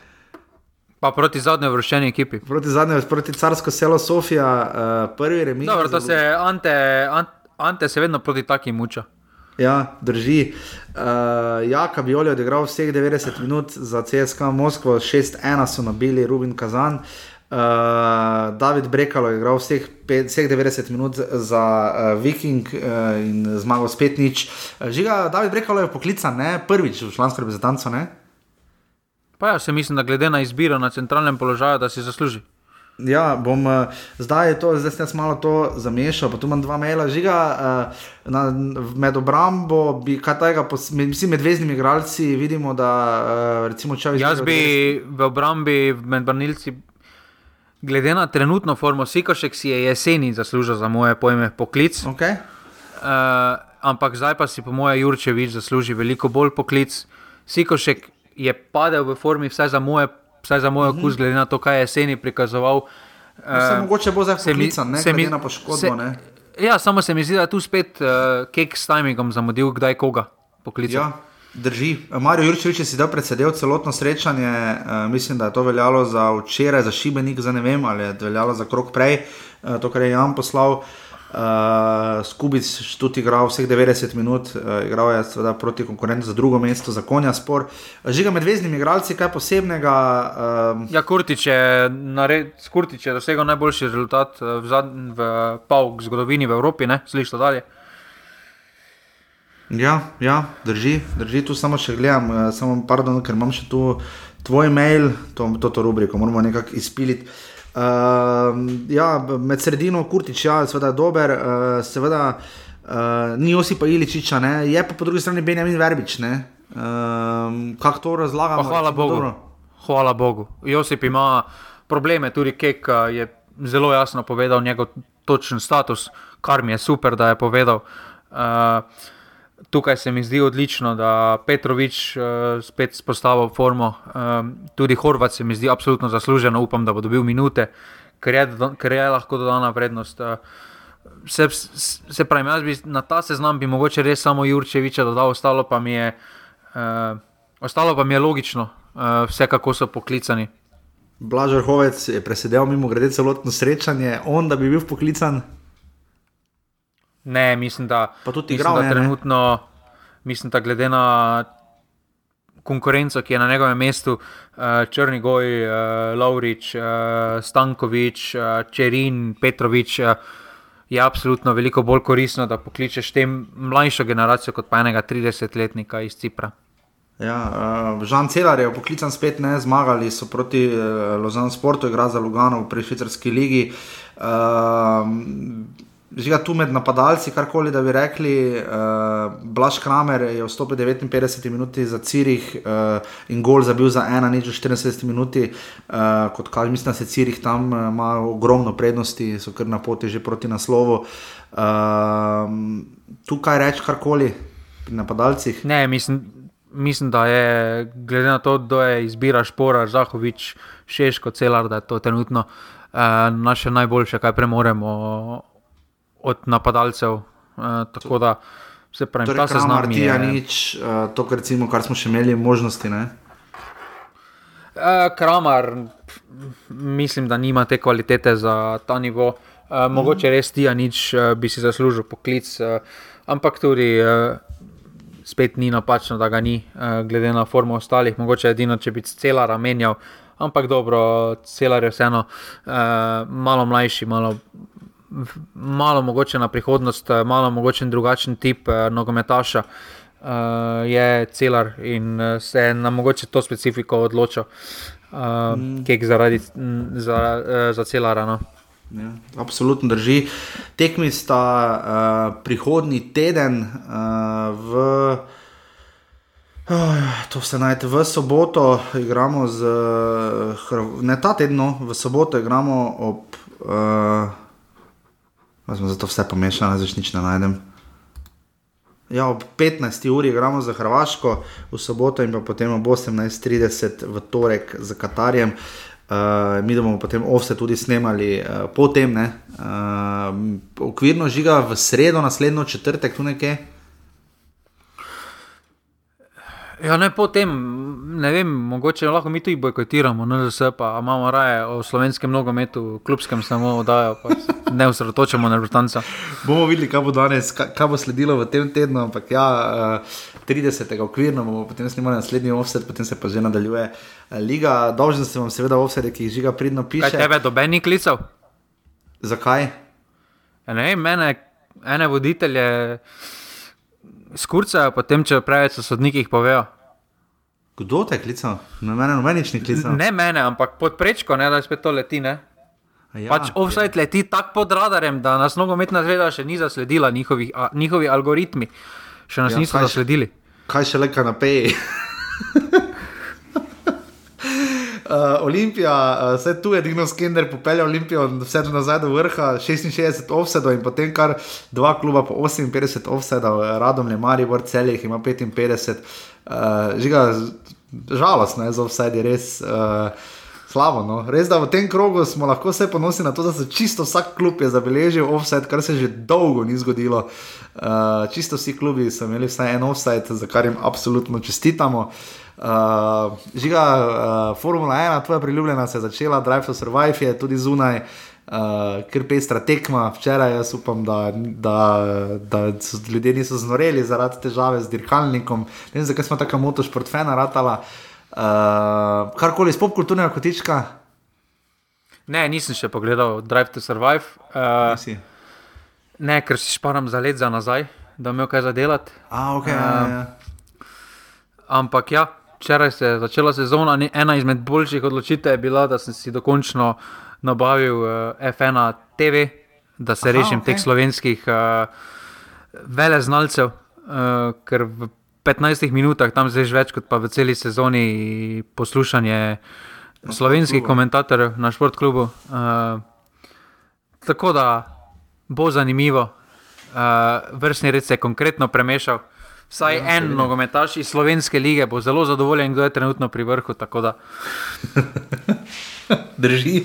Pa proti zadnji vrščeni ekipi. Proti zadnji, proti carsko selo Sofija, uh, prvi remine. Dobro, to se Ante, Ante, Ante se vedno proti takim muča. Ja, drži. Uh, Jaka Bioli je odigral vseh 90 minut za CSK Moskvo, 6-1 so nabili Rubin Kazan. Uh, David Brekalo je igral vseh, pet, vseh 90 minut za uh, Viking uh, in zmagal spet nič. Žiga, David Brekalo je poklican, ne? prvič v člansko reprezentanco. Pa ja, se mislim, da glede na izbiro na centralnem položaju, da si zasluži. Ja, bom uh, zdaj to, zdaj sem malo to zamešal, pa tu imam dva maila, žiga. Uh, na, med obrambo, bi, kaj tega, mislim, med veznimi igralci vidimo, da uh, recimo če bi. Jaz bi v obrambi med branilci, glede na trenutno formo, Sikošek si je jeseni zaslužil za moje pojme poklic. Okay. Uh, ampak zdaj pa si po mojem Jurčevič zasluži veliko bolj poklic. Sikošek je padel v formi, vsaj za moje vsaj za moj okus, glede na to, kaj je jeseni prikazoval. Uh, mogoče bo zdaj poklican, ne glede na poškodbo. Se, ja, samo se mi zdi, da je tu spet uh, kek s timingom zamudil, kdaj koga poklical. Ja. Drži. Marijo Jurčevič je si dal predsedel celotno srečanje, uh, mislim, da je to veljalo za včeraj, za šibenik, za ne vem, ali je veljalo za krok prej, uh, to, kar je Jan poslal. Uh, Skubic tudi igral vseh 90 minut, uh, igral je seveda proti konkurentu za drugo mesto, za konja spor. Žiga med veznimi igralci, kaj posebnega? Uh... Ja, Kurtič je, nared, Kurtič je dosegel najboljši rezultat v, zad, v PAUK zgodovini v Evropi, ne slišiš to dalje. Ja, ja, drži, drži, tu samo še gledam, samo pardon, ker imam še tu tvoj mail, to, to, to rubriko moramo nekako izpiliti. Uh, ja, med sredino Kurtič, ja, seveda dober, uh, seveda uh, ni Osipa Iličiča, ne? je pa po drugi strani Benjamin Verbič. Uh, Kako to razlagamo? Hvala Bogu. Dobro? Hvala Bogu. Josip ima probleme, tudi Kek je zelo jasno povedal njegov točen status, kar mi je super, da je povedal. Uh, tukaj se mi zdi odlično, da Petrovič uh, spet spostavlja formo. Um, tudi Horvat se mi zdi absolutno zaslužen, upam, da bo dobil minute, ker je, ker je lahko dodana vrednost. Uh, se, se pravi, jaz bi na ta seznam bi mogoče res samo Jurčeviča dodal, ostalo pa mi je, uh, ostalo pa mi je logično, uh, vse kako so poklicani. Blažer Hovec je presedel mimo grede celotno srečanje, on da bi bil poklican. Ne, mislim, da, pa tudi igral, mislim, da trenutno, mislim, da glede na konkurenco, ki je na njegovem mestu, uh, Črnigoj, uh, Lovrič, uh, Stankovič, uh, Čerin, Petrovič, uh, je absolutno veliko bolj koristno, da pokličeš tem mlajšo generacijo kot pa enega 30-letnika iz Cipra. Ja, uh, Žan Celar je poklican spet, ne zmagali so proti uh, Lozanu Sportu, igra za Lugano v švicarski ligi. Uh, Žiga tu med napadalci, karkoli da bi rekli. Uh, Blaž Kramer je vstopil 59 minut za Cirih uh, in gol zabil za 1, nič 74 minut. Uh, kot kaže, mislim, da se Cirih tam ima ogromno prednosti, so kar na poti že proti naslovu. Uh, tu kaj reči, karkoli pri napadalcih? Ne, mislim, mislim, da je glede na to, kdo je izbira Špora, Zahovič, Šeško, Celar, da je to trenutno uh, naše najboljše, kaj premoremo od napadalcev. Uh, tako da se pravi, torej, ta seznam je zelo nič, uh, to, kar, recimo, kar smo še imeli možnosti. Uh, Kramar, mislim, da nima te kvalitete za ta nivo. Uh, mm. Mogoče res ti, a nič uh, bi si zaslužil poklic, uh, ampak tudi uh, spet ni napačno, da ga ni, uh, glede na formo ostalih. Mogoče edino, če bi cela ramenjal, ampak dobro, cela je vseeno uh, malo mlajši, malo malo mogoče na prihodnost, eh, malo mogoče drugačen tip uh, nogometaša uh, je celar in uh, se je na mogoče to specifiko odločil, uh, mm. kek zaradi za, uh, za celara. No. Ja, absolutno drži. Tekmi sta uh, prihodnji teden uh, v. Oh, to se najde v soboto, igramo z, ne ta teden, no, v soboto igramo ob. Uh, Pa smo zato vse pomešali, zdaj nič ne najdem. Ja, ob 15. uri igramo za Hrvaško, v soboto in potem ob 18:30 v torek za Katarjem. Uh, mi bomo potem ovse tudi snemali uh, potem, uh, okvirno žiga v sredo, naslednjo četrtek, tu nekje. Ja, ne potem, ne vem, mogoče lahko mi tudi bojkotiramo, no, vse pa imamo raje o slovenskem nogometu, klubskem samo oddajo, pa se ne osredotočamo na vrtanca. Bomo videli, kaj bo danes, kaj, bo sledilo v tem tednu, ampak ja, uh, 30. okvirno bomo potem snimali naslednji offset, potem se pa že nadaljuje uh, liga. Dolžen sem vam seveda offset, ki jih žiga pridno piše. Kaj tebe dobenih klicev? Zakaj? Ja, ne vem, mene, ene voditelje skurcajo, potem če preveč o sodnikih povejo. Kdo te je klical? Na mene noben nič ni klical. Ne mene, ampak pod prečko, ne da spet to leti. Ne? Ja, Pač offside leti tako pod radarjem, da nas nogometna zveza še ni zasledila, njihovi, a, njihovi algoritmi še nas Ja, niso kaj še- zasledili. Kaj še le kanapeji? [LAUGHS] Uh, Olimpija, vse tu je Digno Skender popeljal Olimpijo vse do nazaj do vrha, 66 offsetov in potem kar dva kluba po 58 offsetov, Radom Le Maribor, Celih ima 55. Uh, žiga, žalostno je za offset, je res. Uh, Slabo, no. Res da v tem krogu smo lahko vse ponosni na to, da se čisto vsak klub je zabeležil offset, kar se že dolgo ni zgodilo. Uh, čisto vsi klubi so imeli vsaj en offset, za kar jim absolutno čestitamo. Uh, žiga, uh, Formula 1, tvoja priljubljena se je začela, Drive to Survive je tudi zunaj, uh, ker pestra tekma. Včeraj jaz upam, da, da, da ljudje niso znoreli zaradi težave z dirkalnikom. Ne vem, zakaj smo tako motošportfena ratala. Uh, karkoli iz popkulturnega kotička. Ne, nisem še pogledal Drive to Survive. Uh, Si. ne, ker si šparam za let za nazaj, da imel kaj za delati. A, ok. Ja. ja, ja. Ampak ja, včeraj se je začela sezona. ni- Ena izmed boljših odločitev je bila, da sem si dokončno nabavil uh, F1 TV, da se Aha, rešim ok. okay. teh slovenskih uh, veleznalcev, uh, ker v 15 minutah tam zdaj več kot pa v celi sezoni poslušanje slovenskih klubu. komentatorjev na športklubu. Uh, tako da bo zanimivo. Uh, vrstni red se je konkretno premešal. Vsaj ja, en nogometaš iz slovenske lige bo zelo zadovoljen, kdo je trenutno pri vrhu. [LAUGHS] Drži.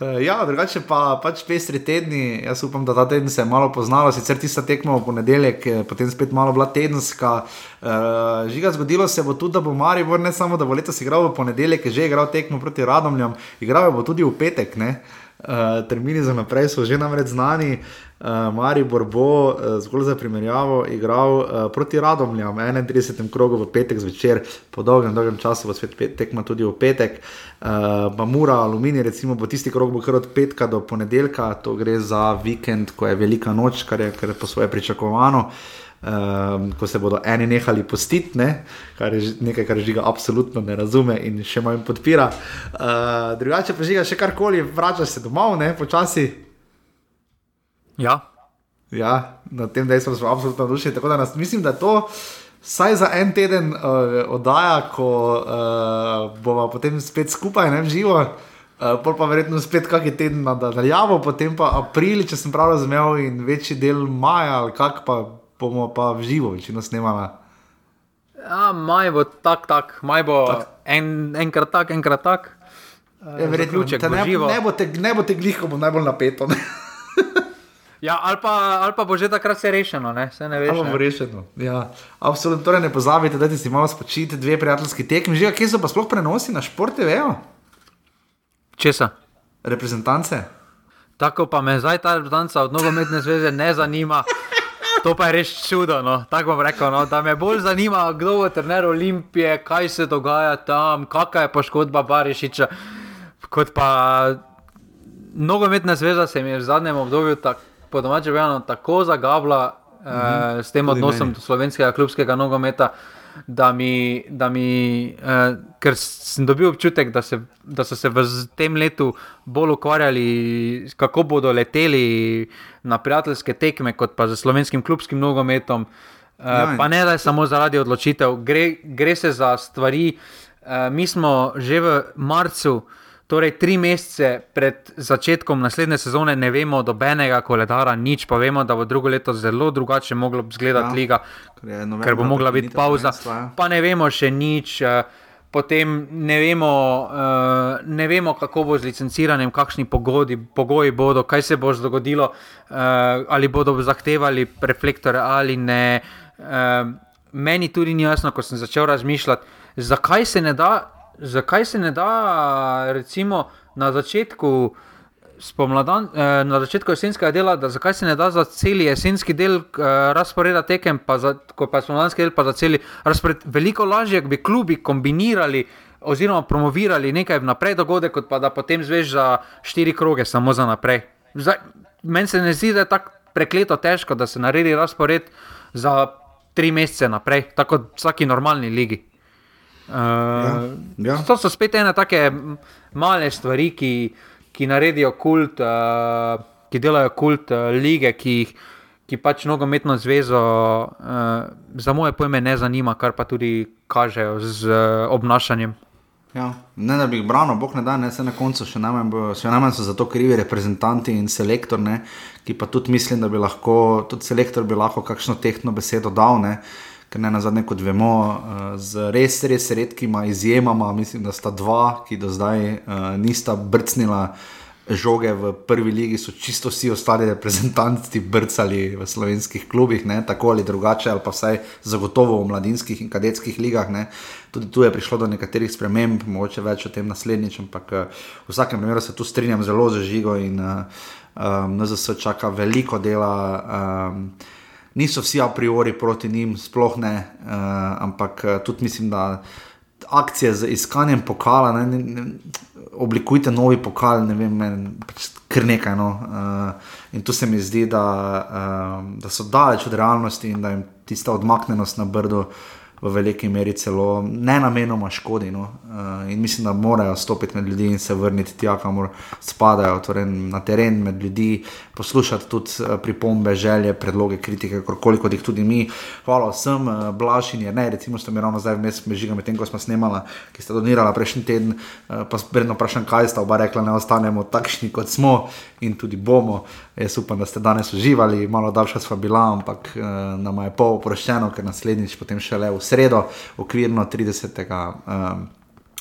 Uh, ja, drugače pa pač pestri tedni. Jaz upam, da ta teden se je malo poznalo, sicer tista tekma v ponedeljek, je potem spet malo bila tedenska. Uh, žiga, zgodilo se bo tudi, da bo Maribor ne samo, da bo letos igral v ponedeljek, je že igral tekmo proti Radomljam, igral bo tudi v petek. Ne? Uh, termini za naprej so že namreč znani. Uh, Maribor bo uh, zgolj za primerjavo igral uh, proti Radomljam, 31. krogu v petek zvečer, po dolgem, dolgem času bo svet pet, tekma tudi v petek. Uh, Bamura, Aluminij, recimo, bo tisti krog bo kar od petka do ponedeljka, to gre za vikend, ko je velika noč, kar je, kar je po svoje pričakovano. Um, ko se bodo eni nehali postiti, ne? kar je nekaj, kar žiga absolutno ne razume in še manj podpira. Uh, drugače pa žiga še karkoli, vrača se domov, ne počasi. Ja, Ja, na tem dejstvu smo absolutno navdušeni. Tako da nas, mislim, da je to vsaj za en teden uh, oddaja, ko uh, bomo potem spet skupaj, ne živo. Uh, pol pa verjetno spet kakšen teden nadaljavo, potem pa april, če sem prav razumel, in večji del maja, ali kak pa bomo pa v živo večino snemali. ja maj bo tak, tak, maj bo tak. En, enkrat tak, enkrat tak. Uh, Ja, verjetno zaključek te bo ne, živo. ne bo te, ne bo te glih, ko bo najbolj napeto. [LAUGHS] Ja, ali pa, ali pa bo že takrat vse rešeno, ne, se ne veš. Ali bo rešeno. Ja, absolutno. Torej ne pozabite, da si malo spočiti, dve prijateljski tekmi. Že kje so pa sploh prenosi na športe, vejo? Česa? Reprezentance. Tako pa me zdaj ta reprezentanca od nogometne zveze ne zanima. To pa je res čudo. No. Tako bom rekel, no. da me bolj zanima, kdo bo trener Olimpije, kaj se dogaja tam, kakšna je poškodba Barišiča. Kot pa nogometna zveza se mi je v zadnjem obdobju, tak, po domače povedano, tako zagabla mm -hmm. eh, s tem Tudi odnosom meni. do slovenskega klubskega nogometa. Da mi, da mi eh, ker sem dobil občutek, da, se, da so se v tem letu bolj ukvarjali, kako bodo leteli na prijateljske tekme, kot pa z slovenskim klubskim nogometom. Eh, Ja, pa ne da je samo zaradi odločitev, gre, gre se za stvari. Eh, mi smo že v marcu, Torej, tri mesece pred začetkom naslednje sezone ne vemo dobenega koledara, nič pa vemo, da bo drugo leto zelo drugače moglo izgledati ja, liga, novembra ker bo mogla biti pauza. prvenstva, ja. Pa ne vemo še nič. eh, Potem ne vemo, uh, ne vemo, kako bo z licenciranjem, kakšni pogodi, pogoji bodo, kaj se bo zgodilo, uh, ali bodo zahtevali reflektore ali ne. Uh, meni tudi ni jasno, ko sem začel razmišljati, zakaj se ne da, zakaj se ne da recimo na začetku. Spomladan, eh, na začetku jesenskega dela, da zakaj se ne da za cel jesenski del eh, razporeda tekem, pa za, ko pa spomladanski del, pa za cel razpored. Veliko lažje bi klubi kombinirali oziroma promovirali nekaj vnaprej dogodek, kot pa da potem zveš za štiri kroge, samo za naprej. Zdaj, meni se ne zdi, da je tako prekleto težko, da se naredi razpored za tri mesece naprej, tako kot vsaki normalni ligi. Uh, Ja, ja. To so spet ene take male stvari, ki, ki naredijo kult, uh, ki delajo kult uh, lige, ki, jih- ki pač nogometno zvezo, uh, za moje pojme, ne zanima, kar pa tudi kažejo z uh, obnašanjem. Ja, ne da bi jih branil, bog ne da, ne se na koncu še najmanj, bo, še najmanj so za to krivi reprezentanti in selektor, ne, ki pa tudi mislim, da bi lahko, tudi selektor bi lahko kakšno tehtno besedo dal, ne, ker ne na zadnje, kot vemo, eh, z res, res redkima izjemama, mislim, da sta dva, ki do zdaj uh, nista brcnila žoge v prvi ligi, so čisto vsi ostali reprezentanti brcali v slovenskih klubih, ne, tako ali drugače, ali pa vsaj zagotovo v mladinskih in kadetskih ligah. Ne. Tudi tu je prišlo do nekaterih sprememb, mogoče več o tem naslednjič, ampak eh, v vsakem primeru se tu strinjam zelo z žigo in um, NZS čaka veliko dela. Um, Niso vsi a priori proti njim, sploh ne, uh, ampak uh, tudi mislim, da akcije z iskanjem pokala, ne, ne, ne, oblikujte novi pokal, ne vem, meni pač kar nekaj. No, uh, in tu se mi zdi, da, uh, da so daleč od realnosti in da jim tista odmaknenost na brdo v veliki meri celo ne namenoma škodi. No, uh, in mislim, da morajo stopiti med ljudi in se vrniti tja, kamor spadajo, torej na teren med ljudi, poslušati tudi uh, pripombe, želje, predloge, kritike, kakorkoli kot jih tudi mi. Hvala vsem, uh, Blaž in je ne, recimo, ste mi ravno zdaj vmes mežiga med tem, ko smo snemali, ki ste donirali prejšnji teden, uh, pa spredno vprašam, kaj sta oba rekla, ne ostanemo takšni, kot smo in tudi bomo. Jaz upam, da ste danes uživali, malo daljša sva bila, ampak uh, nam je pol oproščeno, ker naslednjič potem šele v sredo, okvirno 30. Um,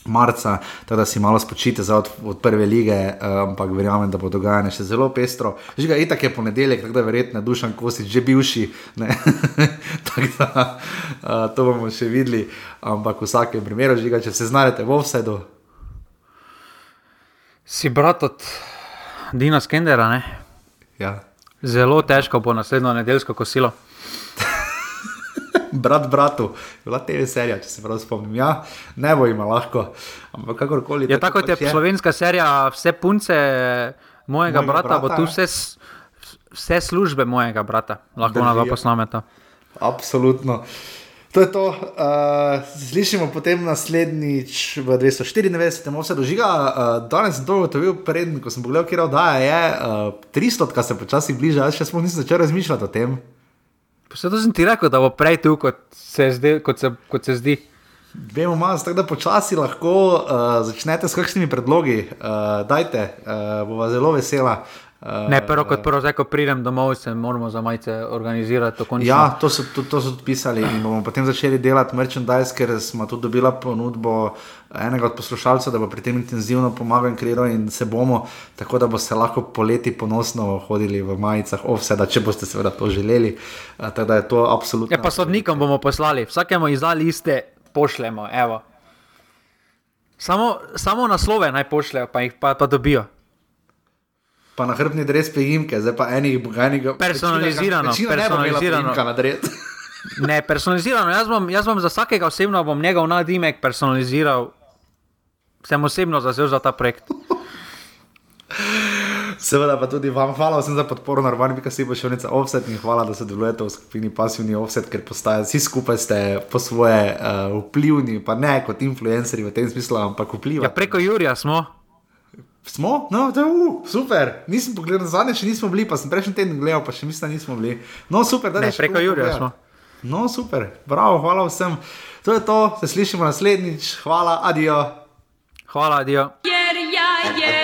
Marca, tako da si malo spočite za od, od prve lige, ampak verjamem, da bo dogajanje še zelo pestro. Že ga itak je ponedeljek, tako da verjetno dušan kosi že bivši. [LAUGHS] tako da uh, to bomo še videli, ampak v vsakem primeru, žiga, če se znajdete v offsetu, Si brat od Dina Skendera, ne? ja. zelo težko bo naslednjo nedeljsko kosilo. [LAUGHS] brat bratu, bila TV serija, če se prav spomnim. Ja, ne bo ima lahko, ampak kakorkoli. Je tako, kot je pač slovenska serija, vse punce mojega, Mojega brata, brata, bo tu ja. vse, vse službe mojega brata, lahko Držijo. na dva posnameta. Absolutno. To je to. Uh, slišimo potem naslednjič v 294. se dožiga. Uh, danes sem to ugotovil, preden ko sem pogledal, kje oddaja je. Uh, 300, kar se počasi bliža, jaz še sploh nisem začel razmišljati o tem. Vse to sem ti rekel, da bo prej tu, kot se, zdi, kot se, kot se zdi. Vemo, malo, tako da počasi lahko uh, začnete s kakšnimi predlogi. Uh, dajte, uh, bova zelo vesela. Uh, Ne, prvo kot prvo, zdaj ko pridem domov, se moramo za majice organizirati. to končno. Ja, to so, to, to so tudi pisali in bomo potem začeli delati merchandise, ker smo tudi dobili ponudbo enega od poslušalcev, da bo pri tem intenzivno pomagal in kreiral in se bomo, tako da boste lahko poleti ponosno hodili v majicah, offseda, če boste seveda to želeli. Uh, tako da je to absolutno. Ja, pa sodnikom bomo poslali, vsakemu izdali iste, pošljemo. Evo. Samo, samo naslove naj pošljejo, pa jih pa, pa dobijo. Pa na hrbni dres pejimke, zdaj pa enih boganega. Personalizirano, večina ne imela personalizirano. pejimka na dres. [LAUGHS] Ne, personalizirano. Jaz bom, jaz bom za vsakega osebno bom njegov nadimek personaliziral. Sem osebno zazel za ta projekt. [LAUGHS] Seveda pa tudi vam hvala vsem za podporo, naravni bi si bo še nekaj offset in hvala, da sodelujete v skupini Passivni offset, ker postaje, vsi skupaj ste po svoje uh, vplivni, pa ne kot influencerji v tem smislu, ampak Ja, vplivate. preko Jurija smo. Smo? No, to je uh, super. Nisem pogledal zadnje, še nismo bili, pa sem prejšnji teden gledal, pa še mislim, da nismo bili. No, super, da Ne, je preko Jurija smo. No, super, bravo, hvala vsem. To je to, se slišimo naslednjič, hvala, adijo. Hvala, Dio. Jer ja je